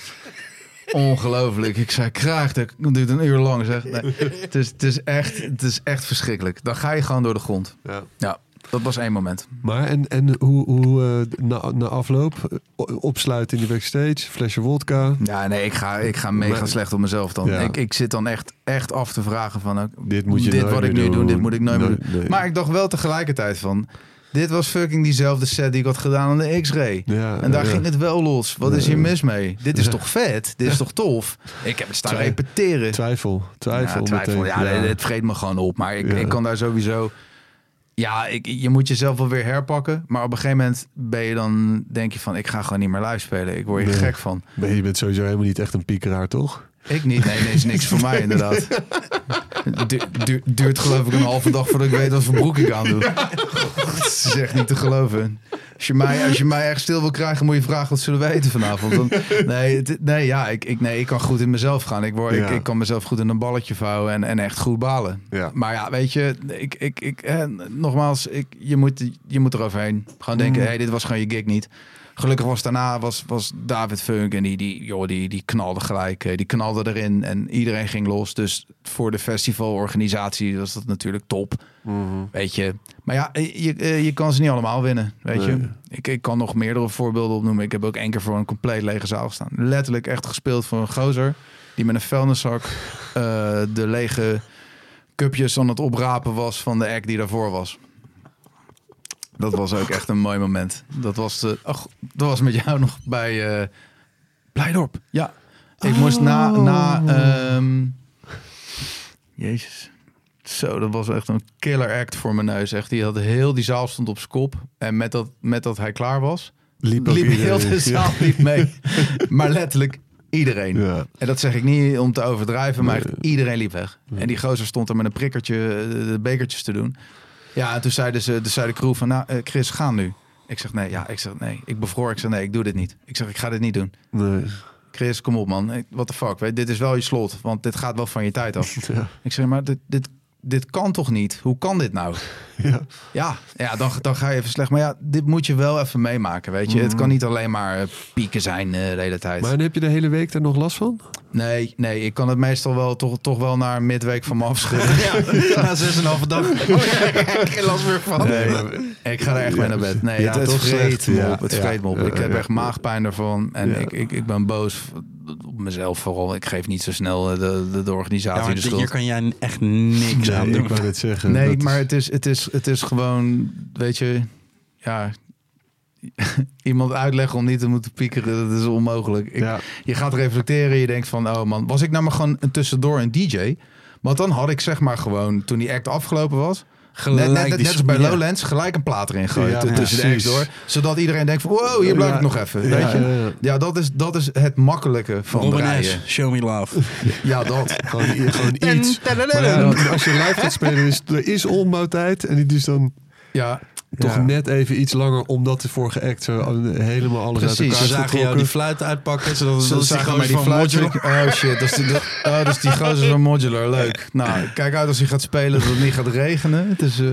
Ongelooflijk. Ik zei, kraag, dat duurt een uur lang zeg. Nee, het, is, het, is echt, het is echt verschrikkelijk. Dan ga je gewoon door de grond. Ja. Ja, dat was één moment. Maar en, en hoe, hoe eh, na, na afloop, eh, opsluiten in de backstage, flesje wodka. Ja, nee, ik ga, ik ga mega Maar- slecht op mezelf dan. Ja. Ik, ik zit dan echt, echt af te vragen van... ook, Dit moet je dit wat ik nu doe, doen. dit moet ik nooit meer doen. nee. Maar ik dacht wel tegelijkertijd van... Dit was fucking diezelfde set die ik had gedaan aan de X-Ray. Ja, en daar ja. ging het wel los. Wat is hier mis mee? Dit is toch vet? Dit is toch tof? Ik heb het staan Twi- repeteren. Twijfel, twijfel. Ja, twijfel. meteen. Ja, nee, het vreet me gewoon op. Maar ik, ik kan daar sowieso... Ja, ik, je moet jezelf wel weer herpakken. Maar op een gegeven moment ben je dan... Denk je van, ik ga gewoon niet meer live spelen. Ik word hier Nee. gek van. Maar je bent sowieso helemaal niet echt een piekeraar, toch? Ik niet. Nee, nee, is niks voor mij inderdaad. Du du- duurt geloof ik een halve dag voordat ik weet wat voor broek ik aan doe. Dat is echt niet te geloven. Als je mij, als je mij echt stil wil krijgen, moet je vragen wat zullen we eten vanavond. Want, nee, nee, ja, ik, ik, nee, ik kan goed in mezelf gaan. Ik, word, ik, Ja. ik kan mezelf goed in een balletje vouwen en, en echt goed balen. Ja. Maar ja, weet je, ik, ik, ik, eh, nogmaals, ik, je, moet, je moet eroverheen. Gewoon denken, Mm. hey, dit was gewoon je gig niet. Gelukkig was daarna was, was David Funk en die, die, joh, die, die knalde gelijk. eh, Die knalde erin en iedereen ging los. Dus voor de festivalorganisatie was dat natuurlijk top. Weet je. Maar ja, eh, je, eh, je kan ze niet allemaal winnen. Weet je. Ik, ik kan nog meerdere voorbeelden opnoemen. Ik heb ook één keer voor een compleet lege zaal gestaan. Letterlijk echt gespeeld voor een gozer. Die met een vuilniszak de lege cupjes aan het oprapen was van de act die daarvoor was. Dat was ook echt een mooi moment. Dat was, eh ach, dat was met jou nog bij eh Blijdorp. Ja. Ik moest na... na ehm, Jezus. Zo, dat was echt een killer act voor mijn neus. Echt. Die had heel die zaal stond op zijn kop. En met dat, met dat hij klaar was, Liep, liep heel de zaal liep mee. maar letterlijk iedereen. Ja. En dat zeg ik niet om te overdrijven, maar echt iedereen liep weg. En die gozer stond er met een prikkertje eh, de bekertjes te doen. Ja, en toen zeiden ze, dus zei de crew van, nou eh, Chris, ga nu. Ik zeg nee, ja, ik zeg nee. Ik bevroor, ik zeg nee, ik doe dit niet. Ik zeg, ik ga dit niet doen. Nee. Chris, kom op man. What the fuck, weet, dit is wel je slot, want dit gaat wel van je tijd af. Ja. Ik zeg, maar dit, dit, dit kan toch niet? Hoe kan dit nou? Ja. Ja, ja dan, dan ga je even slecht. Maar ja, dit moet je wel even meemaken, weet je. Het kan niet alleen maar eh, pieken zijn eh, de hele tijd. Maar heb je de hele week daar nog last van? Nee, nee, ik kan het meestal wel toch, toch wel naar midweek van me afschudden. ja, na zes en een halve dag. Oh ja, er geen last meer van. Nee, ik ga er echt mee naar bed. Nee, Ja, het, het vreet me op. Het vreet me op. Ik heb echt maagpijn ervan. En ik, ik, ik ben boos op mezelf vooral. Ik geef niet zo snel eh, de, de, de Ja, organisatie maar de hier schuld. kan jij echt niks aan Nee, doen. ik wou zeggen. Nee, dat is- maar het is, het, is, het is gewoon, weet je, ja, iemand uitleggen om niet te moeten piekeren, dat is onmogelijk. Ik, Ja. Je gaat reflecteren, je denkt van, oh man, was ik nou maar gewoon een tussendoor een DJ? Want dan had ik zeg maar gewoon, toen die act afgelopen was, Gelijk net, net, net, als bij ja. Lowlands, gelijk een plaat erin gooien Ja, tu- tussen de door. Zodat iedereen denkt van, wow, hier blijf Ja. ik nog even. Ja, weet je? ja, ja. Ja, dat is, dat is het makkelijke van Robin draaien. S, Show Me Love. Ja, dat. Gewoon, gewoon iets. Maar als je live gaat spelen, is er is onbouwtijd. En die is dan Ja, toch Ja. net even iets langer, omdat de vorige act zo helemaal alles Precies. uit elkaar Ze zagen jou die fluit uitpakken. Zodat, Ze zagen mij gozer die van fluit. Modular. Oh shit, dat is, die, dat- oh, dat is die gozer van Modular. Leuk. Nou, kijk uit als hij gaat spelen dat het niet gaat regenen. Het is, eh,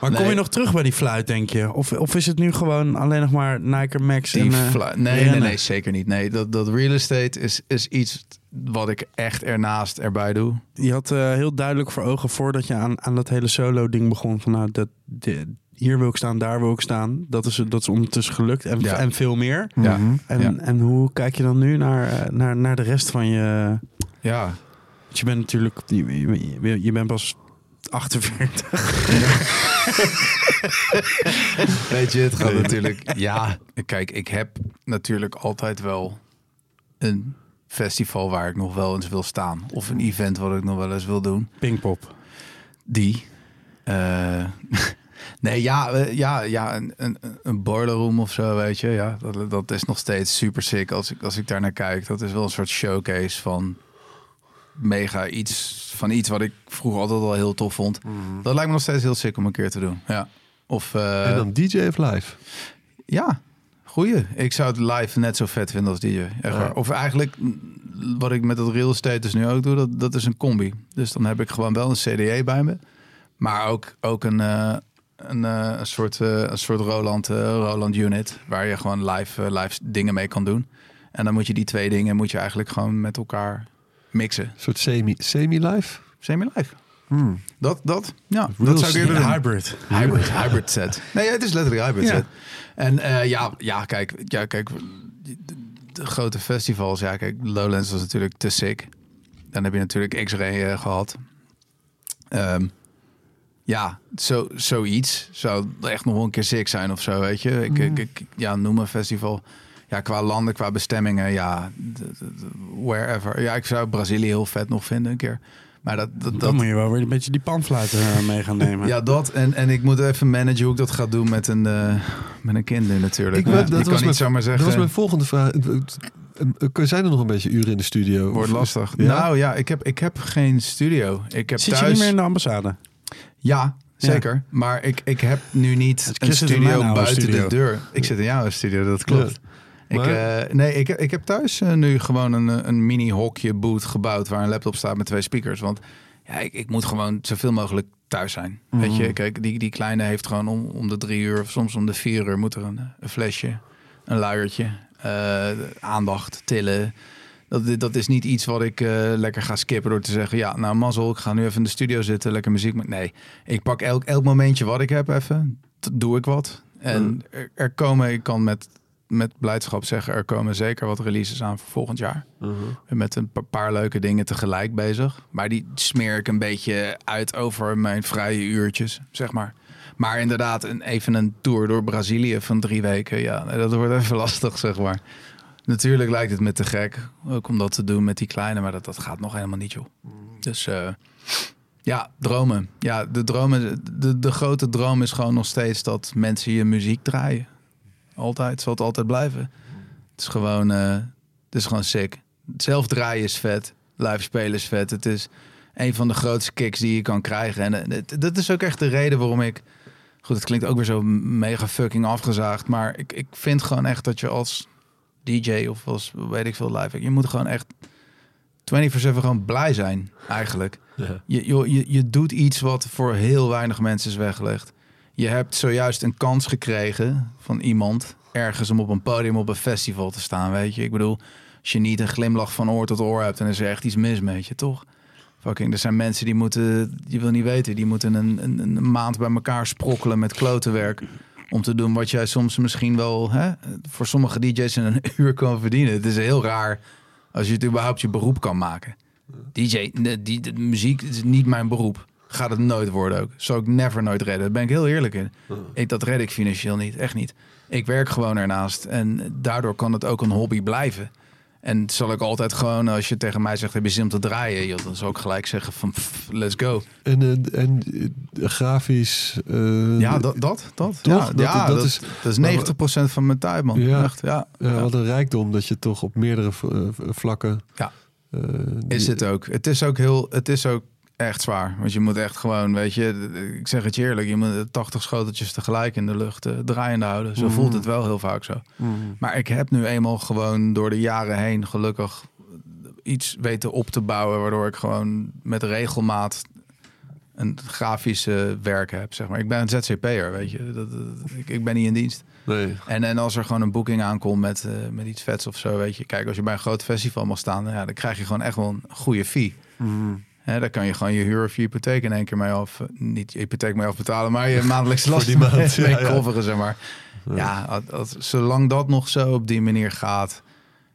Maar kom je nog terug bij die fluit, denk je? Of, of is het nu gewoon alleen nog maar Nike Max die en... eh, nee, nee, rennen? nee, zeker niet. Nee, dat, dat real estate is, is iets wat ik echt ernaast erbij doe. Je had eh, heel duidelijk voor ogen voordat je aan, aan dat hele solo-ding begon. Van nou, dat, de- hier wil ik staan, daar wil ik staan. Dat is, dat is ondertussen gelukt en, Ja. en veel meer. Ja, En, Ja. en hoe kijk je dan nu naar, eh, naar, naar de rest van je... ja. Want je bent natuurlijk... Je, je, je bent pas 48. Weet je, het gaat natuurlijk... Ja, kijk, ik heb natuurlijk altijd wel een festival waar ik nog wel eens wil staan. Of een event wat ik nog wel eens wil doen. Pinkpop. Die. Eh, nee, ja, eh, ja, ja een, een, een boiler room of zo, weet je. Ja, dat, dat is nog steeds super sick als ik, als ik daar naar kijk. Dat is wel een soort showcase van mega iets, van iets wat ik vroeger altijd al heel tof vond. Dat lijkt me nog steeds heel sick om een keer te doen. Ja. Of, eh, En dan DJ of live? ja, goeie. Ik zou het live net zo vet vinden als DJ. Echt Ja. Of eigenlijk, mm, wat ik met dat real estate dus nu ook doe, dat, dat is een combi. Dus dan heb ik gewoon wel een CDE bij me. Maar ook, ook een, eh, een, eh, een, soort, eh, een soort Roland, eh, Roland unit. Waar je gewoon live, live dingen mee kan doen. En dan moet je die twee dingen moet je eigenlijk gewoon met elkaar mixen. Een soort semi- semi-live? Semi-live. Hmm. Dat, dat, ja, Real dat zou ik eerder. Hybrid. Hybrid, hybrid set. Nee, het is letterlijk hybrid Ja. set. En eh, ja, ja, kijk, ja, kijk, de, de grote festivals, ja, kijk, Lowlands was natuurlijk te sick. Dan heb je natuurlijk X-Ray eh, gehad. Ehm, ja, zo, zoiets zou echt nog wel een keer sick zijn of zo, weet je. Ik, ik, ik ja, noem een festival. Ja, qua landen, qua bestemmingen, ja, wherever. Ja, ik zou Brazilië heel vet nog vinden een keer. Maar dat, dat, Dan dat, moet je wel weer een beetje die panfluiten eh, mee gaan nemen. ja, dat. En, en ik moet even managen hoe ik dat ga doen met een, eh, met een kind nu natuurlijk. Ik ja, dat ik kan was niet mijn- zomaar Dat zeggen, was mijn volgende vraag. Zijn er nog een beetje uren in de studio? wordt lastig. Ja? Nou ja, ik heb, ik heb geen studio. Ik heb Zit je thuis... niet meer in de ambassade? Ja, zeker. Maar ik, ik heb nu niet een studio buiten studio. de deur. Ik zit in jouw studio, dat klopt. Ik, eh, nee, ik, ik heb thuis eh, nu gewoon een, eh, een mini hokje boot gebouwd waar een laptop staat met twee speakers. Want ja, ik, ik moet gewoon zoveel mogelijk thuis zijn. Weet Mhm. je, kijk, die, die kleine heeft gewoon om, om de drie uur of soms om de vier uur moet er een, een flesje, een luiertje, aandacht, tillen. Dat, dat is niet iets wat ik eh, lekker ga skippen door te zeggen... ja, nou mazzel, ik ga nu even in de studio zitten, lekker muziek. maken. Nee, ik pak elk, elk momentje wat ik heb even, doe ik wat. En er, er komen, ik kan met, met blijdschap zeggen... er komen zeker wat releases aan voor volgend jaar. Ben met een pa- paar leuke dingen tegelijk bezig. Maar die smeer ik een beetje uit over mijn vrije uurtjes, zeg maar. Maar inderdaad, een, even een tour door Brazilië van drie weken. Ja, dat wordt even lastig, zeg maar. Natuurlijk lijkt het me te gek. Ook om dat te doen met die kleine. Maar dat, dat gaat nog helemaal niet, joh. Dus eh, ja, dromen. Ja, de, dromen de, de grote droom is gewoon nog steeds dat mensen je muziek draaien. Altijd. Zal het altijd blijven. Het is gewoon, eh, het is gewoon sick. Zelf draaien is vet. Live spelen is vet. Het is een van de grootste kicks die je kan krijgen. En eh, dat is ook echt de reden waarom ik... Goed, het klinkt ook weer zo mega fucking afgezaagd. Maar ik, ik vind gewoon echt dat je als DJ of als weet ik veel live... Je moet gewoon echt 24-7 gewoon blij zijn, eigenlijk. Ja. Je, joh, je, je doet iets wat voor heel weinig mensen is weggelegd. Je hebt zojuist een kans gekregen van iemand ergens om op een podium op een festival te staan, weet je. Ik bedoel, als je niet een glimlach van oor tot oor hebt, dan is er echt iets mis met je, toch? Fucking, er zijn mensen die moeten, je wil niet weten, die moeten een, een, een maand bij elkaar sprokkelen met klotenwerk. Om te doen wat jij soms misschien wel hè, voor sommige DJ's in een uur kan verdienen. Het is heel raar als je het überhaupt je beroep kan maken. DJ, de, die, de muziek is niet mijn beroep. Gaat het nooit worden ook. Zou ik never nooit redden. Daar ben ik heel eerlijk in. Ik, dat red ik financieel niet. Echt niet. Ik werk gewoon ernaast. En daardoor kan het ook een hobby blijven. En zal ik altijd gewoon, als je tegen mij zegt, heb je zin om te draaien? Joh, dan zal ik gelijk zeggen van, pff, let's go. En, eh, en eh, grafisch... eh, Ja, dat, dat, dat. Toch? Ja, Dat- ja, dat dat, is- dat is 90% van mijn tijd, man. Ja. Echt, ja. ja. Wat een rijkdom dat je toch op meerdere vlakken... Ja. Is het ook. Het is ook heel, het is ook echt zwaar. Want je moet echt gewoon, weet je, ik zeg het je eerlijk, je moet 80 schoteltjes tegelijk in de lucht eh, draaiende houden. Zo voelt het wel heel vaak zo. Mm. Maar ik heb nu eenmaal gewoon door de jaren heen gelukkig iets weten op te bouwen, waardoor ik gewoon met regelmaat een grafische werk heb, zeg maar. Ik ben een ZZP'er, weet je. Dat, dat- ik, ik ben niet in dienst. Nee. En, en als er gewoon een boeking aankomt met, eh, met iets vets of zo, weet je. Kijk, als je bij een groot festival mag staan, ja, dan krijg je gewoon echt wel een goede fee. Mm. Hè, daar kan je gewoon je huur of je hypotheek in één keer mee af. eh, Niet je hypotheek mee afbetalen, maar je maandelijkse last die maand, mee, ja, mee ja. coveren, zeg maar. Ja, als, als- zolang dat nog zo op die manier gaat,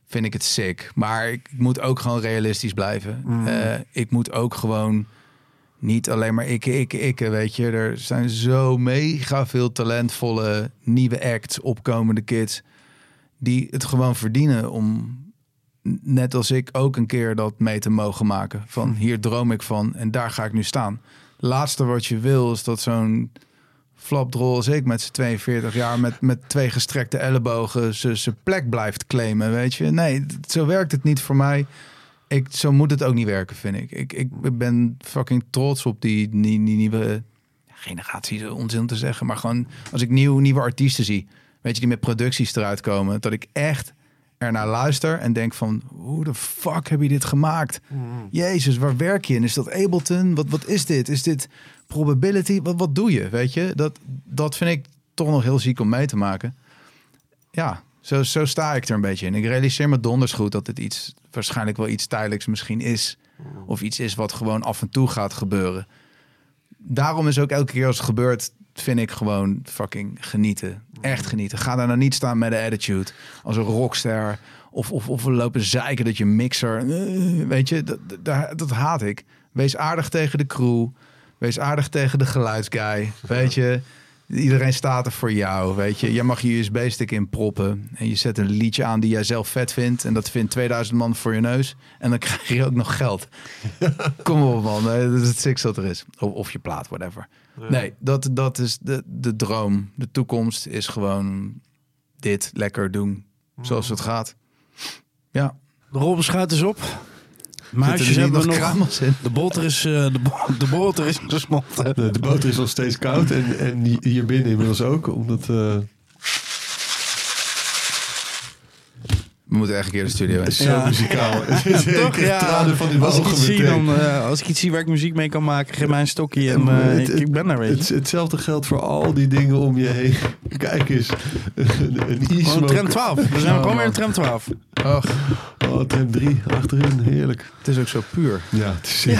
vind ik het sick. Maar ik moet ook gewoon realistisch blijven. Mm. Eh, ik moet ook gewoon niet alleen maar ikke, ikke, ikke, weet je. Er zijn zo mega veel talentvolle nieuwe acts, opkomende kids... die het gewoon verdienen om, net als ik, ook een keer dat mee te mogen maken. Van hier droom ik van en daar ga ik nu staan. Laatste wat je wil is dat zo'n flapdrol als ik met zijn 42 jaar... met, met twee gestrekte ellebogen zijn zijn plek blijft claimen, weet je. Nee, zo werkt het niet voor mij. Ik, zo moet het ook niet werken, vind ik. Ik, ik ben fucking trots op die, die, die nieuwe generatie, onzin te zeggen. Maar gewoon als ik nieuw, nieuwe artiesten zie, weet je, die met producties eruit komen, dat ik echt ernaar luister en denk van, hoe de fuck heb je dit gemaakt? Jezus, waar werk je in? Is dat Ableton? Wat, wat is dit? Is dit probability? Wat, wat doe je? Weet je, dat, dat vind ik toch nog heel ziek om mee te maken. Ja, zo, zo sta ik er een beetje in. Ik realiseer me donders goed dat het iets, waarschijnlijk wel iets tijdelijks misschien is. Of iets is wat gewoon af en toe gaat gebeuren. Daarom is ook elke keer als het gebeurt, vind ik gewoon fucking genieten. Echt genieten. Ga daar nou niet staan met een attitude. Als een rockster. Of, of, of we lopen zeiken dat je mixer... Weet je, dat, dat, haat ik. Wees aardig tegen de crew. Wees aardig tegen de geluidsguy. Weet je, iedereen staat er voor jou. Weet je, jij mag je USB-stick in proppen. En je zet een liedje aan die jij zelf vet vindt. En dat vindt 2000 man voor je neus. En dan krijg je ook nog geld. Kom op man, dat is het six dat er is. Of, of je plaat, whatever. Nee, dat, dat is de, de droom. De toekomst is gewoon dit lekker doen. Zoals het gaat. Ja. De rolbeschuit is op. Niet hebben nog nog. kramels in? De boter is, eh, de, bo- de boter is gesmolten. De, de boter is nog steeds koud en, en hier binnen inmiddels ook. Omdat eh, We moeten echt een keer de studio in. het is zo muzikaal. Het is Toch? tranen van die als, ik iets zie, dan, eh, als ik iets zie waar ik muziek mee kan maken, geef mij een stokje en eh, Het- ik, het- ik ben er, weet Het, hetzelfde geldt voor al die dingen om je heen. Kijk eens. Een, een e Gewoon tram 12. We zijn Oh, gewoon weer in tram 12. Och, Oh, tram 3 achterin. Heerlijk. het is ook zo puur. Ja, het is heel,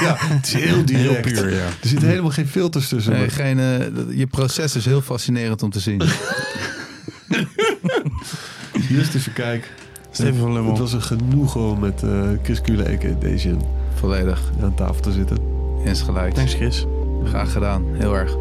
ja, het is heel direct. Heel puur, ja. Er zitten helemaal geen filters tussen. Nee, maar- geen, eh, je proces is heel fascinerend om te zien. Just even kijken. Steven van Het Lummel. was een genoegen om met eh Chris Kule en Dacian Volledig. aan tafel te zitten. Insgelijks. Thanks Chris. Graag gedaan. Heel erg.